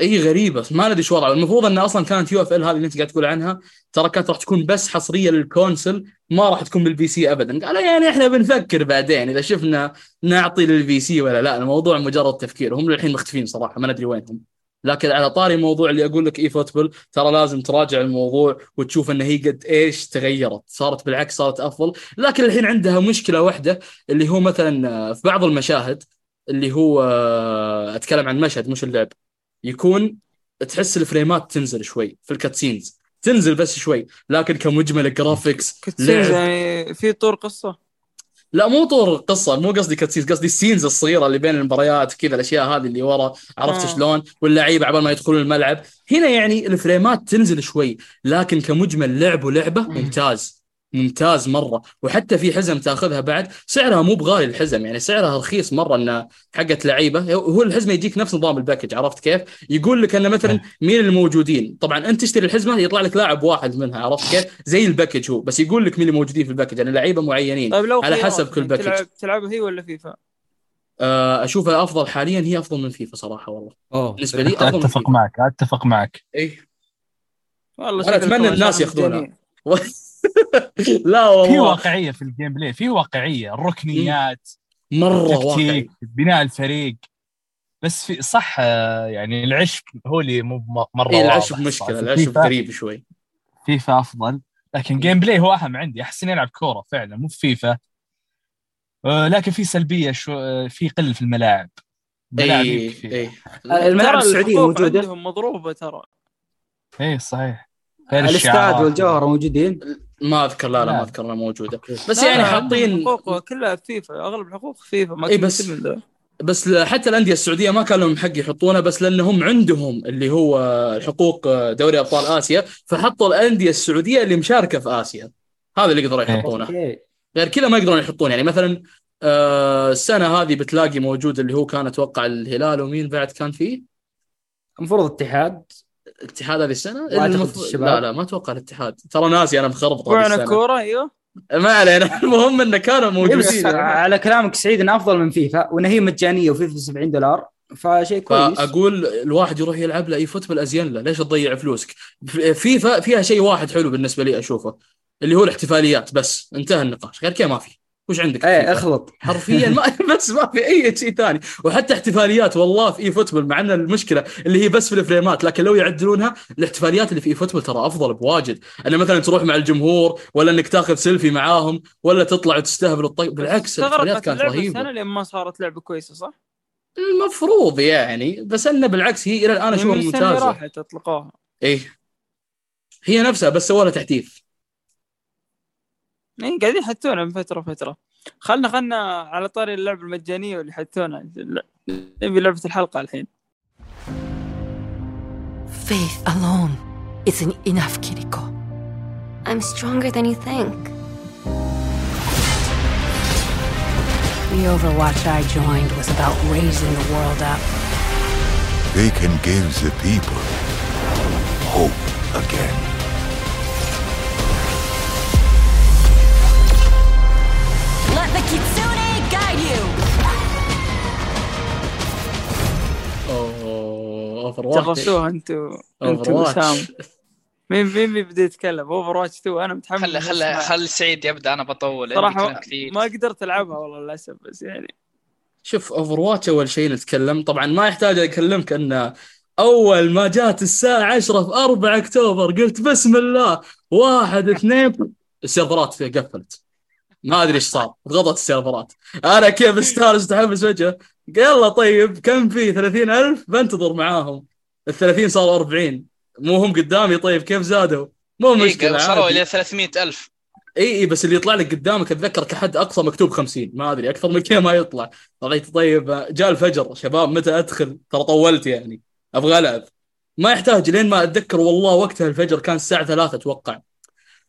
اي غريبة ما ندري إيش وضعها. المفروض إنها أصلا كانت UFL هذه اللي أنت قاعد تقول عنها ترى كانت راح تكون بس حصرية لل console ما راح تكون بال PC ابدا. قالوا يعني إحنا بنفكر بعدين إذا شفنا نعطي لل PC ولا لا. الموضوع مجرد تفكير. هم للحين مختفين صراحة ما ندري وينهم. لكن على طاري موضوع اللي أقول لك eFootball ترى لازم تراجع الموضوع وتشوف إن هي قد إيش تغيرت. صارت بالعكس صارت أفضل. لكن الحين عندها مشكلة واحدة اللي هو مثلا في بعض المشاهد اللي هو أتكلم عن مشهد مش اللعب. يكون تحس ال frameات تنزل شوي في ال cutscenes. تنزل بس شوي لكن كمجمل graphics cutscenes يعني في طور قصة؟ لا مو طور قصة مو قصدي cutscenes قصدي ال scenes الصغيرة اللي بين المباريات كذا الأشياء هذه اللي ورا عرفت آه. شلون؟ واللعيبة عبال ما يدخلون الملعب. هنا يعني ال frameات تنزل شوي لكن كمجمل لعب ولعبة ممتاز. ممتاز مرة وحتى في حزم تأخذها بعد سعرها مو بغالي الحزم يعني سعرها رخيص مرة إنه حقت لعيبة هو الحزمه يجيك نفس نظام ال package عرفت كيف؟ يقول لك إنه مثلا مين الموجودين طبعا أنت تشتري الحزمة يطلع لك لاعب واحد منها عرفت كيف؟ زي ال package هو بس يقول لك مين اللي موجودين في ال package يعني لعيبة معينين طيب لو على حسب كل package. تلعب تلعبها هي ولا فيفا؟ آه، أشوفها أفضل حاليا هي أفضل من فيفا صراحة والله بالنسبة لي أفضل من أتفق فيفا معك أتفق معك اي والله أتمنى عشان الناس يأخذونها. لا في والله واقعية في ال gameplay في واقعية. الركنيات مرة واقعي. التكتيك بناء الفريق. بس في صح يعني العشب هو اللي مو مرة اي العشب واضح مشكلة. العشب فيفا- غريب شوي. فيفا أفضل. لكن gameplay هو أهم عندي. احس اني العب كورة فعلا مو في فيفا. آه، لكن في سلبية شو آه، في قل في الملاعب. ملاعب اي يكفي. اي الملاعب السعودية موجودة. عندهم مضروبة ترى. إيه صحيح. الاستاد. والجوهره موجودين. ما أذكر لا لا لا. ما أذكر إنها موجودة. بس يعني حاطين حقوق كلها في فيفا أغلب الحقوق في فيفا ما إي كنا بس- من. بس حتى الأندية السعودية ما كان لهم حق يحطونه بس لأنهم عندهم اللي هو حقوق دوري أبطال آسيا فحطوا الأندية السعودية اللي مشاركة في آسيا. هذا اللي يقدروا إيه. يحطونه غير كذا ما يقدرون يحطون يعني مثلا آه، السنة هذه بتلاقي موجود اللي هو كان أتوقع الهلال ومين بعد كان فيه؟ المفروض اتحاد. الاتحاد هذه السنة؟ الشباب. لا لا ما أتوقع الاتحاد. ترى ناسي أنا مخربط هذه وعنا السنة. كورة أيوه. ما علينا. المهم انه كانوا بس موجودين. على كلامك سعيد انه أفضل من فيفا وإن هي مجانية وفيفا 70 دولار فشيء كويس. فأقول الواحد يروح يلعب له eFootball أزين له. ليش تضيع فلوسك؟ فيفا فيها شيء واحد حلو بالنسبة لي أشوفه اللي هو الاحتفاليات بس. انتهى النقاش. غير كذا ما في. وش عندك إيه؟ أخلط. حرفيا ما بس ما في أي شيء ثاني. وحتى احتفاليات والله في eFootball مع إن المشكلة اللي هي بس في ال frameات لكن لو يعدلونها الاحتفاليات اللي في eFootball ترى أفضل بواجد. ان مثلا تروح مع الجمهور ولا إنك تاخذ سيلفي معاهم ولا تطلع وتستهبل الطيب. بالعكس الاحتفاليات كانت رهيبة. سنه لين ما صارت لعبة كويسة صح؟ المفروض يعني بس إنه بالعكس هي إلى الآن أشوفها السنة ممتازة. راحت أطلقوها. إيه. هي نفسها بس سووا لها تحديث. اي قاعدين يحطونها من فتره فتره خلنا خلنا على طاري اللعبه المجانيه واللي حطونا نبي لعبه الحلقة الحين Faith alone isn't enough, Kiriko. I'm stronger than you think. The Overwatch I joined was about raising the world up. They can give the people hope again. The Kitsune guide you! اوه Overwatch جربتوها أنتوا أنتوا وسام. مين مين بيبدا يتكلم؟ Overwatch 2 أنا متحمس خلي خلي. خلي سعيد يبدأ. أنا بطول. صراحة ما قدرت ألعبها والله للأسف بس يعني. شوف Overwatch أول شيء نتكلم. طبعا ما يحتاج أكلمك ان أول ما جات الساعة 10 في 4 أكتوبر قلت بسم الله. واحد اثنين. السيرفرات قفلت. ما أدري إيش صار ضغطت السيرفرات. أنا كيف استانس متحمس وجهة. يلا طيب كم في 30000 بنتظر معاهم. ال 30 صاروا 40 مو هم قدامي؟ طيب كيف زادوا؟ مو مشكلة إيه وصلوا عادي. إلى 300 ألف. إي إي بس اللي يطلع لك قدامك أتذكر كحد أقصى مكتوب 50 ما أدري أكثر من كذا ما يطلع. طلعت طيب جاء الفجر. شباب متى أدخل؟ ترى طولت يعني. أبغى ألعب. ما يحتاج لين ما أتذكر والله وقتها الفجر كان الساعة 3 أتوقع.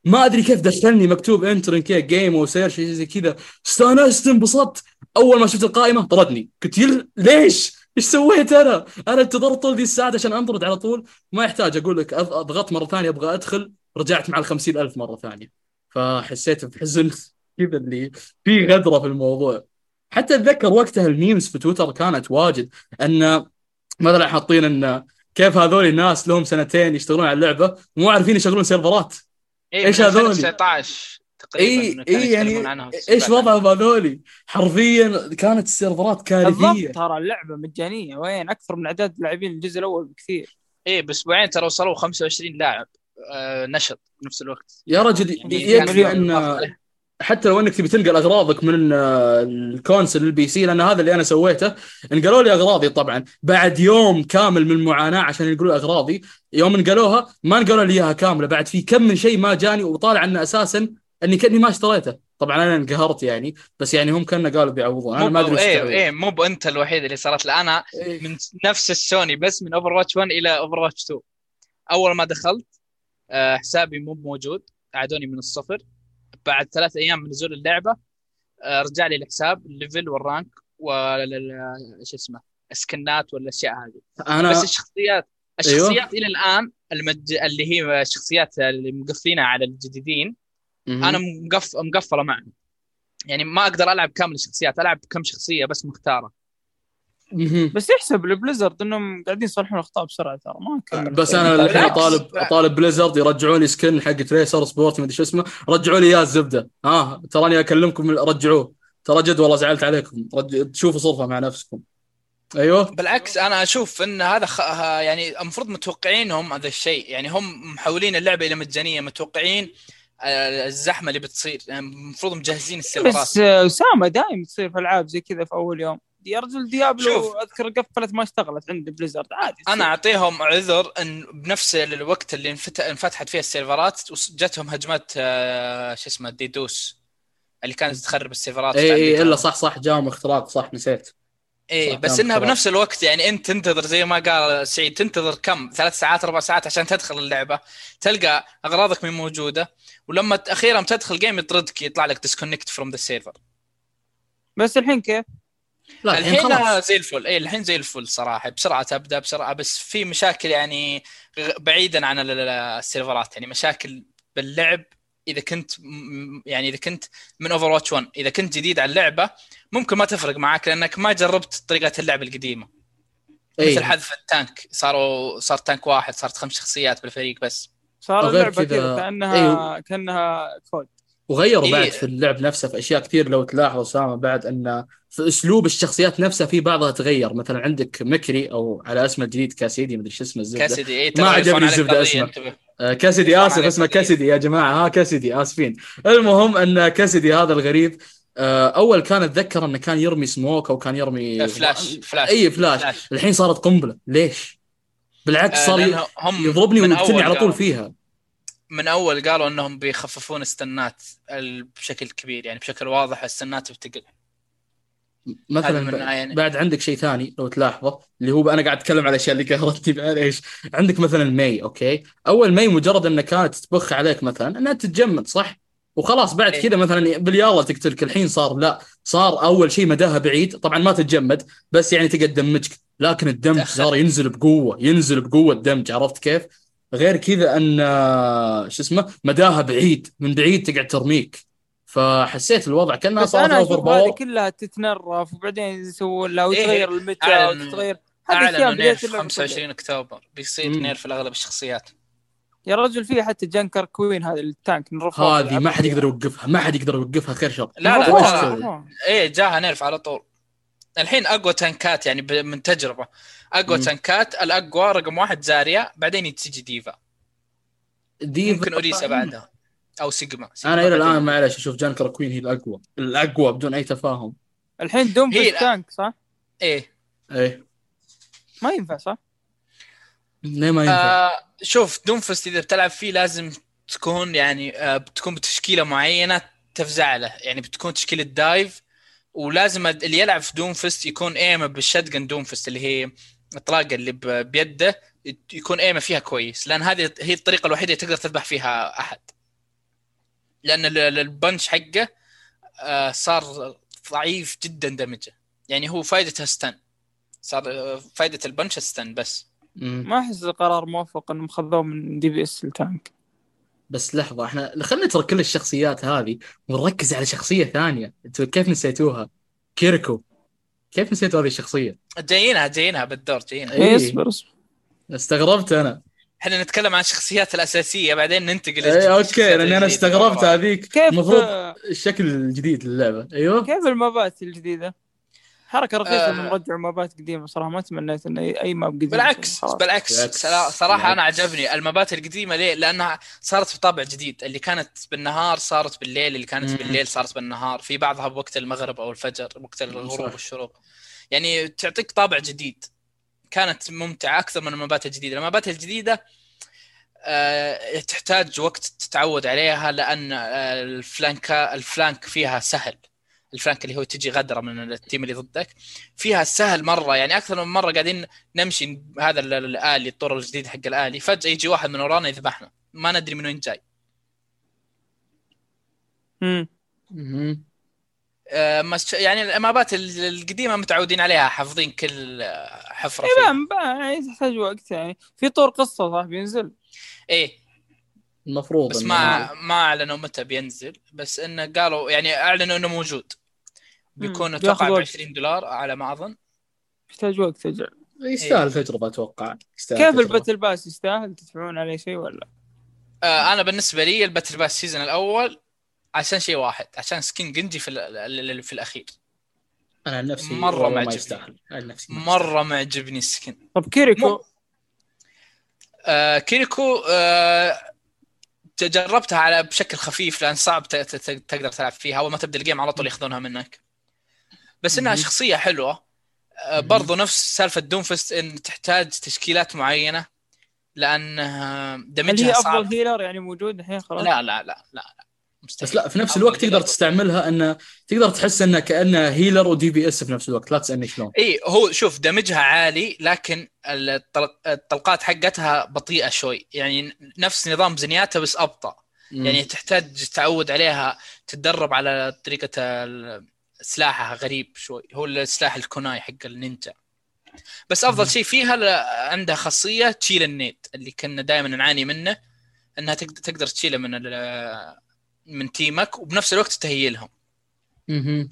ما أدري كيف دخلني مكتوب enter كذا game و search شيء زي كذا. استأنست انبسطت. أول ما شفت القائمة طردني. قلت يل... ليش؟ إيش سويت أنا؟ أنا انتظرت طول ذي الساعات عشان أنطرد على طول. ما يحتاج أقول لك أضغط مرة ثانية أبغى أدخل. رجعت مع ال 50000 مرة ثانية. فحسيت بحزن كذا اللي في غدرة في الموضوع. حتى أتذكر وقتها ال memes في تويتر كانت واجد. إن مثلا حاطين إن كيف هذول الناس لهم سنتين يشتغلون على اللعبة مو عارفين يشغلون سيرفرات إيه إيش من هذول؟ 2019 تقريبا اي كانوا اي يتكلمون يعني إيش. وضعهم هذولي؟ حرفيا كانت السيرفرات كارثية ترى اللعبة مجانية وين أكثر من اعداد اللاعبين الجزء الأول بكثير إيه باسبوعين ترى وصلوا 25 لاعب آه نشط بنفس الوقت يا رجل يعني يكفي. أن حتى لو إنك تبي تنقل اغراضك من ال console لل PC لأن هذا اللي أنا سويته. انقلوا لي أغراضي طبعا. بعد يوم كامل من المعاناة عشان ينقلوا لي أغراضي يوم انقلوها ما نقلوا لي إياها كاملة. بعد في كم من شيء ما جاني وطالع إنه أساسا إني كأني ما اشتريته. طبعا أنا انقهرت يعني بس يعني هم كانوا قالوا بيعوضون. أنا ما أدري إيه. إيه مو بأنت الوحيد اللي صارت لا أنا إيه. من نفس السوني بس من Overwatch 1 إلى Overwatch 2 أول ما دخلت آه، حسابي مو موجود اعادوني من الصفر. بعد ثلاث أيام من نزول اللعبة آه، رجع لي الحساب ال level وال rank وال شو اسمه السكنات والأشياء هذه أنا بس الشخصيات الشخصيات إلى الآن المج... اللي هي الشخصيات اللي مقفلينها على الجديدين مهم. أنا مقف... مقفلة معهم يعني ما أقدر ألعب كامل الشخصيات ألعب كم شخصية بس مختارة. بس يحسب ال Blizzard انهم قاعدين يصلحون الاخطاء بسرعة ترى ما كملوا بس يعني. أنا الحين. اطالب أطالب Blizzard يرجعوا لي skin حق Tracer Sport ما أدري شو اسمه. رجعوا لي اياه الزبدة. ها تراني أكلمكم رجعوه. ترى جد والله زعلت عليكم. رج... تشوفوا صرفة مع نفسكم. أيوه؟ بالعكس أنا أشوف إن هذا خ... يعني المفروض متوقعينهم هذا الشيء. يعني هم محولين اللعبة إلى مجانية. متوقعين آه، الزحمة اللي بتصير. يعني المفروض مجهزين السيرفرات بس آه، أسامة دائما تصير في ألعاب زي كذا في أول يوم. يا رجل Diablo شوف. أذكر قفلت ما اشتغلت عند Blizzard عادي أنا أعطيهم عذر إن بنفس الوقت اللي انفت- انفتحت فيه السيرفرات وجتهم هجمات آه، شو اسمه DDoS اللي كانت تخرب السيرفرات اي بتاع اي. إلا صح صح جاهم اختراق صح نسيت إيه بس إنها خلاص. بنفس الوقت يعني انت تنتظر زي ما قال سعيد تنتظر كم ثلاث ساعات أربع ساعات عشان تدخل اللعبة تلقى أغراضك من موجودة ولما أخيرا تدخل game يطردك يطلع لك disconnect from the server بس الحين كيف؟ لا الحين الحين خلاص. زي الفل. اي الحين زي الفل صراحة. بسرعة تبدأ بسرعة بس في مشاكل يعني بعيدا عن ال- ال- السيرفرات. يعني مشاكل باللعب. إذا كنت يعني إذا كنت من Overwatch 1 إذا كنت جديد على اللعبة ممكن ما تفرق معك لأنك ما جربت طريقة اللعب القديمة. إيه. مثل حذف ال tank. صاروا صار tank واحد صارت خمس شخصيات بالفريق بس. صار اللعبة كذا- كذا كأنها أيوه. كأنها COD. وغيروا إيه. بعد في اللعب نفسه في أشياء كثير لو تلاحظ أسامة بعد أن في أسلوب الشخصيات نفسها في بعضها تغير. مثلا عندك McCree أو على اسمه الجديد Cassidy مدري شو اسمه الزبدة. Cassidy اي ما عجبني الزبدة اسمه. آه، Cassidy آسف اسمه. Cassidy يا جماعة. ها Cassidy آسفين. المهم أن Cassidy هذا الغريب آه، أول كان أتذكر أنه كان يرمي سموك أو كان يرمي flash flash اي flash. flash. الحين صارت قنبلة. ليش؟ بالعكس آه، صار يضربني ويقتلني على طول فيها. من أول قالوا إنهم بيخففون الستنات ال- بشكل كبير يعني بشكل واضح الستنات بتقل مثلا هذا من ب- يعني- بعد عندك شيء ثاني لو تلاحظه اللي هو أنا قاعد أتكلم على الاشياء اللي قهرتني معليش عندك مثلا Mei okay أول Mei مجرد إنها كانت تبخ عليك مثلا إنها تتجمد صح وخلاص بعد إيه. كذا مثلا باليلا تقتلك الحين صار لا صار أول شيء مداها بعيد طبعا ما تتجمد بس يعني تقعد تدمجك لكن ال damage. صار ينزل بقوة ينزل بقوة ال damage عرفت كيف؟ غير كذا أن شو اسمه مداها بعيد من بعيد تقعد ترميك. فحسيت الوضع كأنها صارت over أشوف هذه power كلها تتنرف وبعدين يسوون لها إيه، وتغير ال meta أعلنوا- وتتغير. هذه أشياء أعلنوا nerf اللعبة 25 أكتوبر. بيصير مم. nerf لاغلب الشخصيات. يا رجل في حتى Junker Queen هذه ال tank نرفع هذه ما حد يقدر يوقفها ما حد يقدر يوقفها خير شر. لا لا مفروض. ترى إيه جاها nerf على طول. الحين أقوى tank ات يعني من تجربة. أقوى مم. tank ات الأقوى رقم واحد زاريا بعدين تجي ديفا دي ممكن أوريسا بعدها أو سيجما, سيجما أنا إلى. الآن معلش أشوف جانكر كوين هي الأقوى الأقوى بدون أي تفاهم الحين دوم في لا. tank صح؟ إيه إيه ما ينفع صح؟ ليه ما ينفع آه شوف دومفست إذا بتلعب فيه لازم تكون يعني آه بتكون بتشكيلة معينة تفزع له يعني بتكون تشكيلة dive ولازم اللي يلعب في دومفست يكون aim ه بال shotgun دومفست اللي هي الطلاقه اللي بيده يكون aim ه فيها كويس لأن هذه هي الطريقة الوحيدة اللي تقدر تذبح فيها أحد. لأن ال- ال- ال punch حقه آه صار ضعيف جدا damage ه. يعني هو فائدته stun صار آه، فائده ال punch stun بس. مم. ما أحس قرار موفق إنهم خذوه من DPS ل tank بس لحظة إحنا خلينا نترك كل الشخصيات هذه ونركز على شخصية ثانية. أنتوا كيف نسيتوها؟ كيركو. كيف نسيتوا هذه الشخصية؟ جايينها جايينها بالدور جايينها إيه. إيه اصبر اصبر استغربت أنا إحنا نتكلم عن الشخصيات الأساسية بعدين ننتقل إي okay لاني أنا. استغربت هذيك كيف المفروض الشكل الجديد للعبة أيوه كيف ال map ات الجديدة؟ حركة رخيصة آه. انهم رجعوا map ات قديمه صراحة ما تمنيت ان اي أي map قديم بالعكس. بالعكس بالعكس. صرا- صراحة أنا بالعكس. عجبني المبات القديمة ليه؟ لأنها صارت بطابع جديد اللي كانت بالنهار صارت بالليل اللي كانت مم. بالليل صارت بالنهار في بعضها بوقت المغرب أو الفجر وقت الغروب. والشروق يعني تعطيك طابع جديد كانت ممتعة أكثر من المبات الجديدة المبات الجديدة آه، تحتاج وقت تتعود عليها لأن آه، الفلانك الفلانك فيها سهل الفلانك اللي هو تجي غدرة من التيم اللي ضدك. فيها سهل مرة يعني أكثر من مرة قاعدين نمشي هذا ال- ال- الآلي الطور الجديد حق الآلي. فجأة يجي واحد من ورانا يذبحنا. ما ندري من وين جاي مم. مهم. آه، يعني المابات ال- القديمة متعودين عليها حافظين كل آه، حفرة اي يعني تحتاج وقت يعني. في طور قصة صح بينزل؟ إيه. المفروض بس ما ما أعلنوا متى بينزل بس إنه قالوا يعني أعلنوا إنه موجود. بيكون. أتوقع ب وقت. 20 دولار على ما أظن. يحتاج وقت أجل يستاهل تجربه أتوقع. يستاهل كيف. الباتل باس يستاهل؟ تدفعون عليه شيء ولا؟ آه أنا بالنسبة لي ال battle pass season الأول عشان شيء واحد عشان skin جنجي في ال- ال- ال- في الأخير. أنا عن نفسي مرة والله ما ما عجبني. يستاهل. عن نفسي ما مرة معجبني ال skin طب كيريكو؟ آه كيريكو آه جربتها على بشكل خفيف لأن صعب ت- ت- ت- تقدر تلعب فيها. أول ما تبدأ ال game على طول ياخذونها منك. بس إنها. شخصية حلوة آه، برضو نفس سالفة دونفست إن تحتاج تشكيلات معينة لأن آه، هل هي damage ها صعب أفضل healer يعني موجود الحين خلاص؟ لا لا لا لا, لا. مستحيل. بس لا في نفس الوقت. تقدر تستعملها إنه تقدر تحس إنه كأنه healer و DPS في نفس الوقت لا تسألني شلون إي هو شوف damage ها عالي لكن الطلق- الطلقات حقتها بطيئة شوي يعني نفس نظام زنياتا بس أبطأ يعني تحتاج تعود عليها تتدرب على طريقة ال- سلاحها غريب شوي. هو السلاح ال kunai حق النينجا بس أفضل شيء فيها عندها خاصية تشيل ال nade اللي كنا دائما نعاني منه إنها تقدر تقدر تشيله من من team ك وبنفس الوقت تهيلهم مهم.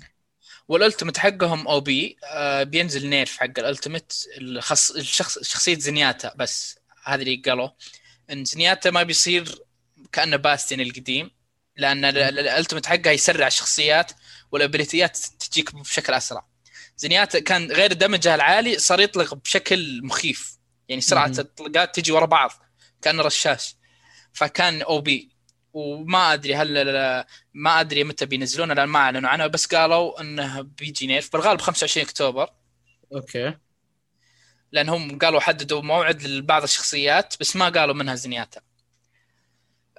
وال ultimate حقهم OP آه بينزل nerf حق ال ultimate الخص الشخص شخصية زنياتا بس. هذا اللي قالوا. إن زنياتا ما بيصير كأنه باستين القديم لأن ال- ال- ال ultimate حقها يسرع الشخصيات وال ability ات تجيك بشكل أسرع. زنياتا كان غير damage ها العالي صار يطلق بشكل مخيف. يعني سرعة. الطلقات تجي ورا بعض كانه رشاش. فكان OP. وما أدري هل ما أدري متى بينزلونه لأن ما أعلنوا عنه بس قالوا إنه بيجي nerf بالغالب 25 أكتوبر. okay. لانهم قالوا حددوا موعد لبعض الشخصيات بس ما قالوا منها زنياتا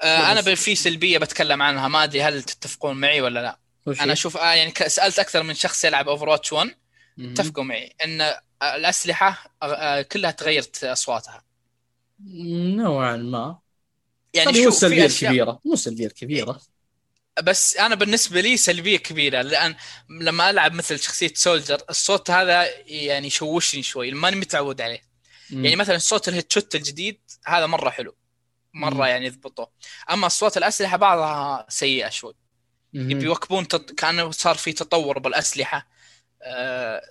آه أنا في سلبيه بتكلم عنها ما أدري هل تتفقون معي ولا لا. وش أنا؟ أشوف آه يعني سألت أكثر من شخص يلعب اوفر واتش 1 مهم. أتفقوا معي إن آه، الأسلحة آه، كلها تغيرت أصواتها نوعا ما يعني هذه مو سلبية كبيرة مو سلبية كبيرة بس أنا بالنسبة لي سلبية كبيرة لأن لما ألعب مثل شخصية سولجر الصوت هذا يعني يشوشني شوي ماني متعود عليه يعني مثلا صوت الهيد شوت الجديد هذا مرة حلو مرة مم. يعني يضبطه أما اصوات الأسلحة بعضها سيئة شوي. يبي يواكبون تط... كانه صار في تطور بالأسلحة. آه...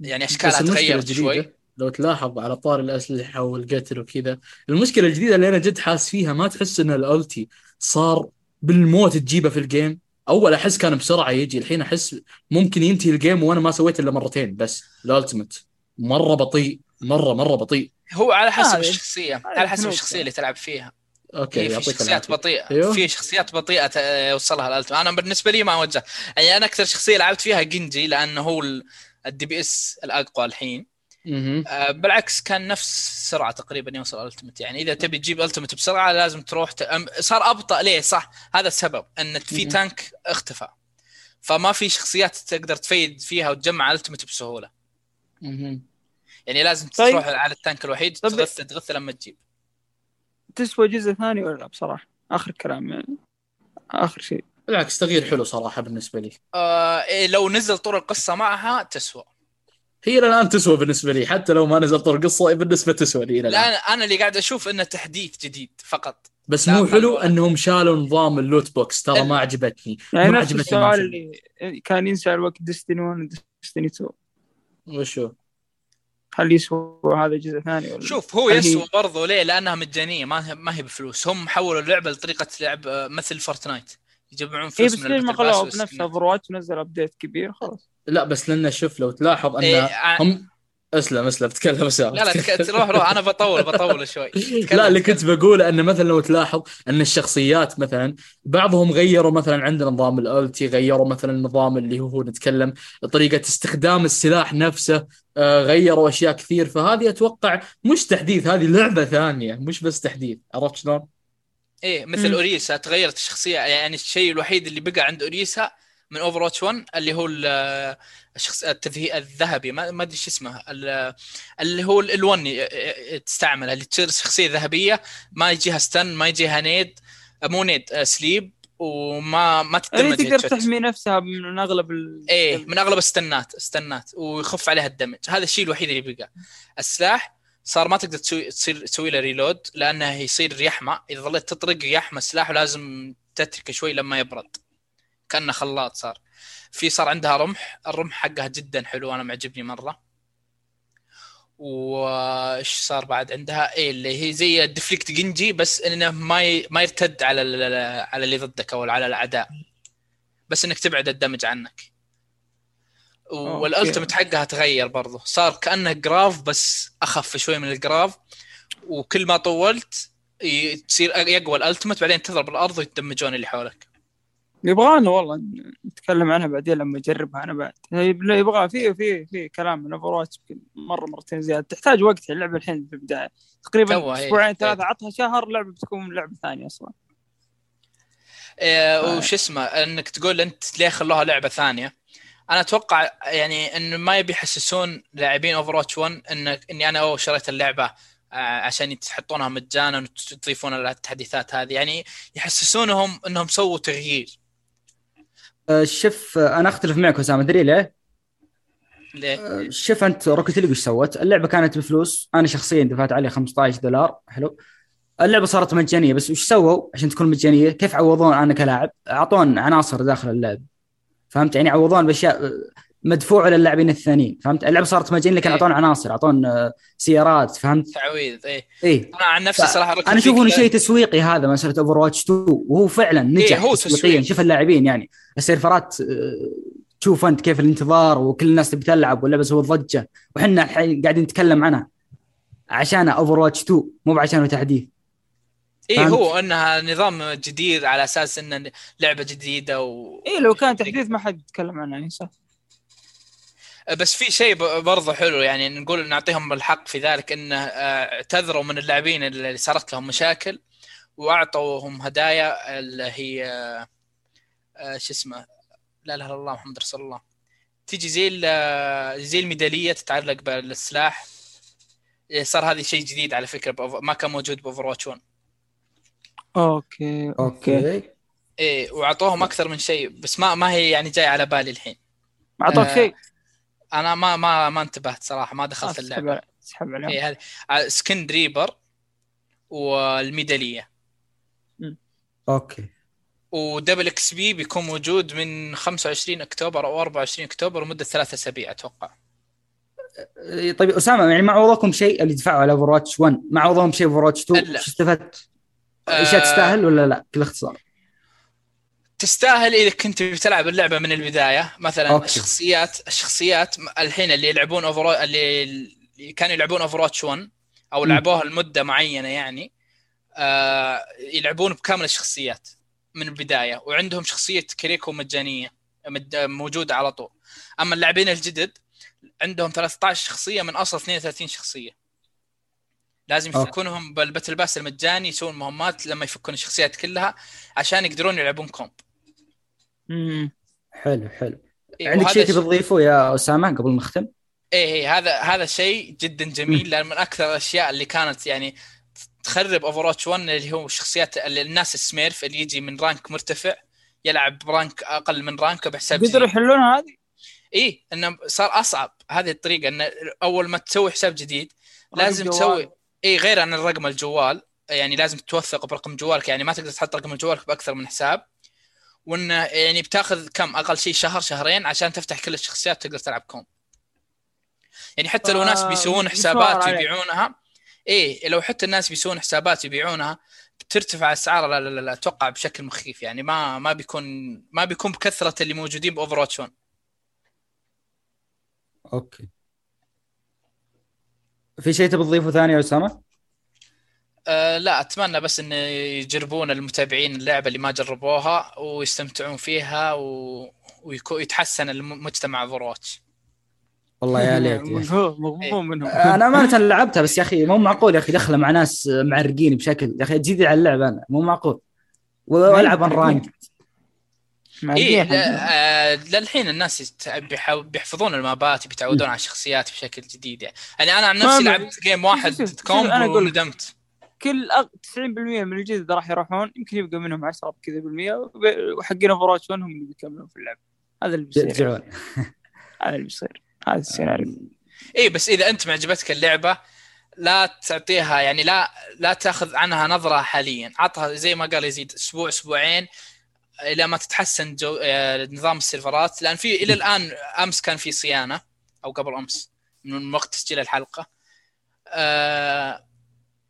يعني أشكالها تغيرت شوي. لو تلاحظ على طار الأسلحة والقتل وكذا المشكلة الجديدة اللي أنا جد حاس فيها ما تحس إن الألتي صار بالموت تجيبه في ال game. أول أحس كان بسرعة يجي الحين أحس ممكن ينتهي ال game وأنا ما سويت إلا مرتين بس ال ultimate. مرة بطيء مرة مرة بطيء. هو على حسب هذا- الشخصية هذا على حسب الشخصية اللي تلعب فيها. إيه في شخصيات بطيئة. أيوه. في شخصيات بطيئة يوصلها ال ultimate أنا بالنسبة لي ما أواجه. يعني أنا أكثر شخصية لعبت فيها جنجي لأنه هو ال- ال DPS الأقوى الحين. آه، بالعكس كان نفس سرعة تقريبا يوصل ال ultimate يعني إذا تبي تجيب ultimate بسرعة لازم تروح صار أبطأ. ليه؟ صح. هذا السبب إن في. tank اختفى. فما في شخصيات تقدر تفيد فيها وتجمع ultimate بسهولة. مهم. يعني لازم طيب. تروح على ال tank الوحيد تغث تغث لما تجيب. تسوى جزء ثاني ولا لا؟ بصراحة آخر كلام يعني آخر شيء. بالعكس تغيير حلو صراحة بالنسبة لي. آه إيه لو نزل طور القصة معها تسوى. هي الآن تسوى بالنسبة لي حتى لو ما نزل طور قصة بالنسبة تسوى لي لا أنا اللي قاعد أشوف إنه تحديث جديد فقط. بس مو حلو ولا. إنهم شالوا نظام ال loot box ترى ما عجبتني. يعني ما نفس عجبتني السؤال. اللي كان ينسال وقت ديستني 1 وديستني 2 وشو؟ هل يسوى هذا جزء ثاني ولا شوف هو هل هي- يسوى برضو ليه؟ لأنها مجانية ما هي ما هي بفلوس هم حولوا اللعبة لطريقة لعب آه، مثل فورتنايت يجمعون اي فلوس بس من ليش ما خلوها بنفس. اوفر واتش ونزل update كبير خلاص لا بس لأن شوف لو تلاحظ ان إيه، ع- هم اسلم اسلم تكلم اسامه لا لا تك- روح روح. أنا بطول بطول شوي. لا اللي كنت بقوله أنه مثلا لو تلاحظ أن الشخصيات مثلا بعضهم غيروا مثلا عندنا نظام الالتي غيروا مثلا النظام اللي هو نتكلم طريقة استخدام السلاح نفسه آه، غيروا أشياء كثير. فهذه أتوقع مش تحديث هذه لعبة ثانية مش بس تحديث. عرفت شلون؟ إيه مثل. أوريسا تغيرت الشخصية. يعني الشيء الوحيد اللي بقى عند أوريسا من اوفر واتش 1 اللي هو ال- الشخص التذهيب الذهبي ما أدري شو اسمه ال- اللي هو الوني تستعمله اللي تصير شخصية ذهبية ما يجيها ستن ما يجيها نيد مو نيد آه، سليب وما ما تدمج تقدر. تحمي نفسها من أغلب ال... إيه من أغلب الستنات استنات ويخف عليها الدمج. هذا الشيء الوحيد اللي بقى السلاح صار ما تقدر تسوي تصير تسوي له ريلود لأنه يصير يحمى. إذا ظليت تطرق يحمى السلاح ولازم تتركه شوي لما يبرد. كأنه خلاط صار. في صار عندها رمح الرمح حقها جدا حلو أنا معجبني مرة. وإيش صار بعد عندها؟ إيه اللي هي زي ال deflect Genji بس إنه ما ي... ما يرتد على ال... على اللي ضدك أو على الأعداء. بس إنك تبعد ال damage عنك. وال ultimate حقها تغير برضه صار كأنه grav بس أخف شوي من ال grav وكل ما طولت تصير يقوى ال ultimate بعدين تضرب الأرض ويتدمجون اللي حولك. يبغانا والله نتكلم عنها بعدين لما اجربها أنا بعد. لا يبغى في في في كلام من Over مرة مرتين زيادة. تحتاج وقت اللعبه الحين في البداية. تقريبا هي. أسبوعين ثلاثة عطها شهر لعبة بتكون لعبة ثانية أصلا. إيه وش اسمه إنك تقول أنت ليه خلوها لعبة ثانية. أنا أتوقع يعني إنه ما يبي يحسسون لاعبين Overwatch 1 إن إني أنا اوه شريت اللعبة آه، عشان يحطونها مجانا وتضيفون التحديثات هذه. يعني يحسسونهم إنهم سووا تغيير. شوف آه، أنا أختلف معك أسامة تدري ليه؟ ليه؟ آه، شوف أنت Rocket League وش سوت؟ اللعبة كانت بفلوس أنا شخصيا دفعت عليها 15 دولار حلو اللعبة صارت مجانية بس وش سووا عشان تكون مجانية؟ كيف عوضون أنا كلاعب؟ أعطون عناصر داخل اللعب فهمت يعني عوضون بأشياء آه، مدفوعه للاعبين الثانيين فهمت؟ اللعبة صارت مجانية لكن إيه. اعطون عناصر اعطون آه، سيارات فهمت؟ تعويض إيه إيه أنا عن نفسي صراحة أنا أشوف إنه شيء تسويقي هذا مسألة Overwatch 2 وهو فعلا نجح إيه، هو تسويقيا تسويق. شوف اللاعبين يعني السيرفرات آه، تشوف أنت كيف الانتظار وكل الناس تبي تلعب واللعبة سوت ضجه وحنا الحين قاعدين نتكلم عنها عشان Overwatch 2 مو بعشانه تحديث إيه فهمت؟ هو إنها نظام جديد على أساس إنه لعبة جديدة و... اي لو كان تحديث ما حد يتكلم عنه يعني صح بس في شيء برضه حلو يعني نقول نعطيهم الحق في ذلك إنه آه، اعتذروا من اللاعبين اللي صارت لهم مشاكل وأعطوهم هدايا اللي هي آه، آه، شو اسمه لا إله إلا الله محمد رسول الله. تيجي زي زي الميداليه تتعلق بالسلاح. إيه، صار هذا شيء جديد على فكرة ما كان موجود ب Overwatch 1 okay. okay. إيه وأعطوهم أكثر من شيء بس ما ما هي يعني جاي على بالي الحين. أعطوك آه، شيء. أنا ما ما ما انتبهت صراحة ما دخلت اسحب اللعبة. اسحب عليهم. إيه هذه. آه، skin Reaper والميدالية. okay. و double XP بيكون موجود من 25 أكتوبر أو 24 أكتوبر لمدة ثلاثة أسابيع أتوقع. إيه، طيب أسامة يعني ما عوضكم شيء اللي دفعوا على Overwatch 1 ما عوضهم شيء Overwatch 2 لا. شو استفدت؟ أشياء آه، تستاهل ولا لا؟ بكل اختصار. تستاهل إذا كنت بتلعب اللعبة من البداية مثلا okay. الشخصيات الشخصيات الحين اللي يلعبون Over اللي اللي كانوا يلعبون Overwatch 1 أو. لعبوها لمدة معينة يعني آه يلعبون بكامل الشخصيات من البداية وعندهم شخصية Kiriko مجانية موجودة على طول أما اللاعبين الجدد عندهم 13 شخصية من أصل 32 شخصية لازم. يفكونهم بال battle pass المجاني يسوون مهمات لما يفكون الشخصيات كلها عشان يقدرون يلعبون comp حلو حلو. إيه، عندك شيء تبي تضيفه يا أسامة قبل ما نختم؟ إيه إيه هذا هذا شيء جدا جميل لأن من أكثر الأشياء اللي كانت يعني تخرب Overwatch 1 اللي هو شخصيات اللي الناس ال smurf اللي يجي من rank مرتفع يلعب ب rank أقل من rank ه بحساب قدروا يحلونها هذه؟ اي إنه صار أصعب. هذه الطريقة إنه أول ما تسوي حساب جديد لازم جوال. تسوي اي غير عن الرقم الجوال يعني لازم توثق برقم جوالك يعني ما تقدر تحط رقم جوالك بأكثر من حساب. وانه يعني بتاخذ كم أقل شيء شهر شهرين عشان تفتح كل الشخصيات وتقدر تلعب comp يعني حتى لو ناس آه، بيسوون حسابات. يبيعونها إيه لو حتى الناس بيسوون حسابات يبيعونها بترتفع اسعارها لا لا لا, لا أتوقع بشكل مخيف يعني ما ما بيكون ما بيكون بكثرة اللي موجودين ب Overwatch 1 okay في شيء تبي تضيفه ثاني يا أسامة؟ أه لا أتمنى بس إن يجربون المتابعين اللعبة اللي ما جربوها ويستمتعون فيها و... ويتحسن المجتمع Overwatch والله يا ليت منهم. أنا أمانة لعبتها بس يا أخي مو معقول يا أخي دخله مع ناس معرقين بشكل. يا أخي جديد على اللعبة أنا مو معقول. وألعب unranked معرقين آه للحين الناس بيحفظون المابات بيتعودون على الشخصيات بشكل جديد يعني, يعني أنا عن نفسي لعبت game واحد لك. وندمت. كل أغ... 90% من الجدد راح يروحون يمكن يبقى منهم 10 كذا بالمية وحقين Overwatch هم اللي بيكملون في اللعبه هذا اللي بيصير. هذا اللي بيصير. هذا السيناريو. إي بس إذا أنت معجبتك اللعبة لا تعطيها يعني لا لا تأخذ عنها نظرة حاليا. عطها زي ما قال يزيد أسبوع أسبوعين إلى ما تتحسن جو... آه، نظام السيرفرات. لأن في إلى الآن أمس كان في صيانة أو قبل أمس من وقت تسجيل الحلقة. آه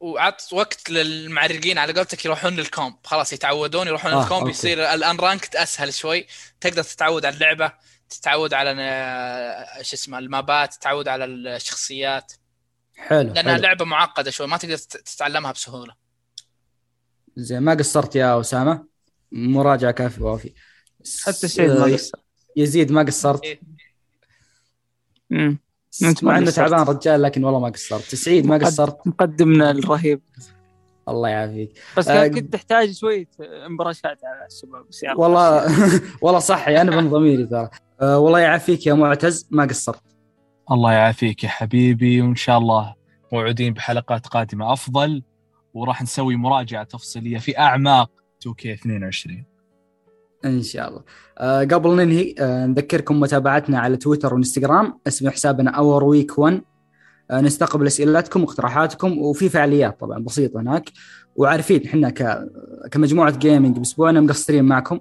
وعط وقت للمعرقين على قولتك يروحون لل comp. خلاص يتعودون يروحون آه، لل comp okay. يصير ال unranked أسهل شوي. تقدر تتعود على اللعبة تتعود على شو اسمه المابات تتعود على الشخصيات. حلو لأنها حلو. لعبة معقدة شوي ما تقدر تت- تتعلمها بسهولة. زين ما قصرت يا أسامة؟ مراجعة كافية وأفي. حتى سعيد ما آه، قصر يزيد ما قصرت؟ إيه. ما مع إنه. تعبان رجال لكن والله ما قصرت. سعيد ما قصرت. مقدمنا الرهيب. الله يعافيك. بس آه، كنت تحتاج شوية مبرشات على الشباب بس. والله والله صح أنا من ضميري ترى. آه، والله يعافيك يا معتز ما قصرت. الله يعافيك يا حبيبي وإن شاء الله موعودين بحلقات قادمة أفضل وراح نسوي مراجعة تفصيلية في أعماق 2K22 إن شاء الله. آه، قبل ننهي آه، نذكركم متابعتنا على تويتر وإنستغرام اسم حسابنا Our Week 1 آه، نستقبل اسئلتكم واقتراحاتكم وفي فعاليات طبعا بسيطة هناك. وعارفين إحنا ك... كمجموعة gaming بأسبوعنا مقصرين معكم.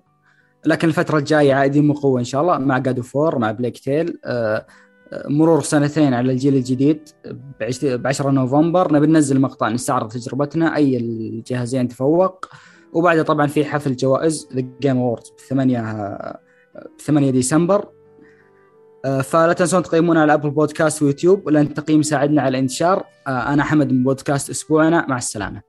لكن الفترة الجاية عائدين بقوه إن شاء الله. مع God of War مع Plague Tale آه، آه، مرور سنتين على الجيل الجديد. ب 10 نوفمبر نبي ننزل مقطع نستعرض تجربتنا أي الجهازين تفوق. وبعدها طبعا في حفل جوائز The Game Awards ب 8 8 ديسمبر. آه، فلا تنسون تقيمونا على Apple Podcast ويوتيوب لأن التقييم يساعدنا على الانتشار. آه، أنا حمد من بودكاست أسبوعنا مع السلامة.